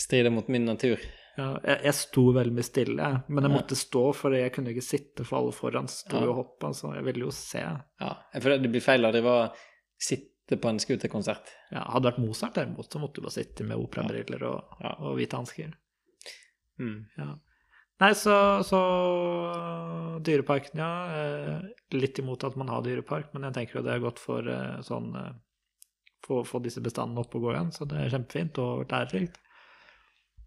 strider mot min natur. Ja, jeg, jeg sto veldig mye stille, men jeg måtte stå, for jeg kunne ikke sitte, for alle foran sto Ja. og hoppa. Så jeg ville jo se. Ja, for det blir feil av det var sitte på en scooterkonsert. Ja, hadde det vært Mozart derimot, så måtte du bare sitte med operabriller og, Ja. og hvite hansker. Mm. Ja. Nei, så, så Dyreparken, ja. eh, Litt imot at man har dyrepark, men jeg tenker jo det er godt for eh, sånn Få få disse bestandene opp og gå igjen, så det er kjempefint og lærerikt.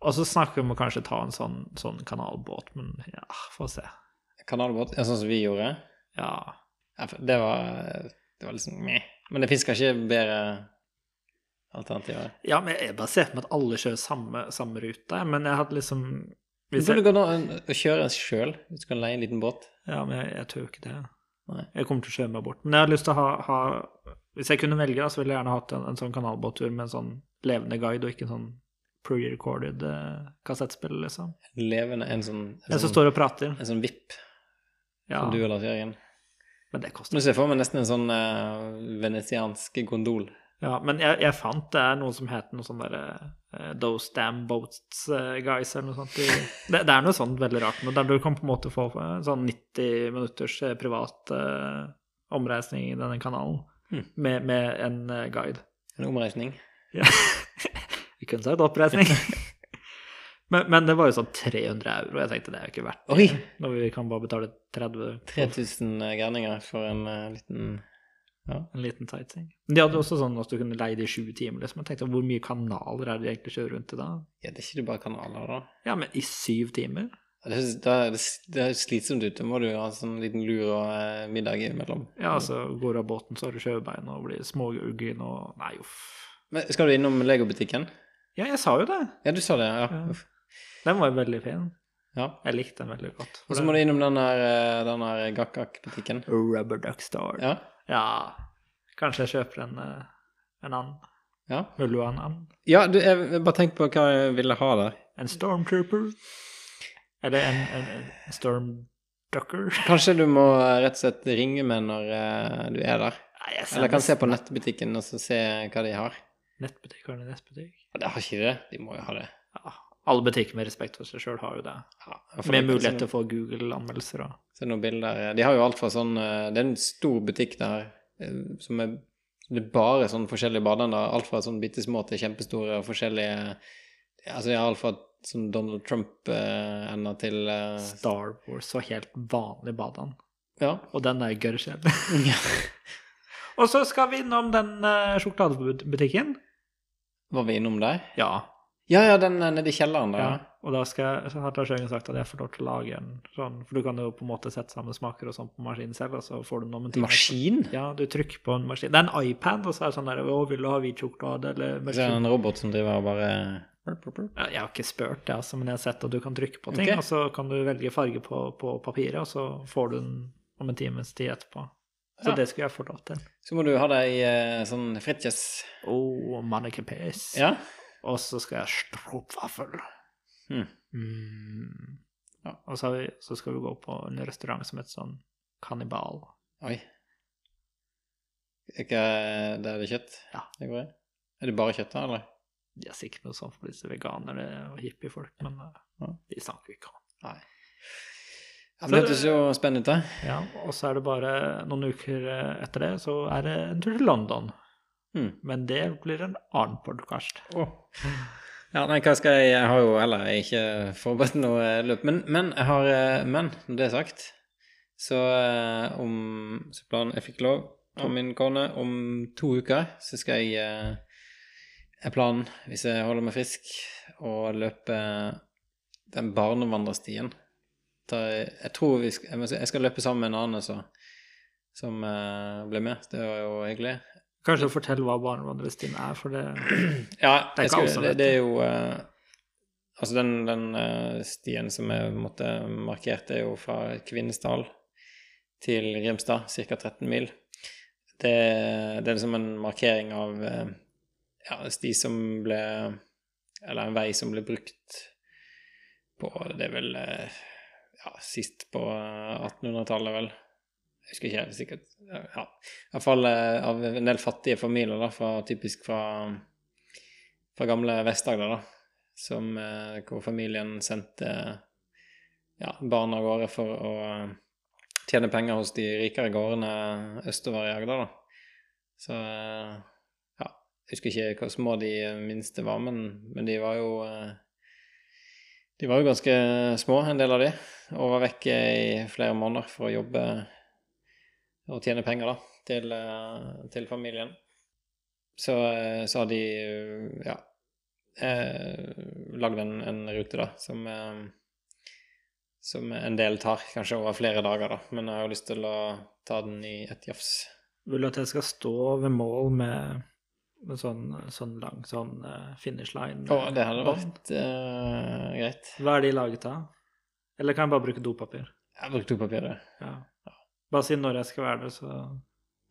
Og så snakker vi om å kanskje ta en sånn, sånn kanalbåt, men ja, få se. Kanalbåt, ja, sånn som vi gjorde. Ja. Ja, det var, det var liksom meh. Men det fisker kanskje bedre alternativer. ja, men jeg bare ser for meg at alle kjører samme, samme rute, men jeg hadde liksom hvis jeg, gå kan kjøre sjøl, hvis du kan leie en liten båt. Ja, men jeg, jeg tør ikke det. Nei. Jeg kommer til å kjøre meg bort. Men jeg har lyst til å ha, ha Hvis jeg kunne velge, så ville jeg gjerne hatt en, en sånn kanalbåttur med en sånn levende guide, og ikke en sånn pre-recorded eh, kassettspill, liksom. Levende en sånn, en En som sånn, står og prater. en sånn VIP Ja, som du og Lars Jørgen. men det koster Nå ser for meg nesten en sånn uh, venetiansk gondol. Ja, men jeg, jeg fant det er noe som heter noe sånn derre eh, Those Damn Boats eh, Guys, eller noe sånt. I, [laughs] det, det er noe sånt veldig rart, men der du kan på en måte få eh, sånn 90 minutters privat omreisning i denne kanalen. Med, med en eh, guide. En omreisning. Ja. [laughs] Vi kunne sagt oppreisning. [laughs] men, men det var jo sånn 300 euro. Jeg tenkte det er jo ikke verdt det. Når vi kan bare betale 30 3000 gærninger for en uh, liten en liten sightseeing. De hadde også sånn at du kunne leie det i sju timer. Liksom. Jeg tenkte, Hvor mye kanaler er det de egentlig kjører rundt i da? Ja, det er ikke bare kanaler, da. Ja, men i syv timer? Det, er- det, det slitsomt ut. Da må du ha en sånn liten lur og eh, middag imellom. Ja, altså går du av båten, så har du sjøbein og blir småuggen og Nei, uff. Men skal du innom legobutikken? Ja, jeg sa jo det. Ja, du sa det, ja. Ja. Den var jo veldig fin. ja. Jeg likte den veldig godt. Og så må du innom den der, gakk-gakk-butikken. Rubber Duck Star. Ja. ja. Kanskje jeg kjøper en, eh, en annen. Ja. Vil du ha en annen? ja, du, jeg bare tenk på hva jeg ville ha der. En Stormtrooper? Eller en, en, storm ducker? [laughs] Kanskje du må eh, rett og slett ringe meg når eh, du er der. Nei, Eller kan se på nettbutikken og så se hva de har. Nettbutikk, har de nettbutikk? Ja, Det har ikke de det. De må jo ha det. Ja. Alle butikker med respekt for seg sjøl har jo det. Ja, Med mulighet til å få Google-anmeldelser og Se noen bilder. De har jo alt fra sånn eh, Det er en stor butikk der eh, som er Det er bare sånn forskjellige badeender. Alt fra sånn bitte små til kjempestore og forskjellige Altså de har alt fra sånn Donald Trump enda til eh, Star Wars og helt vanlig badeand. Ja. Og den er gørrkjedelig. [laughs] og så skal vi innom den eh, sjokoladebutikken. Var vi innom der? Ja. Ja, ja, den eh, nede i kjelleren der. ja. Og da skal jeg, så har Lars Jørgen sagt at jeg får lov til å lage en sånn For du kan jo på en måte sette sammen smaker og sånn på maskinen selv, og så får du noe med Maskin? Ja, du trykker på en maskin. Det er en iPad, og så er det sånn der Å, vil du ha hvit sjokolade, eller Det er en robot som driver og bare Jeg har ikke spurt det, altså, men jeg har sett at du kan trykke på ting, Okay. og så kan du velge farge på, på papiret, og så får du den om en times tid etterpå. Så Ja. det skulle jeg få lov til. Så må du ha deg eh, sånn Fritjes. Oh, Manneke Pes. Ja? Og så skal jeg stroopwaffel. Hmm. Mm. Ja. Og så, vi, så skal vi gå på en restaurant som heter sånn Kannibal. Oi. Ikke det er det kjøtt? Ja. Det går i? Er det bare kjøtt da, eller? De er sikkert noe sånt for disse veganere og hippiefolk, men eh, Ja. de snakker vi ikke om. Nei. Ja, det hørtes jo spennende ut. Ja, og så er det bare noen uker eh, etter det, så er det en tur til London. Mm. Men det blir en annen podkast. Oh. Ja, nei, hva skal jeg Jeg har jo heller ikke forberedt noe løp. Men, men jeg har eh, Men når det er sagt, så om så planen Jeg fikk lov av min kone om to uker, så skal jeg Er planen, hvis jeg holder meg frisk, å løpe den barnevandrerstien. Jeg, tror vi skal Jeg skal løpe sammen med en annen så, som ble blir med. Det var jo hyggelig. Kanskje fortell hva barnevandrerstien er, for det [clears throat] Ja, Det er ikke alle som det, vet det er jo eh, Altså, den, den eh, stien som er måte markert, er jo fra Kvinesdal til Grimstad, ca. 13 mil. Det, det er liksom en markering av eh, ja, en sti som ble Eller en vei som ble brukt på Det er vel eh, ja, sist på eh, 1800-tallet, vel. Jeg husker ikke helt sikkert. Ja, Iallfall eh, av en del fattige familier, da, fra, typisk fra, fra gamle Vest-Agder, da. Som, eh, hvor familien sendte ja, barna av gårde for å eh, tjene penger hos de rikere gårdene østover i Agder, da. Så eh, jeg husker ikke hvor små de minste var, men, men de var jo eh, De var jo ganske små, en del av de, og var vekke i flere måneder for å jobbe og tjene penger da, til, eh, til familien. Så, eh, så har de ja, lagd en, en rute da, som, som en del tar, kanskje over flere dager da, men jeg har jo lyst til å ta den i et jafs. Vil du at jeg skal stå ved mål med, med sånn, sånn lang sånn eh, finish line? Å, det hadde vært uh, greit. Hva er de laget av? Eller kan jeg bare bruke dopapir? Jeg bruker dopapir, det. Ja. Bare si når jeg skal være der, så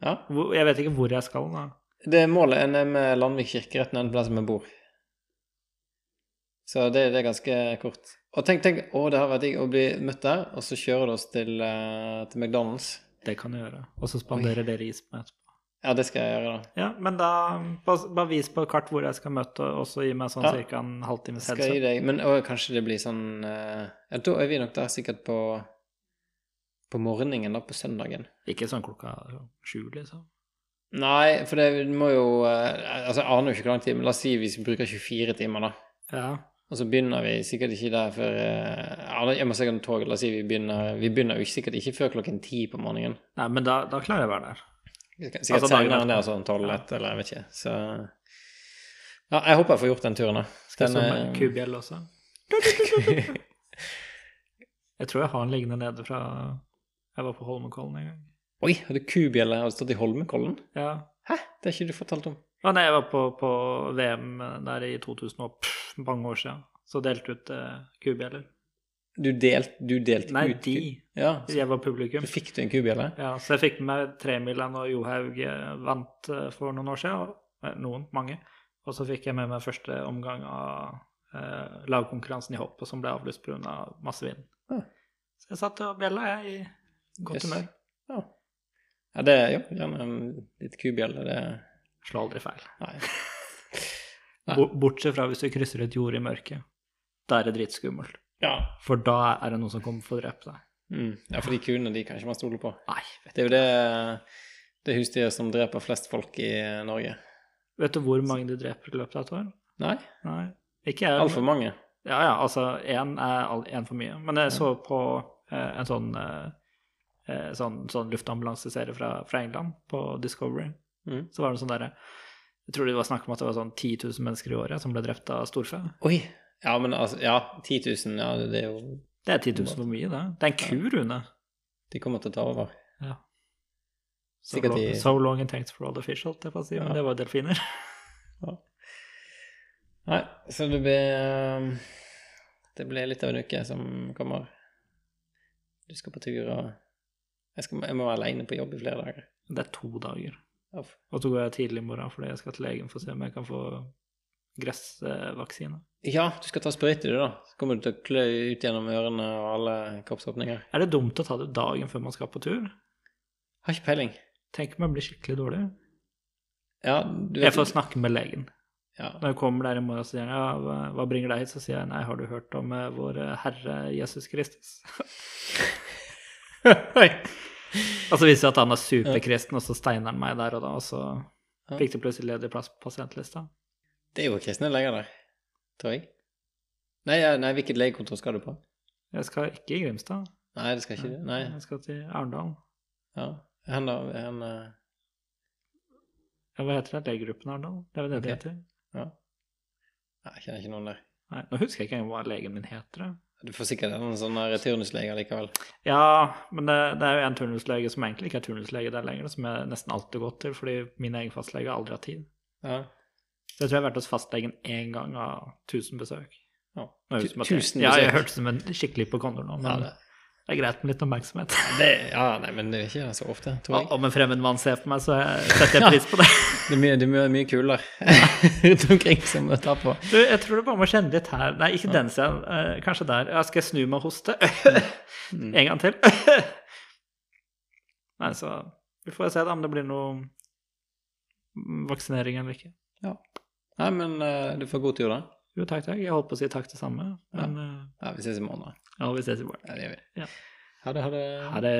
Ja. Jeg vet ikke hvor jeg skal, da. Det målet er med Landvik kirke, rett nede på som vi bor. Så det, det er ganske kort. Og tenk, tenk, å, det har vært digg å bli møtt der, og så kjører du oss til, eh, til McDonald's. Det kan du gjøre. Og så spanderer dere is på etterpå. Ja, det skal jeg gjøre, da. Ja, men da bare, bare vis på kart hvor jeg skal møte, og så gi meg sånn Ja. cirka en halvtimes Skal jeg gi deg Men og, kanskje det blir sånn uh, Ja, da er vi nok der sikkert på på morgenen, da, på søndagen. Ikke sånn klokka sju, liksom. Nei, for det må jo uh, Altså, jeg aner jo ikke hvor lang tid, men la oss si hvis vi bruker 24 timer, da. Ja. Og så begynner vi sikkert ikke der før uh, Jeg må sikkert ta toget. La oss si vi begynner Vi begynner jo sikkert ikke før klokken ti på morgenen. Nei, men da, da klarer jeg å være der. Sikkert Altså, senere enn det, sånn tolv-ett, eller jeg vet ikke. Så Ja, jeg håper jeg får gjort den turen, da. Skal jeg Den, som eh, kubjell også? [laughs] Jeg tror jeg har en liggende nede fra jeg var på Holmenkollen en gang. Oi, har du kubjelle har du stått i Holmenkollen? Ja. Hæ? Det har ikke du fortalt om. Å nei, jeg var på, på VM der i 2000 og pff, mange år siden. Så delte ut eh, kubjeller. Du delte du delt Nei, ut de. Ja, så Jeg var publikum. Så fikk du en kubjelle? Ja, så jeg fikk med meg tremila når Johaug eh, vant eh, for noen år siden. eh, Noen, mange. Og så fikk jeg med meg første omgang av eh, lagkonkurransen i hopp, som ble avlyst pga. Av masse vind. Ja. Så jeg satt og bjella, jeg, i godt Yes. humør. Ja. ja, det er jo gjerne en litt kubjelle, det Slår aldri feil. Nei. [laughs] Nei. Bortsett fra hvis du krysser et jord i mørket. Da er det dritskummelt. Ja. For da er det noen som kommer for å drepe deg. Mm. ja, for de kuene, de kan ikke man stole på. Nei, vet, Det er jo det, det husdyret som dreper flest folk i Norge. vet du hvor mange de dreper i løpet av et år? Nei, Nei, ikke jeg. altfor mange. Ja, ja, altså én er én for mye. Men jeg så på eh, en sånn, eh, eh, sånn, sånn luftambulanseserie fra, fra England, på Discovery. Mm. Så var det sånn derre Jeg tror det var snakk om at det var sånn 10 000 mennesker i året som ble drept av storfe. Oi! Ja, men altså Ja, 10 000, ja, det er jo Det er 10 000 for mye, det. Det er en ku, Rune. De kommer til å ta over. So, Sikkert long, de... so long and thanks for all the fish, holdt jeg på å si. Men Ja. det var delfiner. [laughs] Nei, så det blir um, Det blir litt av en uke som kommer. Du skal på tur, og jeg, skal, jeg må være aleine på jobb i flere dager. Det er to dager. Og så går jeg tidlig i morgen fordi jeg skal til legen for å se om jeg kan få gressvaksine. Ja, du skal ta sprøyte, du, da. Så kommer du til å klø ut gjennom ørene og alle kroppsåpninger. Er det dumt å ta det dagen før man skal på tur? Har ikke peiling. Tenk om jeg blir skikkelig dårlig. Ja, du vet... Jeg får snakke med legen. ja. Når jeg kommer der i morgen, og sier ja, hva, hva bringer deg hit? Så sier jeg nei, har du hørt om eh, vår Herre Jesus Kristus? [laughs] og så viser det at han er superkristen, og så steiner han meg der og da, og så fikk de plutselig ledig plass på pasientlista. Det er jo kristne leger der. tror jeg. Nei, nei, hvilket legekontor skal du på? Jeg skal ikke i Grimstad. Nei, det skal ikke det. Nei. Jeg skal til Arendal. Ja. Han da, han uh... Ja, hva heter det? Legegruppen Arendal? Det er vel det det heter? Ja. Nei, Jeg kjenner ikke noen der. Nei, nå husker jeg ikke engang hva legen min heter. Du får sikkert en sånn turnuslege likevel. Ja, men det, det er jo en turnuslege som egentlig ikke er turnuslege der lenger, som jeg nesten alltid har gått til, fordi min egen fastlege har aldri hatt tid. Ja. Så jeg tror jeg har vært hos fastlegen én gang av 1000 besøk. ja. Jeg- 1000 Ja, jeg besøk. hørtes som en skikkelig på kondor nå, men Ja, det. det, er greit med litt oppmerksomhet. det, ja, nei, men det er ikke så ofte, tror jeg. Om en fremmed mann ser på meg, så setter jeg pris på det. [laughs] Det er mye, det er mye, mye kulere [laughs] rundt omkring som å ta på. Du, jeg tror du bare må kjenne litt her. Nei, ikke den siden. eh, kanskje der. Ja, skal jeg snu meg og hoste? Mm. en gang til. [laughs] Nei, så Vi får se da om det blir noe vaksinering eller ikke. Nei, men uh, du får god tur, da. Jo, takk, takk. Jeg holdt på å si takk det samme, men ja. Ja, vi ses i morgen, da. ja, vi ses i morgen. Ja, det gjør vi. Ja. Ha det, ha det. Ha det.